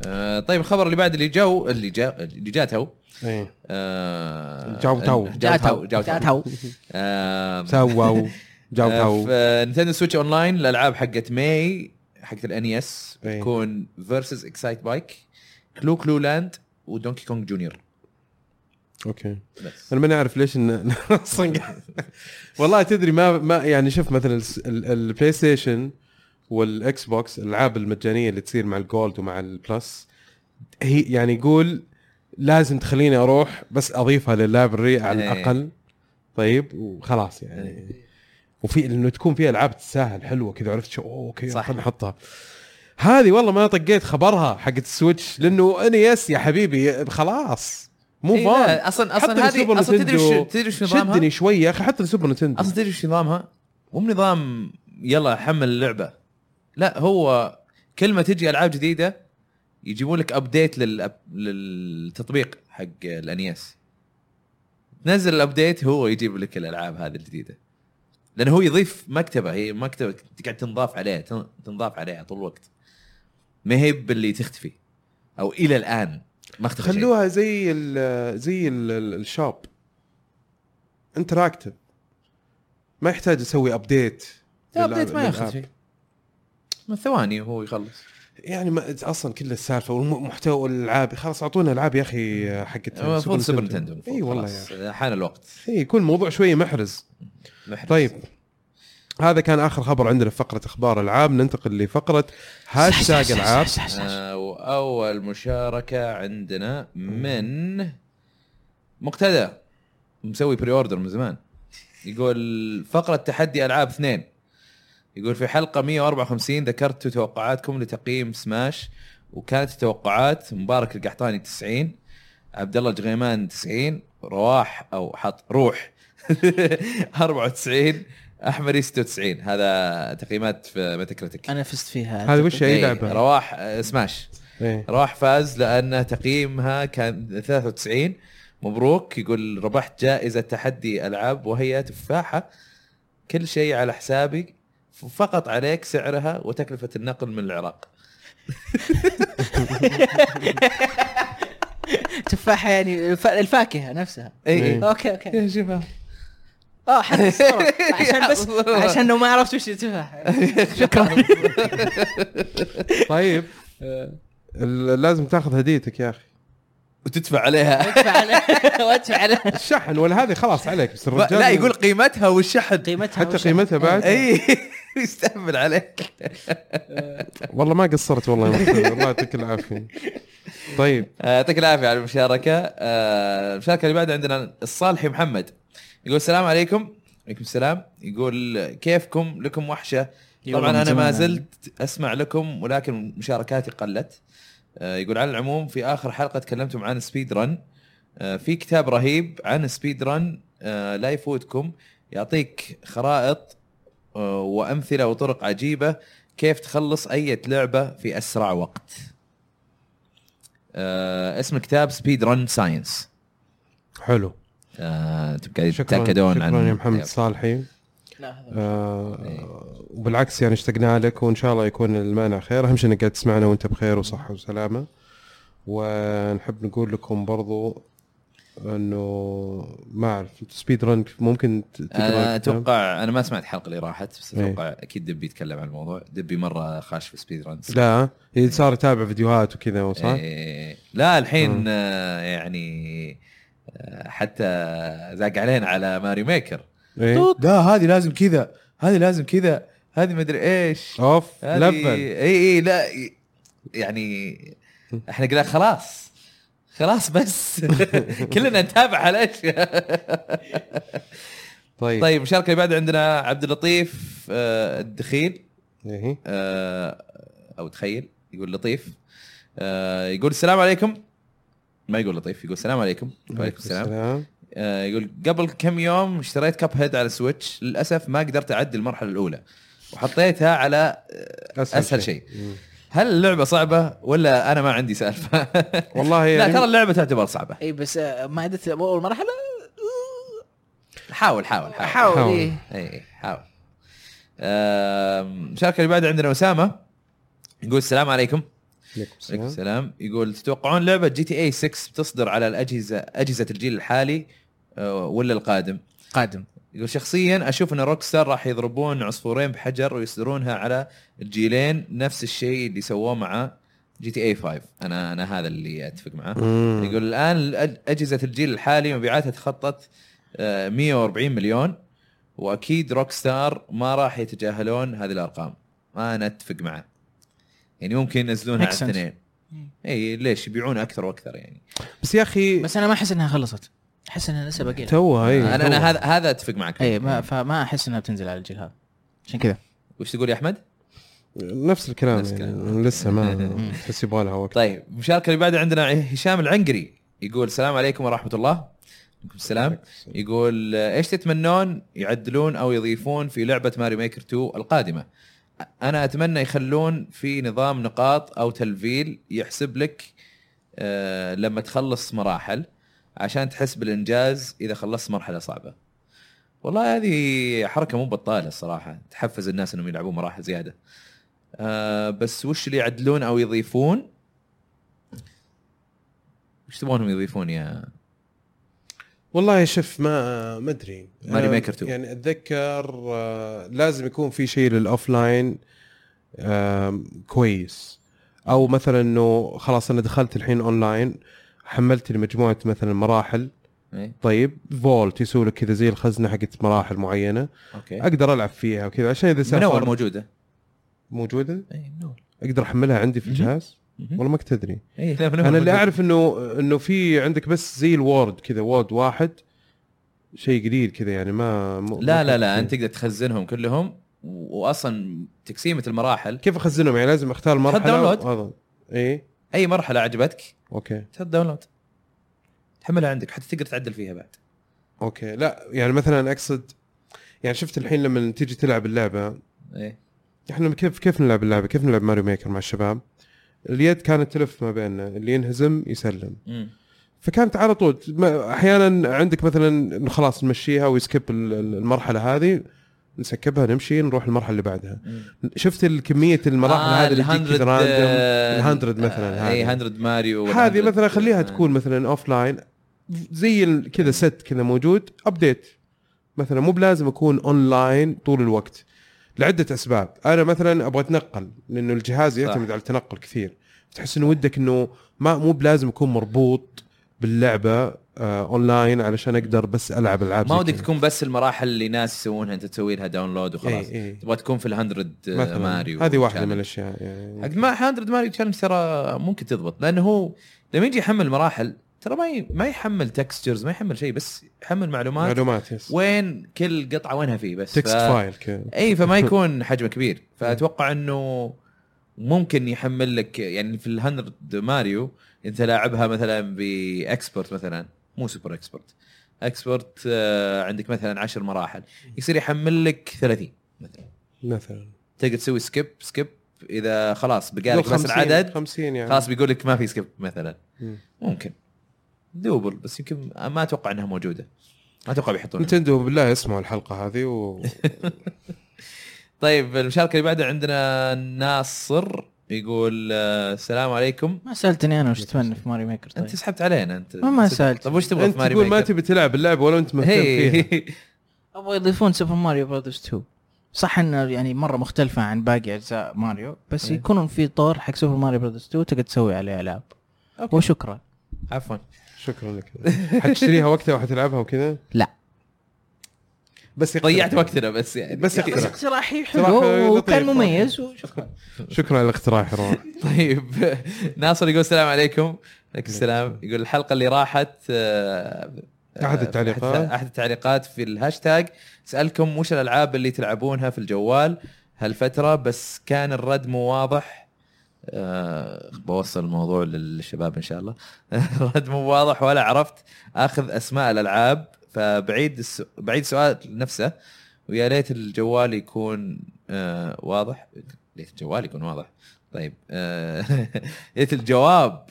S2: آه طيب الخبر اللي بعد اللي جو اللي جاء اللي جاء تو.
S1: إيه.
S2: آه
S1: جاو تو.
S2: جاو تو جاو تو.
S3: تو.
S1: سووا. جاو
S2: آه،
S1: تو.
S2: في نينتندو سويتش اون لاين الألعاب حقت ماي حقت الان اس
S1: إيه.
S2: بتكون فيرسز اكسايت bike Clu Clu Land و Donkey Kong
S1: Jr. okay.
S2: بس.
S1: أنا ماني عارف ليش أصلا والله تدري ما ما يعني شوف مثلا ال PlayStation وال Xbox الألعاب المجانية اللي تصير مع ال Gold ومع ال Plus هي يعني يقول لازم تخليني أروح بس أضيفها لل library على
S2: إيه.
S1: الأقل. طيب وخلاص يعني. وفي إنه تكون في ألعاب تستاهل حلوة كذا عرفت شو؟ okay
S2: صح.
S1: خلينا نحطها. هذه والله ما طقيت خبرها حقت ال Switch لأنه NES يا حبيبي خلاص. مو
S2: إيه،
S1: فان
S2: لا،
S1: أصلا أصلا
S2: هذه أصلا تدري وش تدري وش نظامها؟
S1: شدني شوي يا أخي حتى ال Super
S2: Nintendo. أصلا تدري وش نظامها؟ مو بنظام يلا حمل اللعبة. لا هو كل ما تجي ألعاب جديدة يجيبون لك update للأب... للتطبيق حق ال NES تنزل ال update هو يجيب لك الألعاب هذه الجديدة. لأنه هو يضيف مكتبة هي مكتبة تقعد تنضاف عليها تن- تنضاف عليها طول الوقت. ما هي باللي تختفي أو إلى الآن. ما اختفى شيء.
S1: خلوها زي ال زي ال ال shop interactive ما يحتاج أسوي update
S2: لا update ما ياخذ شيء. من ثواني وهو يخلص.
S1: يعني ما أصلا كل السالفة والمحتوى الالعاب خلاص أعطونا ألعاب يا أخي حقت
S2: المفروض Super Nintendo
S1: إي والله
S2: حان الوقت.
S1: إي يكون الموضوع شوية محرز.
S2: محرز.
S1: طيب. هذا كان آخر خبر عندنا في فقرة إخبار العاب. ننتقل لفقرة هاشتاج العاب.
S2: آه وأول مشاركة عندنا من مقتدى مسوي pre-order من زمان. يقول فقرة تحدي ألعاب اثنين. يقول في حلقة 154 ذكرت توقعاتكم لتقييم سماش وكانت التوقعات مبارك القحطاني 90 عبد الله الجغيمان 90 رواح أو حط روح 94 أحمد 96 هذا تقييمات في ميتاكريتيك
S3: أنا فزت فيها.
S1: هذه وش اي
S2: إيه،
S1: لعبة؟
S2: رواح آه، سماش
S1: إيه.
S2: رواح فاز لأن تقييمها كان 93 مبروك. يقول ربحت جائزة تحدي ألعاب وهي تفاحة. كل شيء على حسابي. فقط عليك سعرها وتكلفة النقل من العراق.
S3: تفاحة يعني الف- الفاكهة نفسها.
S1: إيه.
S3: okay
S2: okay. شوفها
S3: آه. عشان بس عشان لو ما عرفت وش التفاحه شكرا.
S1: طيب. ال- لازم تاخذ هديتك يا أخي.
S2: وتدفع عليها.
S3: وادفع عليه وادفع عليه
S1: الشحن ولا هذه خلاص عليك. بس الرجال
S2: لا يقول قيمتها والشحن.
S3: قيمتها
S1: حتى قيمتها بعد؟
S2: اي يستهبل عليك.
S1: والله ما قصرت والله الله يعطيك العافية. طيب.
S2: آه، يعطيك العافية على المشاركة. آه، المشاركة اللي بعدها عندنا الصالحي محمد. يقول السلام عليكم. عليكم السلام. يقول كيفكم؟ لكم
S3: وحشة.
S2: طبعا أنا ما. زلت أسمع لكم ولكن مشاركاتي قلت. آه، يقول على العموم في آخر حلقة تكلمتم عن speedrun آه، في كتاب رهيب عن speedrun آه، لا يفوتكم. يعطيك خرائط وأمثلة وطرق عجيبة كيف تخلص أي لعبة في أسرع وقت. اسم الكتاب Speedrun Science
S1: حلو.
S2: قاعدين
S1: شكرا
S2: تتاكدون
S1: شكرا
S2: عن
S1: يا محمد صالحي.
S3: لا هذا
S1: آه وبالعكس يعني اشتقنا لك وإن شاء الله يكون المانع خير. أهم شيء إنك قاعد تسمعنا وأنت بخير وصحة وسلامة. ونحب نقول لكم برضو إنه ما أعرف speedrun ممكن أنا؟
S2: أتوقع أنا ما سمعت الحلقة اللي راحت بس
S1: إيه.
S2: أتوقع أكيد دبي يتكلم عن الموضوع. دبي مرة خاش في speedruns
S1: لا هي صار يتابع فيديوهات وكذا صح؟
S2: إيه. لا الحين آه. يعني آه حتى زاق علينا على Mario Maker.
S1: إيه.
S2: لا هذه لازم كذا هذه لازم كذا هذه مدري
S1: إيش.
S2: أوف
S1: level
S2: إي إي لا يعني إحنا قلنا خلاص خلاص بس. كلنا نتابع على الأشياء.
S1: طيب.
S2: طيب المشاركه اللي بعد عندنا عبد اللطيف آه، الدخيل.
S1: إيه.
S2: آه، أو دخيل يقول لطيف. آه، يقول السلام عليكم. ما يقول لطيف يقول السلام عليكم. وعليكم السلام. آه، يقول قبل كم يوم اشتريت Cuphead على ال Switch للأسف ما قدرت أعدي المرحلة الأولى. وحطيتها على آه، أسهل شيء.
S1: مم.
S2: هل اللعبة صعبة ولا أنا ما عندي سالفة؟
S1: والله
S2: لا
S1: يعني
S2: ترى اللعبة تعتبر صعبة.
S3: اي بس آه، ما عدت أول مرحلة؟
S2: حاول حاول حاول.
S3: حاول
S1: حاول.
S3: إيه.
S2: اي حاول. المشاركه اللي بعد عندنا أسامة. يقول السلام عليكم.
S1: عليكم السلام.
S2: يقول تتوقعون لعبة GTA 6 بتصدر على الأجهزة أجهزة الجيل الحالي آه، ولا القادم؟
S3: قادم
S2: يقول شخصيا أشوف إن Rockstar راح يضربون عصفورين بحجر ويصدرونها على الجيلين نفس الشيء اللي سووه مع GTA 5 أنا أنا هذا اللي أتفق معاه
S1: مم.
S2: يقول الآن أجهزة الجيل الحالي مبيعاتها تخطت آه، 140 مليون وأكيد روك ستار ما راح يتجاهلون هذه الأرقام ما أنا اتفق معه يعني ممكن ينزلونها على. الاثنين اي ليش؟ يبيعون أكثر وأكثر يعني.
S1: بس يا أخي
S3: بس أنا ما أحس إنها خلصت. أحس إنها لسه باقي.
S1: توها اي
S2: أنا
S1: أنا.
S2: هذا هذا أتفق معك.
S3: اي ما فما أحس إنها بتنزل على الجيل هذا عشان كذا.
S2: وش تقول يا أحمد؟
S1: نفس الكلام
S2: نفس
S1: يعني
S2: الكلام.
S1: لسه ما تحس يبغى لها وقت.
S2: طيب المشاركه اللي بعدها عندنا هشام العنقري. يقول السلام عليكم ورحمة الله. عليكم السلام. يقول إيش تتمنون يعدلون أو يضيفون في لعبة ماري ميكر 2 القادمة؟ أنا أتمنى يخلون في نظام نقاط أو تلفيل يحسب لك آه، لما تخلص مراحل عشان تحس بالإنجاز إذا خلصت مرحلة صعبة. والله هذه حركة مو بطالة الصراحة تحفز الناس إنهم يلعبون مراحل زيادة. آه بس وش اللي يعدلون أو يضيفون؟ وش تبغونهم يضيفون يا
S1: والله شوف ما ما
S2: أدري.
S1: Mario
S2: Maker 2.
S1: يعني أتذكر آه، لازم يكون في شيء لل offline كويس. أو مثلا إنه خلاص أنا دخلت الحين أونلاين حملت لي مجموعه مثلا مراحل.
S2: إيه؟
S1: طيب vault يسوي لك كذا زي الخزنة حقت مراحل معينة.
S2: أوكي.
S1: أقدر ألعب فيها وكذا عشان إذا
S2: من
S1: أول
S2: موجودة.
S1: موجودة؟
S2: اي من أول.
S1: أقدر أحملها عندي في. الجهاز. والله ما كنت أدري.
S2: اي أول
S1: أنا اللي. أعرف انه إنه في عندك بس زي ال world كذا world واحد شيء قليل كذا يعني ما م-
S2: لا لا لا. أنت تقدر تخزنهم كلهم و- واصلا تقسيمة المراحل.
S1: كيف أخزنهم؟ يعني لازم أختار
S2: مرحلة
S1: download. إيه.
S2: أي مرحلة عجبتك
S1: أوكي.
S2: تحط download تحملها عندك حتى تقدر تعدل فيها بعد.
S1: أوكي. لا يعني مثلا اقصد يعني شفت الحين لما تيجي تلعب اللعبة
S2: إيه.
S1: إحنا كيف كيف نلعب اللعبة؟ كيف نلعب Mario Maker مع الشباب؟ اليد كانت تلف ما بيننا اللي ينهزم يسلم. فكانت على طول أحيانا عندك مثلا خلاص نمشيها ال- المرحلة هذه ن skip ها نمشي نروح المرحلة اللي بعدها
S2: مم.
S1: شفت الكمية المراحل
S2: آه،
S1: هذه اللي تجيك
S2: ال100
S1: كذا random
S2: آه،
S1: ال100 مثلا
S2: اي
S1: هذه
S2: 100 ماريو
S1: هذه
S2: وال100
S1: مثلا خليها
S2: آه.
S1: تكون مثلا offline زي كذا ست كذا موجود update مثلا مو بلازم أكون اون لاين طول الوقت لعدة أسباب أنا مثلا أبغى أتنقل لأنه الجهاز يعتمد
S2: صح.
S1: على التنقل كثير تحس إنه ودك إنه ما مو بلازم اكون مربوط باللعبة آه اونلاين علشان أقدر بس ألعب ألعاب
S2: ما ودك. تكون بس المراحل اللي ناس يسوونها أنت تسوي لها download وخلاص
S1: إيه، إيه.
S2: تبغى تكون في ال 100
S1: مثلا
S2: ماريو
S1: هذه
S2: واحدة.
S1: من الأشياء يعني
S2: ما 100 Mario challenge ترى ممكن تضبط لأنه هو لما يجي يحمل مراحل ترى ما. ما يحمل textures ما يحمل شيء بس يحمل معلومات.
S1: معلومات بس
S2: وين كل قطعة وينها فيه بس
S1: text file كذا.
S2: إي فما يكون حجمه كبير. فأتوقع إنه ممكن يحمل لك يعني في ال 100 ماريو أنت لاعبها مثلا ب expert مثلا مو super expert expert آه، عندك مثلا 10 مراحل. يصير يحمل لك 30 مثلا.
S1: مثلا.
S2: تقدر تسوي skip skip إذا خلاص
S1: يقول
S2: لك بس
S1: 50
S2: العدد
S1: 50 يعني.
S2: خلاص بيقول لك ما في skip مثلا.
S1: مم.
S2: ممكن. doable بس يمكن ما أتوقع إنها موجودة. ما أتوقع بيحطونها.
S1: Nintendo بالله يسمعوا الحلقة هذه و
S2: طيب المشاركة اللي بعدها عندنا ناصر يقول آه، السلام عليكم.
S3: ما سألتني أنا وش تتمنى في Mario Maker طيب.
S2: أنت سحبت علينا أنت
S3: ما- ما سألت.
S2: طيب وش تبغى في ماري
S1: تقول ما
S2: Maker؟
S1: تبي تلعب اللعبة ولا أنت مهتم فيها.
S2: هي
S3: أبغى يضيفون Super Mario Brothers 2 صح إنه يعني مرة مختلفة عن باقي أجزاء ماريو بس
S2: إيه.
S3: يكونون في طور حق Super Mario Brothers 2 تقدر تسوي عليه
S2: ألعاب.
S3: وشكرا.
S2: عفوا.
S1: شكرا لك. حتشتريها وقتها وحتلعبها وكذا؟
S3: لا.
S1: بس.
S2: ضيعت وقتنا بس يعني.
S1: بس
S3: بس. اقتراحي
S1: اقتراح
S3: حلو وكان. مميز. وشكرا
S1: شكرا على الاقتراح يا روان.
S2: طيب. ناصر يقول السلام عليكم. عليكم السلام. يقول الحلقة اللي راحت آه، آه،
S1: التعليقات.
S2: أحد التعليقات في الهاشتاج. سألكم وش الألعاب اللي تلعبونها في الجوال هالفترة؟ بس كان الرد مو واضح. أه بوصل الموضوع للشباب إن شاء الله. الرد مو واضح ولا عرفت. آخذ أسماء الألعاب فبعيد الس... بعيد السؤال نفسه. ويا ليت الجوال يكون أه واضح. ليت الجوال يكون واضح. طيب أه ليت الجواب.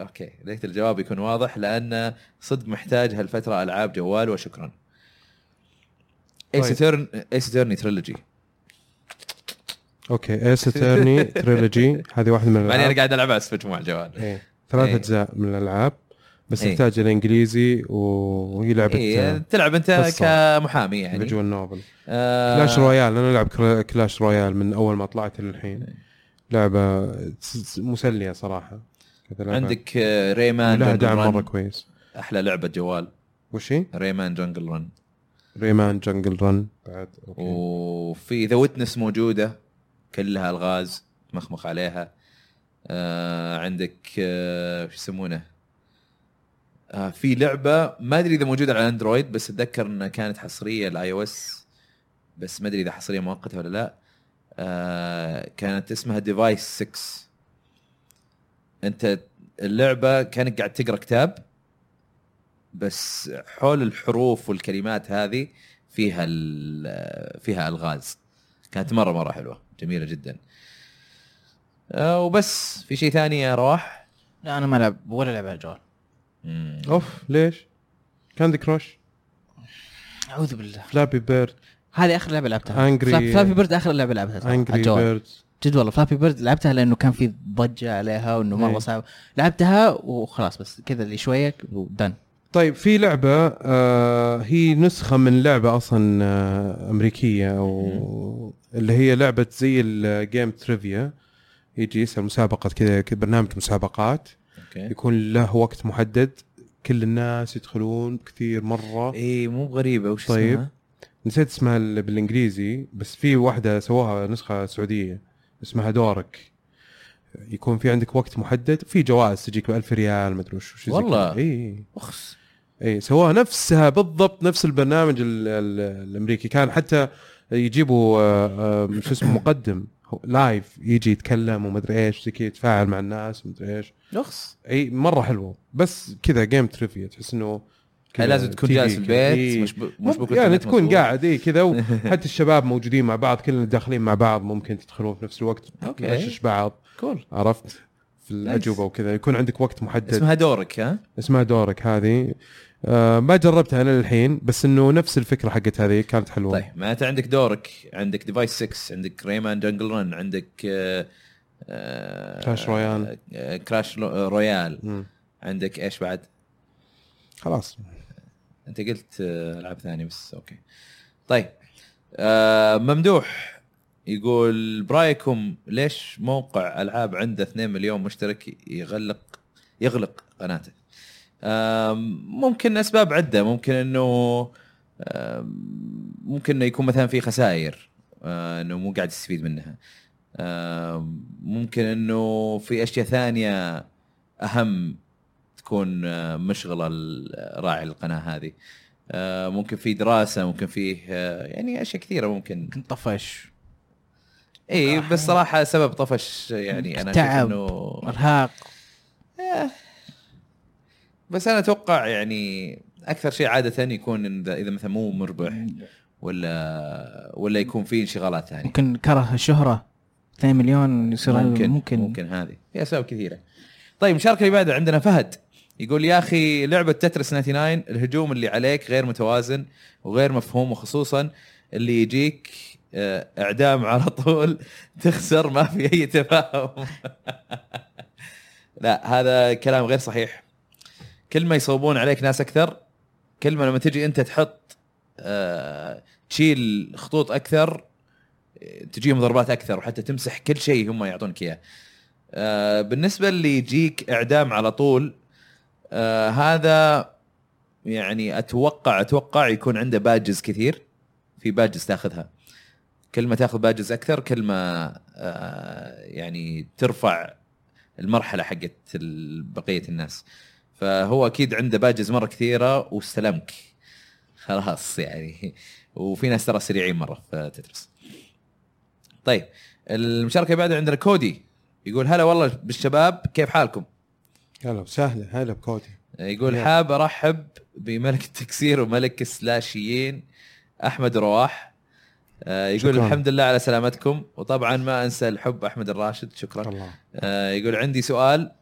S2: أوكي ليت الجواب يكون واضح لأن صدق محتاج هالفترة ألعاب جوال وشكرا. Ace Attorney Trilogy
S1: أوكي Ace Attorney Trilogy هذه واحدة من
S2: معني أنا
S1: الالعاب
S2: قاعد العب على Switch مو على الجوال
S1: إيه. ثلاث
S2: إيه.
S1: أجزاء من الألعاب بس
S2: إيه.
S1: تحتاج الانجليزي وهي لعبة
S2: إيه تلعب
S1: أنت.
S2: كمحامي يعني.
S1: visual novel
S2: آه.
S1: Clash Royale أنا ألعب كلا- Clash Royale من أول ما طلعت للحين. لعبة س- س- مسلية صراحة.
S2: عندك آه، Rayman
S1: لها Jungle
S2: Run.
S1: مرة كويس.
S2: أحلى لعبة جوال.
S1: وش هي؟
S2: Rayman Jungle Run
S1: Rayman Jungle Run بعد أوكي.
S2: وفي The Witness موجودة. كلها ألغاز مخمخ عليها. آه عندك آه شو يسمونه؟ آه في لعبة ما أدري إذا موجودة على Android بس أتذكر إنها كانت حصرية ال iOS بس ما أدري إذا حصرية مؤقتة ولا لا. آه كانت اسمها Device 6 أنت اللعبة كأنك قاعد تقرأ كتاب بس حول الحروف والكلمات هذه فيها ال- فيها ألغاز. كانت مرة مرة حلوة. جميلة جدا. آه وبس في شيء ثاني يا رواح؟
S3: لا أنا ما العب ولا لعب على الجوال
S2: مم.
S1: أوف ليش؟ Candy Crush
S3: أعوذ بالله.
S1: Flappy Bird
S3: هذه آخر لعبة لعبتها. Flapp- Flappy Bird آخر لعبة لعبتها Angry
S1: Birds
S3: جد والله Flappy Bird لعبتها لأنه كان في ضجة عليها وإنه
S1: إيه.
S3: مره صعب لعبتها وخلاص بس كذا اللي شوية ودن
S1: طيب في لعبة آه هي نسخة من لعبة أصلا آه أمريكية أو اللي هي لعبة زي ال game trivia يجي يسأل مسابقة كذا برنامج مسابقات.
S2: أوكي.
S1: يكون له وقت محدد. كل الناس يدخلون كثير مرة.
S2: إي مو غريبة. وش
S1: طيب.
S2: اسمها؟
S1: نسيت اسمها ال- بالإنجليزي بس في واحدة سووها نسخة سعودية اسمها دورك. يكون في عندك وقت محدد. في جوائز تجيك ب 1000 ريال ما أدري وش
S2: والله.
S1: إي.
S2: أخس.
S1: اي سواها نفسها بالضبط نفس البرنامج ال ال الأمريكي. كان حتى يجيبوا آه، آه، شو اسمه مقدم. live يجي يتكلم ومدري إيش زي كذا يتفاعل مع الناس ومدري إيش.
S2: رخص.
S1: إي مرة حلوة. بس كذا game trivia تحس إنه
S2: لازم تكون جالس في البيت. مش ب... مش بكون
S1: يعني تكون
S2: مضبوط.
S1: قاعد إي كذا. وحتى الشباب موجودين مع بعض كلنا داخلين مع بعض ممكن تدخلون في نفس الوقت. نغشش بعض.
S2: كول
S1: عرفت؟ في الأجوبة وكذا يكون عندك وقت محدد.
S2: اسمها دورك ها؟
S1: اسمها دورك هذه. آه ما جربتها أنا للحين بس إنه نفس الفكرة حقت هذه كانت حلوة
S2: طيب معناته عندك دورك عندك Device 6 عندك Rayman Jungle Run عندك آه، آه،
S1: Clash Royale.
S2: آه، Clash
S1: Royale.
S2: عندك إيش بعد؟
S1: خلاص
S2: أنت قلت آه، ألعاب ثانية بس أوكي طيب آه ممدوح يقول برأيكم ليش موقع ألعاب عنده 2 مليون مشترك يغلق يغلق قناته ممكن أسباب عدة. ممكن إنه ممكن إنه يكون مثلا في خسائر آه، إنه مو قاعد يستفيد منها. ممكن إنه في أشياء ثانية أهم تكون آه، مشغلة راعي القناه هذه. آه، ممكن في دراسة ممكن فيه يعني أشياء كثيرة ممكن.
S3: طفش.
S2: اي بس صراحة سبب طفش يعني أنا
S3: تعب.
S2: إنه
S3: إرهاق.
S2: إيه. بس أنا أتوقع يعني أكثر شيء عادة يكون اذا مثلا مو مربح ولا ولا يكون في انشغالات ثانية.
S3: ممكن كره الشهرة 2 مليون يصير
S2: ممكن
S3: ممكن,
S2: ممكن. ممكن هذه. في أسباب كثيرة. طيب المشاركه اللي بعدها عندنا فهد. يقول يا أخي لعبة تترس 99 الهجوم اللي عليك غير متوازن وغير مفهوم وخصوصا اللي يجيك آه، إعدام على طول تخسر ما في أي تفاهم. لا هذا كلام غير صحيح. كل ما يصوبون عليك ناس أكثر كل ما لما تجي أنت تحط آه، تشيل خطوط أكثر آه، تجيهم ضربات أكثر وحتى تمسح كل شيء هم يعطونك إياه. آه، بالنسبة اللي يجيك إعدام على طول آه، هذا يعني أتوقع أتوقع يكون عنده badges كثير في badges تاخذها. كل ما تاخذ badges أكثر كل ما آه، يعني ترفع المرحلة حقت بقية الناس. فهو أكيد عنده badges مرة كثيرة واستلمك. خلاص يعني. وفي ناس ترى سريعين مرة في تترس طيب المشاركة اللي بعدها عندنا كودي. يقول هلا والله بالشباب كيف حالكم؟
S1: هلا سهله هلا بكودي.
S2: يقول
S1: يا.
S2: حاب أرحب بملك التكسير وملك السلاشيين أحمد رواح. آه، يقول
S1: شكراً.
S2: الحمد لله على سلامتكم وطبعا ما أنسى الحب أحمد الراشد شكرا.
S1: الله.
S2: آه، يقول عندي سؤال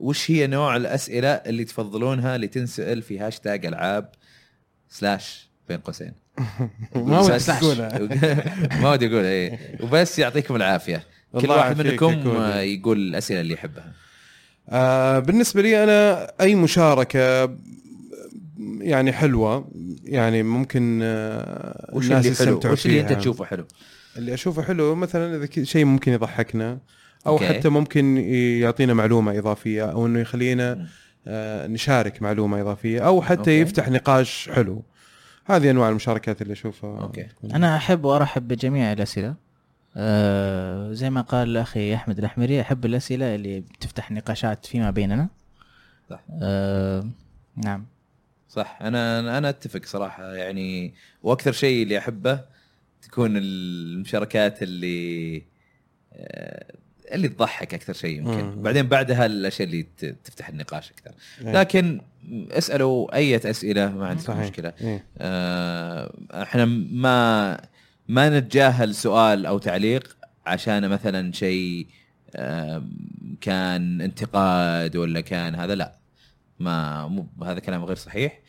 S2: وش هي نوع الأسئلة اللي تفضلونها لتنسأل في هاشتاج ألعاب slash بين قوسين؟
S1: ما ودي
S2: slash.
S1: تقولها.
S2: ما ودي أقول اي وبس يعطيكم العافية. كل واحد منكم يقول الأسئلة اللي يحبها.
S1: آه بالنسبة لي أنا أي مشاركة يعني حلوة يعني ممكن آه
S2: وش
S1: الناس
S2: اللي حلو؟ وش اللي
S1: أنت.
S2: تشوفه حلو؟
S1: اللي أشوفه حلو مثلا إذا شيء ممكن يضحكنا. أو
S2: okay.
S1: حتى ممكن يعطينا معلومة إضافية أو
S2: إنه.
S1: يخلينا آه نشارك معلومة إضافية أو حتى
S2: okay.
S1: يفتح نقاش حلو هذه أنواع المشاركات اللي
S2: أشوفها
S1: okay.
S3: أنا أحب وأرحب بجميع الأسئلة آه زي ما قال أخي أحمد الأحمري أحب الأسئلة اللي بتفتح نقاشات فيما بيننا
S2: صح.
S3: آه نعم
S2: صح أنا أنا أتفق صراحة يعني وأكثر شيء اللي أحبه تكون المشاركات اللي آه، اللي تضحك أكثر شيء يمكن
S1: مم.
S2: بعدين بعدها الأشياء اللي تفتح النقاش أكثر
S1: إيه.
S2: لكن اسألوا أي أسئلة ما عندكم
S1: صحيح.
S2: مشكلة
S1: إيه.
S2: آه، إحنا ما ما نتجاهل سؤال أو تعليق عشان مثلا شيء كان انتقاد ولا كان هذا لا ما مو هذا كلام غير صحيح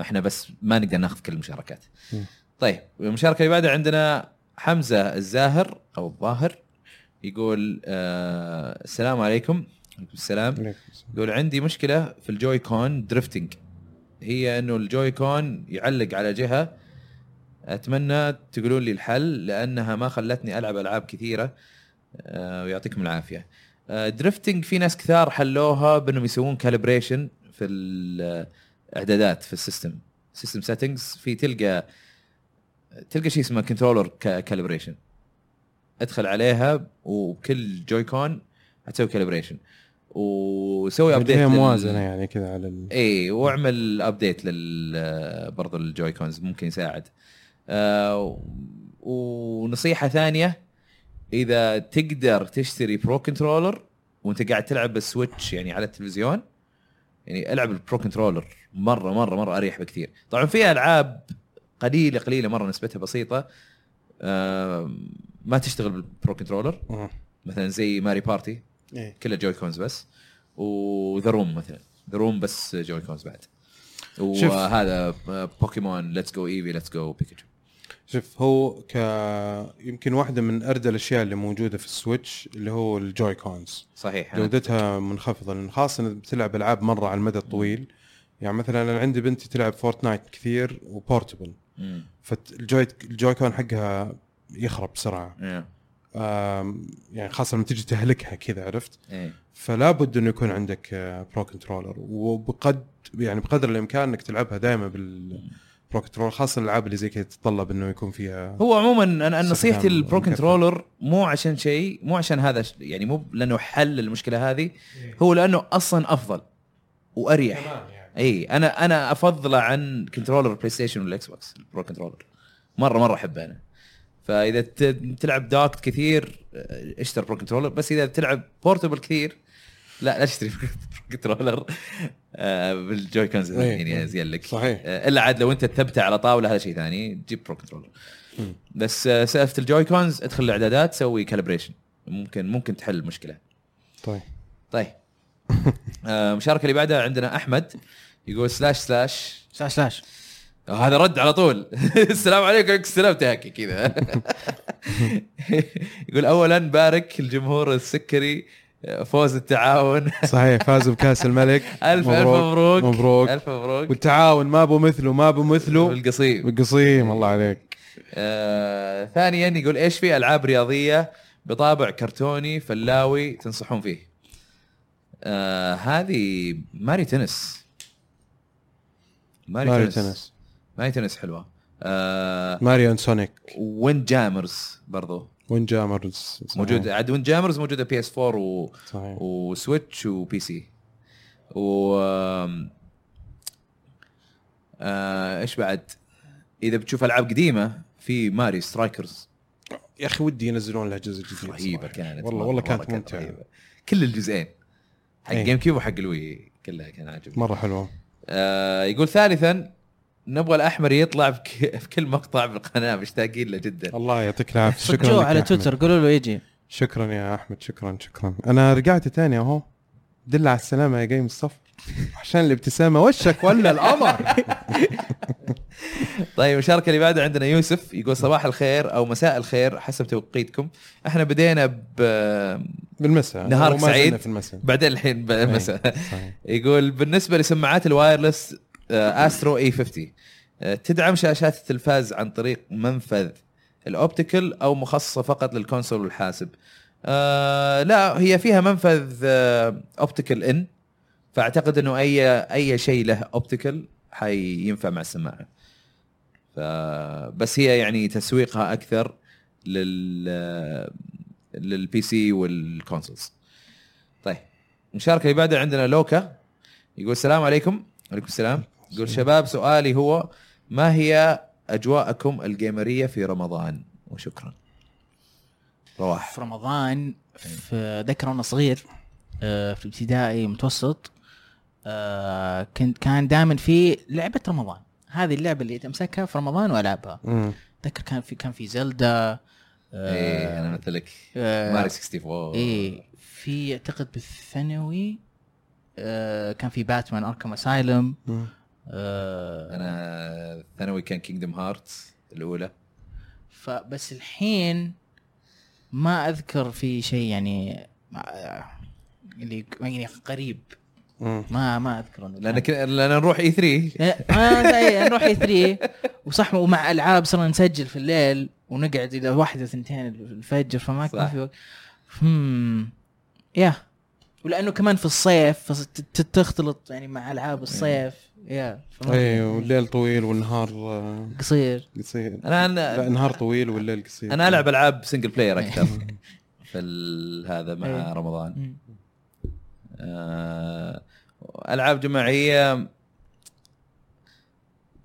S2: إحنا بس ما نقدر ناخذ كل المشاركات
S1: مم.
S2: طيب المشاركة اللي بعدها عندنا حمزة الزاهر أو الظاهر يقول آه السلام عليكم. السلام. يقول عندي مشكلة في ال Joy-Con drifting هي إنه ال Joy-Con يعلق على جهة. أتمنى تقولون لي الحل لأنها ما خلتني ألعب ألعاب كثيرة. آه، ويعطيكم العافية. آه، drifting في ناس كثار حلوها بإنهم يسوون calibration في الإعدادات في ال system. system settings في تلقى تلقى شيء اسمه controller calibration ادخل عليها وبكل Joy-Con حتسوي calibration وسوي update
S1: هي
S2: لل-
S1: موازنة يعني كذا على ال...
S2: اي واعمل update لل برضو ال Joy-Cons ممكن يساعد. آه ونصيحة ثانية إذا تقدر تشتري Pro Controller وأنت قاعد تلعب بال Switch يعني على التلفزيون يعني ألعب ال Pro Controller مره مره مرة أريح بكثير. طبعا في ألعاب قليله قليلة مرة نسبتها بسيطة. آه ما تشتغل بال Pro
S1: Controller.
S2: مثلا زي Mario Party.
S1: إيه.
S2: كلها Joy-Cons بس. و The Room مثلا. The Room بس Joy-Cons بعد. وهذا Pokémon Let's Go Eevee Let's Go Pikachu
S1: شوف هو ك يمكن واحدة من اردى الأشياء اللي موجودة في ال Switch اللي هو الجوي كونز.
S2: صحيح.
S1: جودتها منخفضة لأن خاصة بتلعب ألعاب مرة على المدى الطويل. يعني مثلا أنا عندي بنتي تلعب Fortnite كثير و
S2: portable.
S1: فال Joy ال Joy-Con حقها يخرب بسرعة.
S2: إيه.
S1: يعني خاصة لما تجي تهلكها كذا عرفت؟
S2: إيه.
S1: فلا بد إنه يكون عندك آه، Pro Controller وبقد يعني بقدر الإمكان إنك تلعبها دائما بال Pro Controller خاصة الألعاب اللي زي كذا تتطلب إنه يكون فيها
S2: هو عموما أنا نصيحتي لل
S1: Pro.
S2: Controller مو عشان شيء مو عشان هذا يعني مو لأنه حل المشكلة هذه هو لأنه أصلا أفضل وأريح. إي أنا أنا افضله عن controller PlayStation وال Xbox ال Pro Controller مره مرة أحبه أنا. فإذا ت- تلعب docked كثير اشتر Pro Controller بس إذا تلعب portable كثير لا لا تشتري Pro Controller آه، بال Joy-Cons
S1: إيه.
S2: يعني ازين لك.
S1: صحيح.
S2: آه، إلا عاد لو أنت تثبته على طاولة هذا شيء ثاني. تجيب Pro Controller بس آه، سالفة ال Joy-Cons ادخل الإعدادات سوي calibration ممكن ممكن تحل المشكلة
S1: طيب.
S2: طيب. المشاركة اللي بعدها عندنا أحمد يقول slash
S3: slash slash
S2: slash هذا رد على طول. السلام عليكم عليكم السلام تهكي كذا. يقول اولا بارك الجمهور السكري فوز التعاون.
S1: صحيح فازوا بكأس الملك.
S2: ألف ألف مبروك
S1: مبروك.
S2: ألف مبروك.
S1: والتعاون ما أبو مثله ما أبو مثله.
S2: بالقصيم
S1: بالقصيم الله عليك.
S2: آه، ثانيا يقول إيش في ألعاب رياضية بطابع كرتوني فلاوي تنصحون فيه؟ آه هذه Mario Tennis. Mario,
S1: Mario
S2: Tennis.
S1: Tennis.
S2: Mario Tennis حلوة. آه
S1: Mario
S2: Sonic. Windjammers برضو؟
S1: Windjammers.
S2: موجود. عاد Windjammers موجودة PS 4 و...
S1: صحيح.
S2: و Switch و PC. و آه إيش بعد؟ إذا بتشوف ألعاب قديمة في Mario Strikers.
S1: يا أخي ودي ينزلون لها جزء جديد رهيبة.
S2: كانت.
S1: والله والله كانت
S2: ممتعة. كل الجزئين. حق
S1: إيه.
S2: GameCube وحق ال Wii كلها كان عاجبني.
S1: مرة حلوة.
S2: آه يقول ثالثا نبغى الأحمر يطلع في كل مقطع بالقناة مشتاقين له جدا.
S1: الله يعطيك العافية. شكرا
S3: على. تويتر قولوا له يجي.
S1: شكرا يا أحمد شكرا شكرا. أنا رجعت تاني أهو. دل على السلامة يا جاي من الصف. عشان الابتسامة. وشك ولا القمر؟
S2: طيب المشاركه اللي بعدها عندنا يوسف. يقول صباح الخير أو مساء الخير حسب توقيتكم. إحنا بدينا ب
S1: بالمساء.
S2: نهارك سعيد.
S1: في المساء.
S2: بعدين الحين ب- مساء.
S1: إيه،.
S2: يقول بالنسبة لسماعات ال wireless Astro A50 آه، تدعم شاشات التلفاز عن طريق منفذ ال optical أو مخصصة فقط لل console والحاسب آه لا هي فيها منفذ آه optical in. فأعتقد إنه أي أي شيء له optical حينفع مع السماعة. بس هي يعني تسويقها أكثر لل لل PC وال consoles طيب المشاركه اللي بعدها عندنا لوكا. يقول السلام عليكم. وعليكم السلام. يقول شباب سؤالي هو ما هي أجواءكم الجيمرية في رمضان؟ وشكرا. رواح.
S3: في رمضان في ذكر وأنا صغير آه، في ابتدائي متوسط آه، كنت كان دائما في لعبة رمضان. هذه اللعبة اللي تمسكها في رمضان
S1: وألعبها.
S3: أتذكر كان في كان في زلدا
S2: إيه أنا مثلك
S3: آه،
S2: ماري 64
S3: إيه في أعتقد بالثانوي آه، كان في باتمان اركم أسايلم.
S1: مم.
S2: أنا ثانوي كان Kingdom Hearts الأولى
S3: فبس الحين ما أذكر في شيء يعني آه، اللي يعني قريب. ما ما أذكر
S2: لأن
S3: كان.
S2: ك... لأن نروح E3
S3: آه زي نروح E 3 وصح ومع ألعاب صرنا نسجل في الليل ونقعد إلى واحدة ثنتين الفجر فما ما
S2: صح.
S3: في وقت هم يا ولأنه كمان في الصيف فتختلط يعني مع ألعاب الصيف يا
S1: اي والليل طويل والنهار آه،
S3: قصير
S1: قصير أنا
S2: أنا
S1: النهار طويل والليل قصير
S2: أنا ألعب ألعاب single player أكثر في ال- هذا مع
S3: إيه.
S2: رمضان. آه، ألعاب جماعية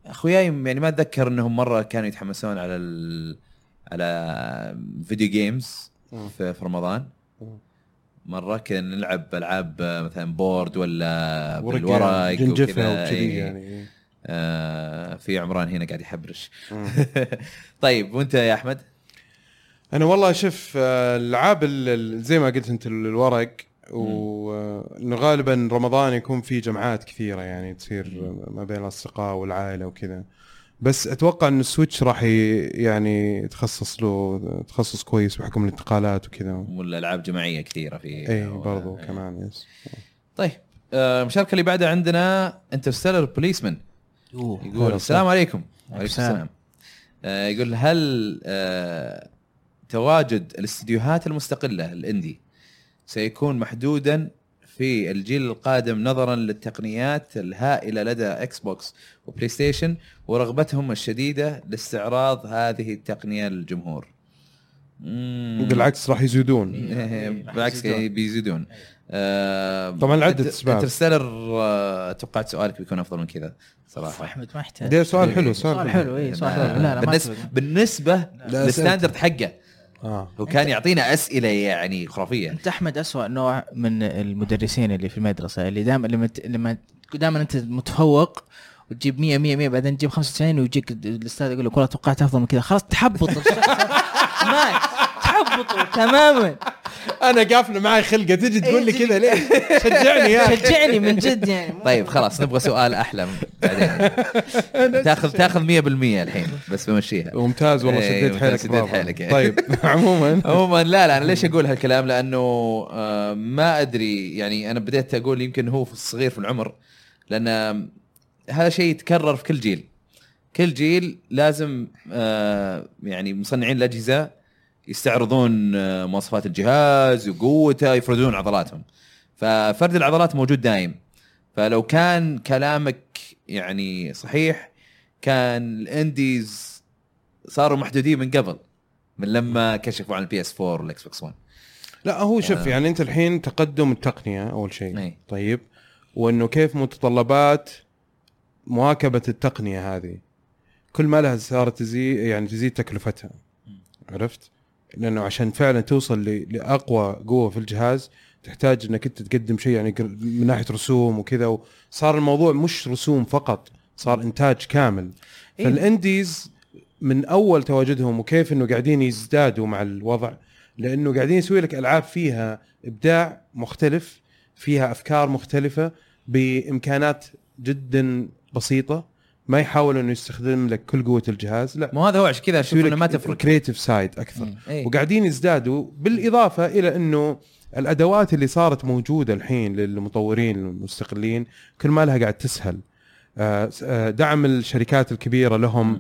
S2: أخوياي يعني ما أتذكر إنهم مرة كانوا يتحمسون على ال... على video
S1: games.
S2: في, في رمضان. مرة كنا نلعب ألعاب مثلا board ولا بالورق
S1: جنجفة
S2: وكذا.
S1: يعني
S2: آه في عمران هنا قاعد يحبرش. طيب وأنت يا أحمد؟
S1: أنا والله شوف آه، الألعاب ال- ال- زي ما قلت أنت ال- الورق وانه غالبا رمضان يكون في جمعات كثيرة يعني تصير ما بين الأصدقاء والعائلة وكذا. بس أتوقع إن ال Switch راح يعني يتخصص له تخصص كويس بحكم الانتقالات وكذا
S2: والألعاب جماعية كثيرة في
S1: اي برضو
S2: إيه.
S1: كمان yes
S2: طيب آه، المشاركه اللي بعدها عندنا Interstellar Policeman
S3: أوه.
S2: يقول السلام عليكم وعليكم
S3: السلام.
S2: السلام آه، يقول هل آه، تواجد الاستديوهات المستقلة ال indie سيكون محدودا في الجيل القادم نظرا للتقنيات الهائلة لدى Xbox و PlayStation ورغبتهم الشديدة لاستعراض هذه التقنية للجمهور.
S1: بالعكس راح يزيدون
S2: إيه،
S3: راح
S2: بالعكس
S3: يزيدون.
S2: يعني بيزيدون آه،
S1: طبعاً لعدة
S2: إنت-
S1: أسباب.
S2: Interstellar آه، توقعت سؤالك بيكون أفضل من كذا صراحة
S3: إحمد ما يحتاج
S1: ده سؤال حلو
S3: سؤال
S1: سؤال
S3: حلو اي سؤال حلو لا لا بالنسبة.
S2: بالنسبة
S1: لل
S2: standard حقه
S1: آه.
S2: هو كان يعطينا أسئلة يعني خرافية.
S3: أنت أحمد اسوء نوع من المدرسين اللي في المدرسة اللي دائما لما ت- لما دائما أنت متفوق وتجيب 100 100 100 بعدين تجيب 95 ويجيك الأستاذ يقول لك والله توقعت أفضل من كذا. خلاص تحبط. الشخص ما تحبطه تماما.
S1: أنا قافله معي خلقة تجي تقول لي كذا ليه؟ شجعني يا
S3: شجعني من جد يعني.
S2: طيب خلاص نبغى سؤال أحلى. بعدين. تاخذ تاخذ 100% الحين بس بمشيها.
S1: ممتاز والله
S2: إيه،
S1: شديت حيلك
S2: شديت. حيلك.
S1: طيب عموما.
S2: عموما لا لا أنا ليش أقول هالكلام؟ لأنه آه، ما أدري يعني أنا بديت أقول يمكن هو في الصغير في العمر لأن هذا شيء يتكرر في كل جيل. كل جيل لازم آه، يعني مصنعين الأجهزة يستعرضون آه، مواصفات الجهاز وقوته يفردون عضلاتهم. ففرد العضلات موجود دايم. فلو كان كلامك يعني صحيح كان ال indies صاروا محدودين من قبل من لما كشفوا عن ال P S 4 وال Xbox 1
S1: لا هو شوف. يعني انت الحين تقدم التقنية أول شيء.
S2: أي.
S1: طيب. وإنه كيف متطلبات مواكبة التقنية هذه؟ كل ما لها صارت تزيد يعني تزيد تكلفتها. عرفت؟ لأنه عشان فعلا توصل لأقوى قوة في الجهاز تحتاج إنك أنت تقدم شيء يعني من ناحية رسوم وكذا وصار الموضوع مش رسوم فقط صار إنتاج كامل
S3: إيه.
S1: فالإنديز من أول تواجدهم وكيف إنه قاعدين يزدادوا مع الوضع لأنه قاعدين يسوي لك ألعاب فيها إبداع مختلف فيها أفكار مختلفة بإمكانات جدا بسيطة ما يحاول إنه يستخدم لك كل قوة الجهاز لا.
S2: مو هذا هو عشان كذا
S1: أشوف
S2: إنه ما تفرق.
S1: creative side أكثر.
S2: إيه.
S1: وقاعدين يزدادوا بالإضافة إلى إنه الأدوات اللي صارت موجودة الحين للمطورين المستقلين كل ما لها قاعد تسهل. آه، آه، دعم الشركات الكبيرة لهم آه،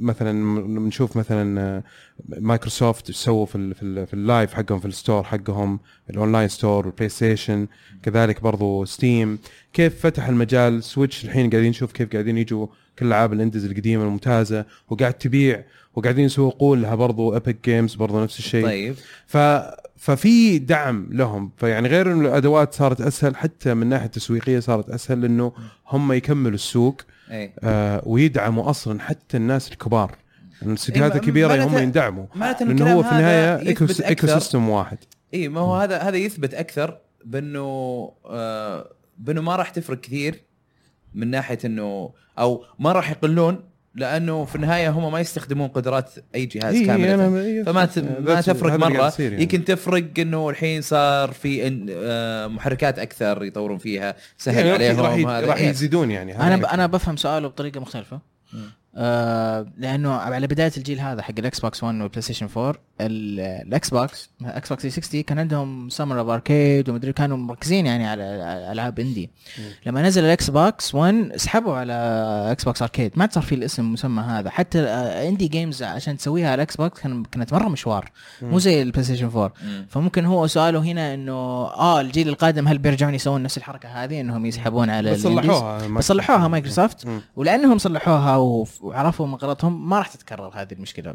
S1: مثلا م- نشوف مثلا آه، مايكروسوفت سووا في في, ال في ال Live حقهم في ال store حقهم ال online store وال PlayStation كذلك برضو Steam. كيف فتح المجال Switch؟ الحين قاعدين نشوف كيف قاعدين يجوا كل ألعاب ال indies القديمة الممتازة وقاعد تبيع وقاعدين يسوقون لها برضو Epic Games برضو نفس الشيء.
S2: طيب.
S1: ف ففي دعم لهم. فيعني غير انه الأدوات صارت أسهل حتى من ناحية تسويقيه صارت أسهل لأنه هم يكملوا السوق.
S2: اي
S1: آه ويدعموا أصلا حتى الناس الكبار. يعني الاستديوهات
S2: إيه،
S1: الكبيره
S2: معناته-
S1: هم يندعموا.
S2: لأنه
S1: هو في النهاية
S2: eco,
S1: system واحد.
S2: اي ما هو هذا هذا يثبت أكثر بأنه آه بأنه ما راح تفرق كثير من ناحية انه أو ما راح يقلون لأنه في النهاية هم ما يستخدمون قدرات أي جهاز
S1: إيه،
S2: كاملة.
S1: أنا- إيه،
S2: فما ت... ما تفرق
S1: مرة. يعني.
S2: يمكن تفرق إنه الحين صار في إن- آه، محركات أكثر يطورون فيها سهل
S1: يعني
S2: عليهم
S1: راح,
S2: إيه.
S1: يزيدون يعني
S3: أنا ب... أنا بفهم سؤاله بطريقة مختلفة. آه لأنه على بداية الجيل هذا حق ال Xbox 1 وال PlayStation 4 ال- ال Xbox ال Xbox 360 كان عندهم Summer of Arcade ومدري كانوا مركزين يعني على على العاب indie لما نزل ال Xbox 1 سحبوا على Xbox Arcade ما صار في الاسم المسمى هذا. حتى indie games عشان تسويها على ال Xbox كان- كانت مرة مشوار. مو زي ال PlayStation 4
S2: مم.
S3: فممكن هو سؤاله هنا إنه آه الجيل القادم هل بيرجعون يسوون نفس الحركة هذه؟ إنهم يسحبون على
S1: بس؟ صلحوها
S3: بس صلحوها مايكروسوفت. ولأنهم صلحوها وعرفوا من غلطهم ما راح تتكرر هذه المشكلة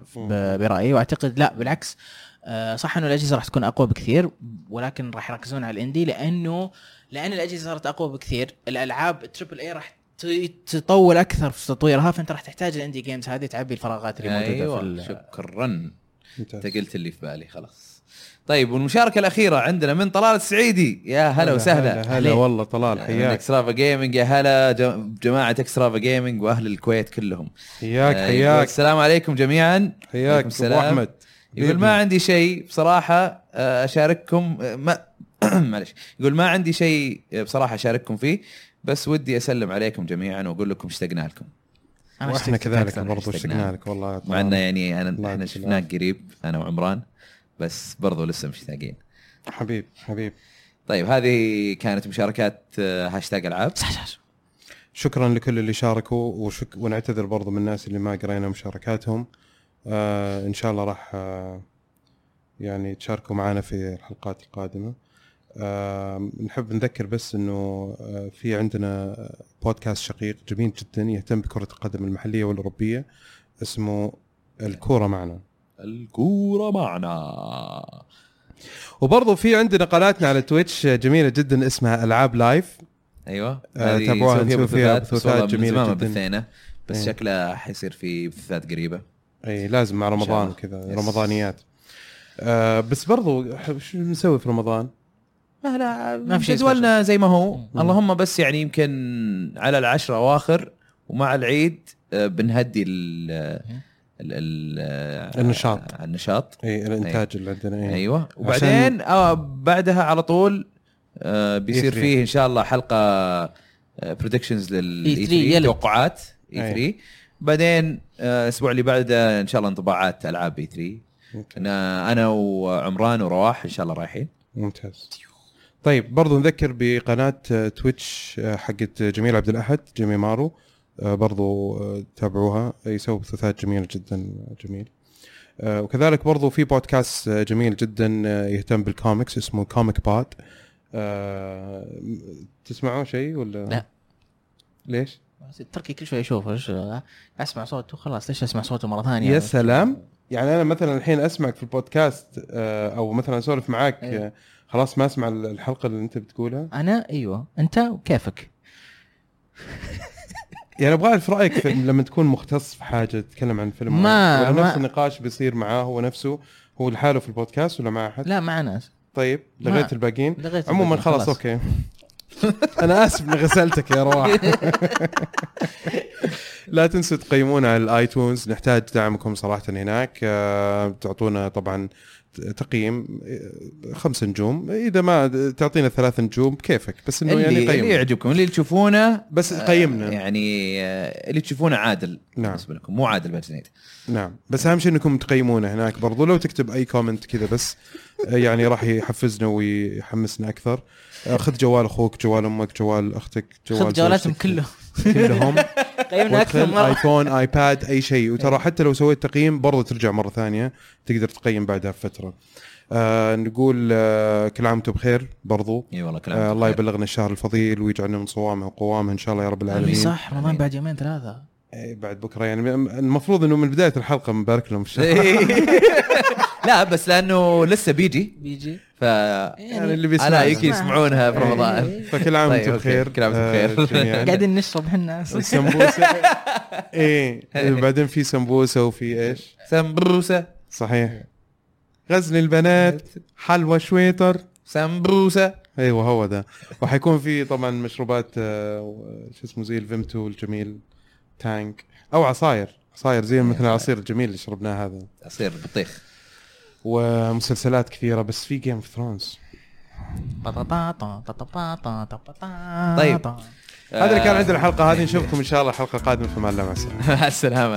S3: برأيي. وأعتقد لا بالعكس. آه، صح إنه الأجهزة راح تكون أقوى بكثير ولكن راح يركزون على ال indie لأنه لأن الأجهزة صارت أقوى بكثير الألعاب triple A راح تطول أكثر في تطويرها فأنت راح تحتاج ال indie games هذه تعبي الفراغات اللي موجودة في
S2: أيوه
S3: ال-
S2: شكرا. أنت قلت اللي في بالي خلاص. طيب والمشاركة الأخيرة عندنا من طلال السعيدي. يا هلا وسهلا.
S1: هلا, هلا. والله طلال
S2: من
S1: حياك.
S2: Extrava Gaming يا هلا جم- جماعة Extrava Gaming وأهل الكويت كلهم.
S1: حياك
S2: آه،
S1: حياك.
S2: السلام عليكم جميعا.
S1: حياك أبو
S2: السلام.
S1: أحمد.
S2: يقول ما عندي شيء بصراحة آه، أشارككم آه، ما معلش. يقول ما عندي شيء بصراحة أشارككم فيه بس ودي أسلم عليكم جميعا وأقول لكم اشتقنا لكم.
S3: أنا وإحنا
S1: كذلك. برضو
S2: اشتقنا.
S1: لك. والله
S2: مع إنه يعني أنا
S1: إحنا
S2: شفناك قريب أنا وعمران. بس برضو لسه مشتاقين
S1: حبيب حبيب.
S2: طيب هذه كانت مشاركات آه، هاشتاج ألعاب.
S3: صح صح
S1: شكرا لكل اللي شاركوا وشك... ونعتذر برضو من الناس اللي ما قرينا مشاركاتهم. آه إن شاء الله راح آه يعني تشاركوا معنا في الحلقات القادمة. آه نحب نذكر بس إنه آه في عندنا بودكاست شقيق جميل جدا يهتم بكرة القدم المحلية والأوروبية اسمه الكورة معنا.
S2: الكورة معنا
S1: وبرضو في عندنا قناتنا على Twitch جميلة جدا اسمها ألعاب Live
S2: أيوه
S1: آه، تابعوها،
S2: نسوي
S1: فيها
S2: بثوثات، ما
S1: جداً.
S2: بثينا بس
S1: إيه.
S2: شكله حيصير في بثوثات قريبة
S1: اي لازم مع رمضان. كذا. رمضانيات آه بس برضو شو نسوي في رمضان؟
S2: ما لا
S3: ما في شيء
S2: جدولنا زي ما هو
S1: مم.
S2: اللهم بس يعني يمكن على العشر أواخر ومع العيد آه، بنهدي ال
S1: النشاط.
S2: النشاط
S1: اي الإنتاج اللي عندنا اي
S2: أيوه وبعدين آه بعدها على طول آه بيصير
S1: E3.
S2: فيه إن شاء الله حلقة predictions لل
S3: E3
S2: E3
S3: يلد.
S2: توقعات E3 بعدين آه، الأسبوع اللي بعده إن شاء الله انطباعات ألعاب E3
S1: ممتاز.
S2: أنا أنا وعمران ورواح إن شاء الله رايحين
S1: ممتاز طيب برضو نذكر بقناة آه، Twitch آه، حقت جميل عبد الأحد جيمي مارو آه، برضو آه، تابعوها. يسوي بثوثات جميلة جدا آه، جميل. آه، وكذلك برضو في بودكاست آه، جميل جدا آه، يهتم بالكوميكس اسمه Comic Pod آه، تسمعوا شيء ولا؟
S3: لا.
S1: ليش؟
S3: بس التركي كل شوي اشوفه إيش أسمع صوته خلاص ليش أسمع صوته مرة ثانية؟
S1: يا سلام! يعني أنا مثلا الحين أسمعك في البودكاست آه، أو مثلا أسولف معاك. آه، خلاص ما أسمع الحلقة اللي أنت بتقولها؟
S3: أنا؟ أيوه. أنت؟ وكيفك؟
S1: يعني أبغى أعرف رأيك في لما تكون مختص في حاجة تتكلم عن فيلم
S3: ما-.
S1: ولا
S3: ما-
S1: نفس النقاش بيصير معاه هو نفسه هو لحاله في البودكاست ولا مع أحد؟
S3: لا مع ناس
S1: طيب لغيت الباقيين
S3: لغيت
S1: عموما خلاص okay أنا آسف اني غسلتك يا رواح. لا تنسوا تقيمونا على ال iTunes. نحتاج دعمكم صراحة هناك. آه، تعطونا طبعا تقييم آه، خمس نجوم. إذا ما تعطينا ثلاث نجوم بكيفك بس إنه
S2: اللي,
S1: يعني
S2: اللي
S1: قيم
S2: يعجبكم اللي تشوفونه
S1: بس
S2: آه،
S1: قيمنا.
S2: يعني آه، اللي تشوفونه عادل
S1: نعم.
S2: بالنسبة لكم مو عادل باجنيد
S1: نعم. بس أهم شيء إنكم تقيمونا هناك برضو. لو تكتب أي comment كذا بس يعني راح يحفزنا ويحمسنا أكثر. خذ جوال أخوك جوال أمك جوال أختك جوال
S3: خذ جوالاتهم
S1: زوجتك.
S3: كلهم.
S1: كلهم.
S3: قيمنا
S1: أكثر
S3: مرة.
S1: iPhone iPad أي شيء. وترى حتى لو سويت تقييم برضو ترجع مرة ثانية تقدر تقيم بعدها بفترة. آه نقول آه كل عام وأنتم بخير برضو.
S2: إي والله كلام
S1: آه الله يبلغنا الشهر الفضيل ويجعلنا من صوامه وقوامه إن شاء الله يا رب العالمين.
S3: صح رمضان بعد يومين ثلاثة.
S1: إيه، بعد بكرة يعني. المفروض إنه من بداية الحلقة مبارك لهم الشهر.
S2: لا بس لأنه لسه بيجي.
S3: بيجي.
S2: ف
S1: يعني. اللي بيسمع
S2: أنا يمكن يسمعونها في
S3: إيه.
S2: رمضان.
S1: فكل عام
S2: طيب،
S1: وأنتم
S2: أوكي.
S1: بخير.
S2: كل عام وأنتم
S1: آه،
S2: بخير.
S3: قاعدين نشرب إحنا
S1: سمبوسة. إيه بعدين في سمبوسة وفي إيش؟
S2: سمبروسه
S1: صحيح. غزل البنات حلوى شويتر.
S2: سمبروسه
S1: أيوه هو ده. وحيكون في طبعا مشروبات آه، شو اسمه زي الفيمتو الجميل Tang. أو عصاير. عصاير زي مثل العصير الجميل اللي شربناه هذا.
S2: عصير بطيخ.
S1: ومسلسلات كثيرة بس في Game of Thrones
S3: طيب.
S1: هذا اللي كان عندنا الحلقة هذه نشوفكم إن شاء الله الحلقة القادمة في أمان الله مع السلامة.
S2: مع السلامه